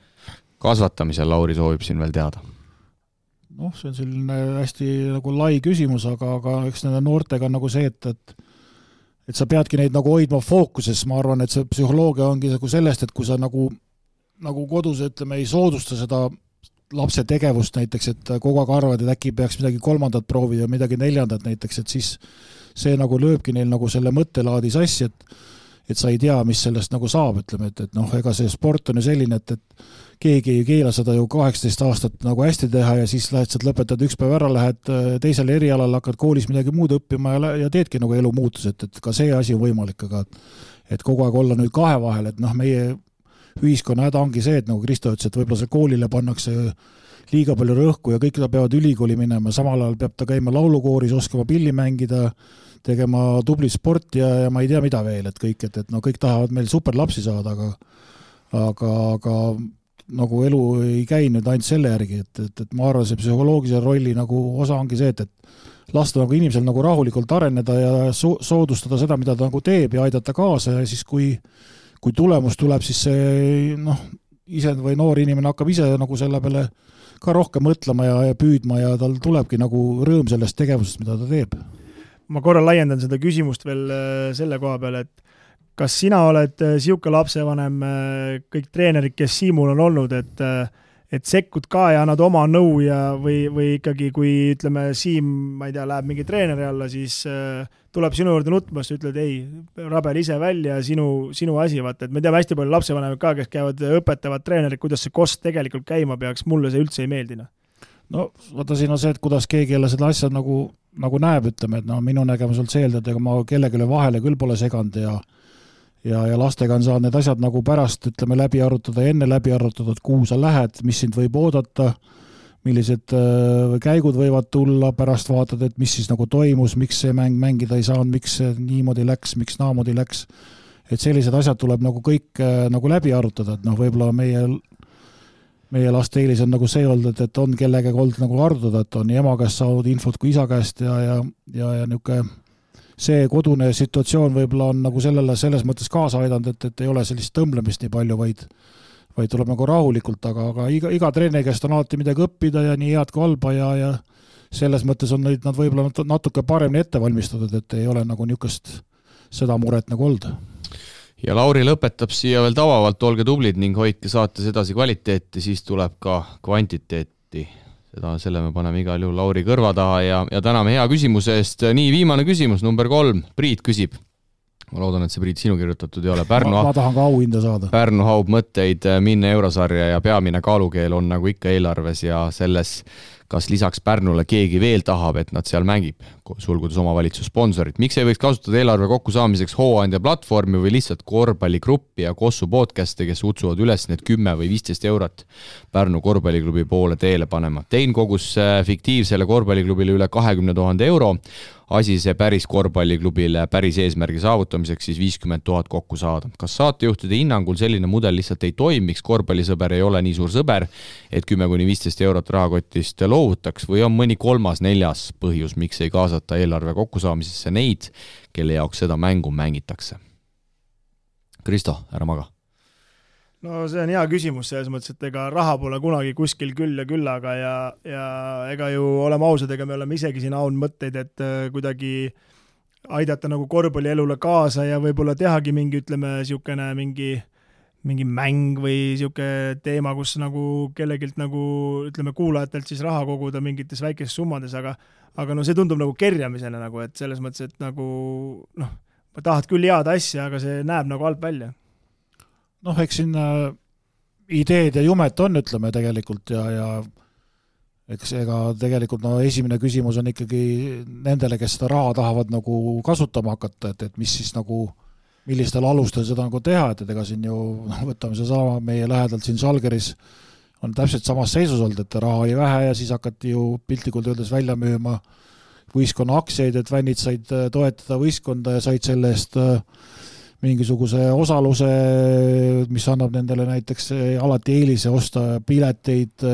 kasvatamisel, Lauri soovib siin veel teada. noh, see on selline hästi nagu lai küsimus, aga, aga eks nende noortega on nagu see, et, et et sa peadki neid nagu hoidma fookuses, ma arvan, et see psühholoogia ongi nagu sellest, et kui sa nagu, nagu kodus ütleme, ei soodusta seda lapse tegevust näiteks, et kogu aeg arvad, et äkki peaks midagi kolmandat proovida, midagi neljandat näiteks, et siis see nagu lööbki neil nagu selle mõttelaadi sassi, et et sa ei tea, mis sellest nagu saab, ütleme, et, et noh, ega see sport on ju selline, et, et keegi ei keela seda ju kaheksateist aastat nagu hästi teha ja siis lähed sealt, lõpetad üks päev ära, lähed äh, teisele erialale, hakkad koolis midagi muud õppima ja, ja teedki nagu elumuutused, et ka see asi on võimalik, aga et kogu aeg olla nüüd kahe vahel, et noh, meie ühiskonna häda ongi see, et nagu Kristo ütles, et võib-olla see koolile pannakse liiga palju rõhku ja kõik peavad ülikooli minema, samal ajal peab ta käima laulukooris, oskama pilli mängida, tegema tublit sporti ja, ja ma ei tea, mida veel, et kõik, et, et no kõik tahavad meil superlapsi saada, aga aga, aga nagu elu ei käi nüüd ainult selle järgi, et, et, et ma arvan, see psühholoogilise rolli nagu osa ongi see, et, et lasta nagu inimesel nagu rahulikult areneda ja so-, soodustada seda, mida ta nagu teeb ja aidata kaasa ja siis, kui kui tulemus tuleb, siis see noh, ise või noor inimene hakkab ise nagu selle peale ka rohkem mõtlema ja, ja püüdma ja tal tulebki nagu rõõm sellest tegevusest, mida ta teeb. Ma korra laiendan seda küsimust veel äh, selle koha peal, et kas sina oled niisugune äh, lapsevanem, äh, kõik treenerid, kes Siimul on olnud, et et sekkud ka ja annad oma nõu ja, või, või ikkagi, kui ütleme, Siim, ma ei tea, läheb mingi treeneri alla, siis äh, tuleb sinu juurde nutma, siis ütled ei, rabel ise välja, sinu, sinu asi, vaata, et me teame hästi palju lapsevanemaid ka, kes käivad, õpetavad treenerit, kuidas see kost tegelikult käima peaks, mulle see üldse ei meeldi, noh no vaata, siin on see, et kuidas keegi jälle seda asja nagu, nagu näeb, ütleme, et no minu nägemus on see, et ega ma kellelegi vahele küll pole seganud ja ja, ja lastega on saanud need asjad nagu pärast, ütleme, läbi arutada ja enne läbi arutada, et kuhu sa lähed, mis sind võib oodata, millised äh, käigud võivad tulla, pärast vaatad, et mis siis nagu toimus, miks see mäng mängida ei saanud, miks see niimoodi läks, miks naamoodi läks. et sellised asjad tuleb nagu kõik äh, nagu läbi arutada, et noh, võib-olla meie meie laste eelis on nagu see olnud, et, et on kellegagi olnud nagu arutada, et on nii ema käest saanud infot kui isa käest ja, ja, ja, ja niisugune see kodune situatsioon võib-olla on nagu sellele selles mõttes kaasa aidanud, et, et ei ole sellist tõmblemist nii palju, vaid vaid tuleb nagu rahulikult, aga, aga iga, iga treeneri käest on alati midagi õppida ja nii head kui halba ja, ja selles mõttes on neid nad võib-olla natuke paremini ette valmistatud, et ei ole nagu niisugust seda muret nagu olnud ja Lauri lõpetab siia veel tabavalt, olge tublid ning hoidke saates edasi kvaliteeti, siis tuleb ka kvantiteeti. Seda, selle me paneme igal juhul Lauri kõrva taha ja, ja täname hea küsimuse eest. nii, viimane küsimus, number kolm, Priit küsib. ma loodan, et see Priit sinu kirjutatud ei ole. Pärnu, ma, ma tahan ka auhinda saada. Pärnu haub mõtteid minna eurosarja ja peamine kaalukeel on nagu ikka eelarves ja selles kas lisaks Pärnule keegi veel tahab, et nad seal mängib, sulgudes omavalitsuse sponsorid, miks ei võiks kasutada eelarve kokkusaamiseks hooandja platvormi või lihtsalt korvpalligruppi ja Kossu podcast'e, kes kutsuvad üles need kümme või viisteist eurot Pärnu korvpalliklubi poole teele panema. Tein kogus äh, fiktiivsele korvpalliklubile üle kahekümne tuhande euro, asi see päris korvpalliklubile päris eesmärgi saavutamiseks siis viiskümmend tuhat kokku saada. kas saatejuhtide hinnangul selline mudel lihtsalt ei toimiks, korvpallisõber ei ole nii suur sõber, et kümme kuni viisteist eurot rahakotist loovutaks või on mõni kolmas-neljas põhjus, miks ei kaasata eelarve kokkusaamisesse neid, kelle jaoks seda mängu mängitakse? Kristo, ära maga no see on hea küsimus selles mõttes, et ega raha pole kunagi kuskil küll ja küllaga ja, ja ega ju oleme ausad, ega me oleme isegi siin audnud mõtteid, et äh, kuidagi aidata nagu korvpallielule kaasa ja võib-olla tehagi mingi, ütleme, niisugune mingi mingi mäng või niisugune teema, kus nagu kellegilt nagu ütleme, kuulajatelt siis raha koguda mingites väikestes summades, aga aga no see tundub nagu kerjamisena nagu, et selles mõttes, et nagu noh, tahad küll head asja, aga see näeb nagu halb välja. Noh, eks siin äh, ideed ja jumet on, ütleme tegelikult ja, ja eks ega tegelikult no esimene küsimus on ikkagi nendele, kes seda raha tahavad nagu kasutama hakata, et, et mis siis nagu, millistel alustel seda nagu teha, et, et ega siin ju noh, võtame seesama meie lähedalt siin Žalgiris on täpselt samas seisus olnud, et raha oli vähe ja siis hakati ju piltlikult öeldes välja müüma võistkonna aktsiaid, et fännid said äh, toetada võistkonda ja said selle eest äh, mingisuguse osaluse, mis annab nendele näiteks äh, alati eelise osta pileteid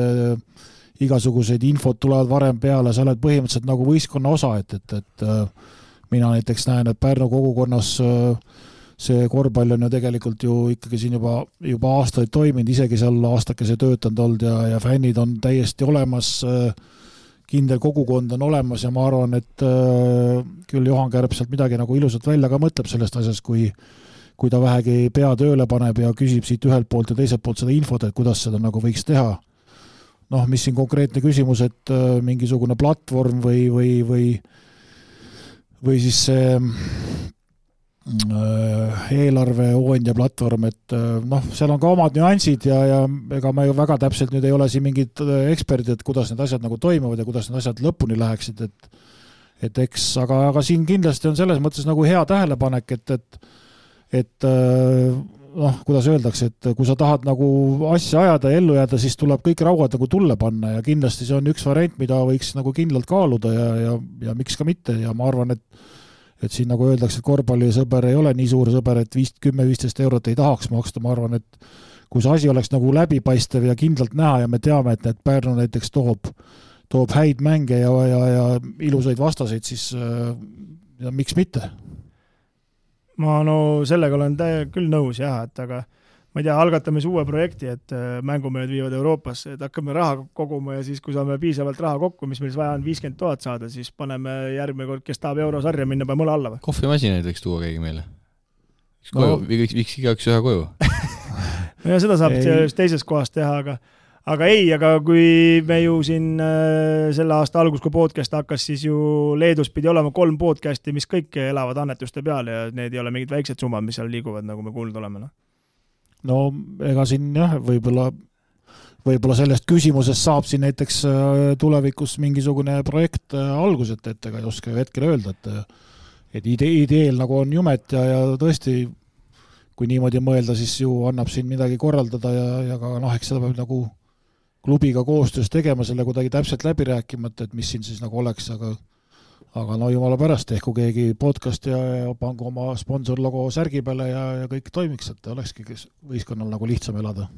igasuguseid infod tulevad varem peale, sa oled põhimõtteliselt nagu võistkonna osa, et, et, et mina näiteks näen, et Pärnu kogukonnas äh, see korvpall on ju tegelikult ju ikkagi siin juba, juba aastaid toiminud, isegi seal aastakese töötanud olnud ja, ja fännid on täiesti olemas, kindel kogukond on olemas ja ma arvan, et küll Juhan Kärp sealt midagi nagu ilusat välja ka mõtleb sellest asjast, kui kui ta vähegi pea tööle paneb ja küsib siit ühelt poolt ja teiselt poolt seda infot, et kuidas seda nagu võiks teha. Noh, mis siin konkreetne küsimus, et mingisugune platvorm või, või, või või siis see äh, eelarveoonia platvorm, et äh, noh, seal on ka omad nüansid ja, ja ega me ju väga täpselt nüüd ei ole siin mingid eksperdid, et kuidas need asjad nagu toimuvad ja kuidas need asjad lõpuni läheksid, et et eks, aga, aga siin kindlasti on selles mõttes nagu hea tähelepanek, et, et et noh, kuidas öeldakse, et kui sa tahad nagu asja ajada ja ellu jääda, siis tuleb kõik rauad nagu tulle panna ja kindlasti see on üks variant, mida võiks nagu kindlalt kaaluda ja, ja, ja miks ka mitte. Ja ma arvan, et et siin nagu öeldakse, et korvpallisõber ei ole nii suur sõber, et viis, kümme-viisteist eurot ei tahaks maksta, ma arvan, et kui see asi oleks nagu läbipaistev ja kindlalt näha ja me teame, et need Pärnu näiteks toob, toob häid mänge ja, ja, ja ilusaid vastaseid, siis ja miks mitte? Ma no sellega olen täie-, küll nõus jah, et aga ma ei tea, algatame siis uue projekti, et äh, mängumehed viivad Euroopasse, et hakkame raha koguma ja siis, kui saame piisavalt raha kokku, mis meil siis vaja on, viiskümmend tuhat saada, siis paneme järgmine kord, kes tahab eurosarja minna, paneme õla alla või? kohvimasinaid võiks tuua keegi meile. no. koju, viiks, viiks igaüks ühe koju no ja seda saab teises kohas teha, aga aga ei, aga kui me ju siin äh, selle aasta alguses, kui podcast hakkas, siis ju Leedus pidi olema kolm podcast'i, mis kõik elavad annetuste peal ja need ei ole mingid väiksed summad, mis seal liiguvad, nagu me kuulnud oleme, noh. No ega siin jah, võib-olla, võib-olla sellest küsimusest saab siin näiteks äh, tulevikus mingisugune projekt äh, alguset, et ega ei oska ju hetkel öelda, et et idee, ideel nagu on jumet ja, ja tõesti, kui niimoodi mõelda, siis ju annab siin midagi korraldada ja, ja ka noh, eks seda peab nagu klubiga koostöös tegema, selle kuidagi täpselt läbi rääkimata, et mis siin siis nagu oleks, aga aga no jumala pärast, tehku keegi podcast ja, ja pangu oma sponsorlogo särgi peale ja, ja kõik toimiks, et olekski võistkonnal nagu lihtsam elada.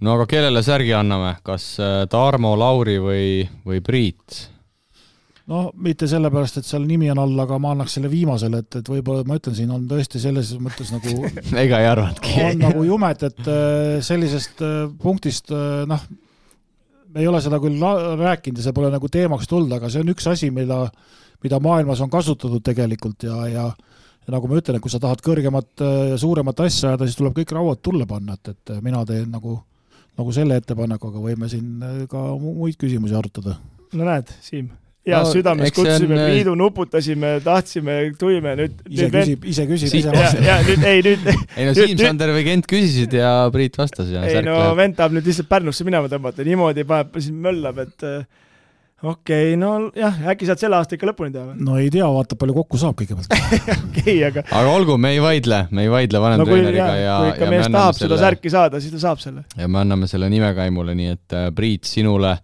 no aga kellele särgi anname, kas äh, Tarmo, Lauri või, või Priit? no mitte sellepärast, et seal nimi on all, aga ma annaks selle viimasele, et, et võib-olla ma ütlen, siin on tõesti selles mõttes nagu ega ei arvanudki. on nagu jumet, et äh, sellisest äh, punktist noh, me ei ole seda küll rääkinud ja see pole nagu teemaks tulnud, aga see on üks asi, mida, mida maailmas on kasutatud tegelikult ja, ja ja nagu ma ütlen, et kui sa tahad kõrgemat ja suuremat asja ajada, siis tuleb kõik rauad tulle panna, et, et mina teen nagu, nagu selle ettepaneku, aga võime siin ka muid küsimusi arutada. no näed, Siim heast no, südamest kutsusime on... Priidu, nuputasime, tahtsime, tulime nüüd. ise küsib, ise küsib, ise vastab. ja nüüd, ei nüüd. ei no Siim-Sander või Kent küsisid ja Priit vastas ja. ei no läheb. vend tahab nüüd lihtsalt Pärnusse minema tõmmata, niimoodi paneb, siin möllab, et äh, okei okay,, no jah, äkki saad selle aasta ikka lõpuni teha või? no ei tea, vaata palju kokku saab kõigepealt okei aga. aga olgu, me ei vaidle, me ei vaidle vanem no, ja, ja. kui ikka mees tahab selle... seda särki saada, siis ta saab selle. ja me anname selle nimekaimule, nii et äh, Priit, sinule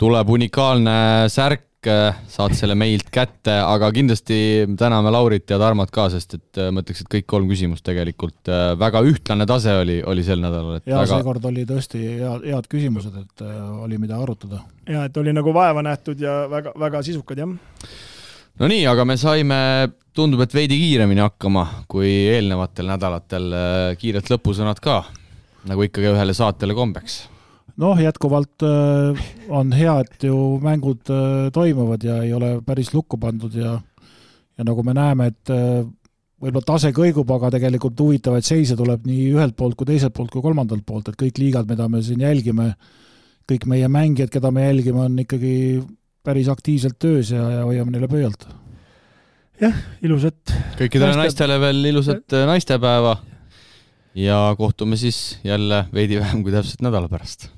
tuleb unikaalne särk Äh, saad selle meilt kätte, aga kindlasti täname Laurit ja Tarmot ka, sest et äh, ma ütleks, et kõik kolm küsimust tegelikult äh, väga ühtlane tase oli, oli sel nädalal. ja väga... seekord oli tõesti hea, head küsimused, et oli, mida arutada. ja et oli nagu vaeva nähtud ja väga, väga sisukad, jah. no nii, aga me saime, tundub, et veidi kiiremini hakkama kui eelnevatel nädalatel, kiired lõpusõnad ka, nagu ikkagi ühele saatele kombeks noh, jätkuvalt äh, on hea, et ju mängud äh, toimuvad ja ei ole päris lukku pandud ja ja nagu me näeme, et äh, võib-olla tase kõigub, aga tegelikult huvitavaid seise tuleb nii ühelt poolt kui teiselt poolt kui kolmandalt poolt, et kõik liigad, mida me siin jälgime, kõik meie mängijad, keda me jälgime, on ikkagi päris aktiivselt töös ja, ja hoiame neile pöialt. jah, ilusat kõikidele naiste... naistele veel ilusat naistepäeva ja kohtume siis jälle veidi vähem kui täpselt nädala pärast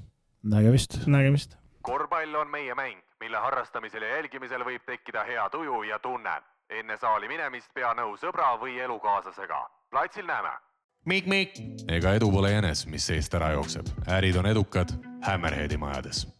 nägemist. nägemist. korvpall on meie mäng, mille harrastamisel ja jälgimisel võib tekkida hea tuju ja tunne. enne saali minemist pea nõu sõbra või elukaaslasega. platsil näeme. Mikk-Mikk. ega edu pole jänes, mis seest ära jookseb. ärid on edukad Hammerheadi majades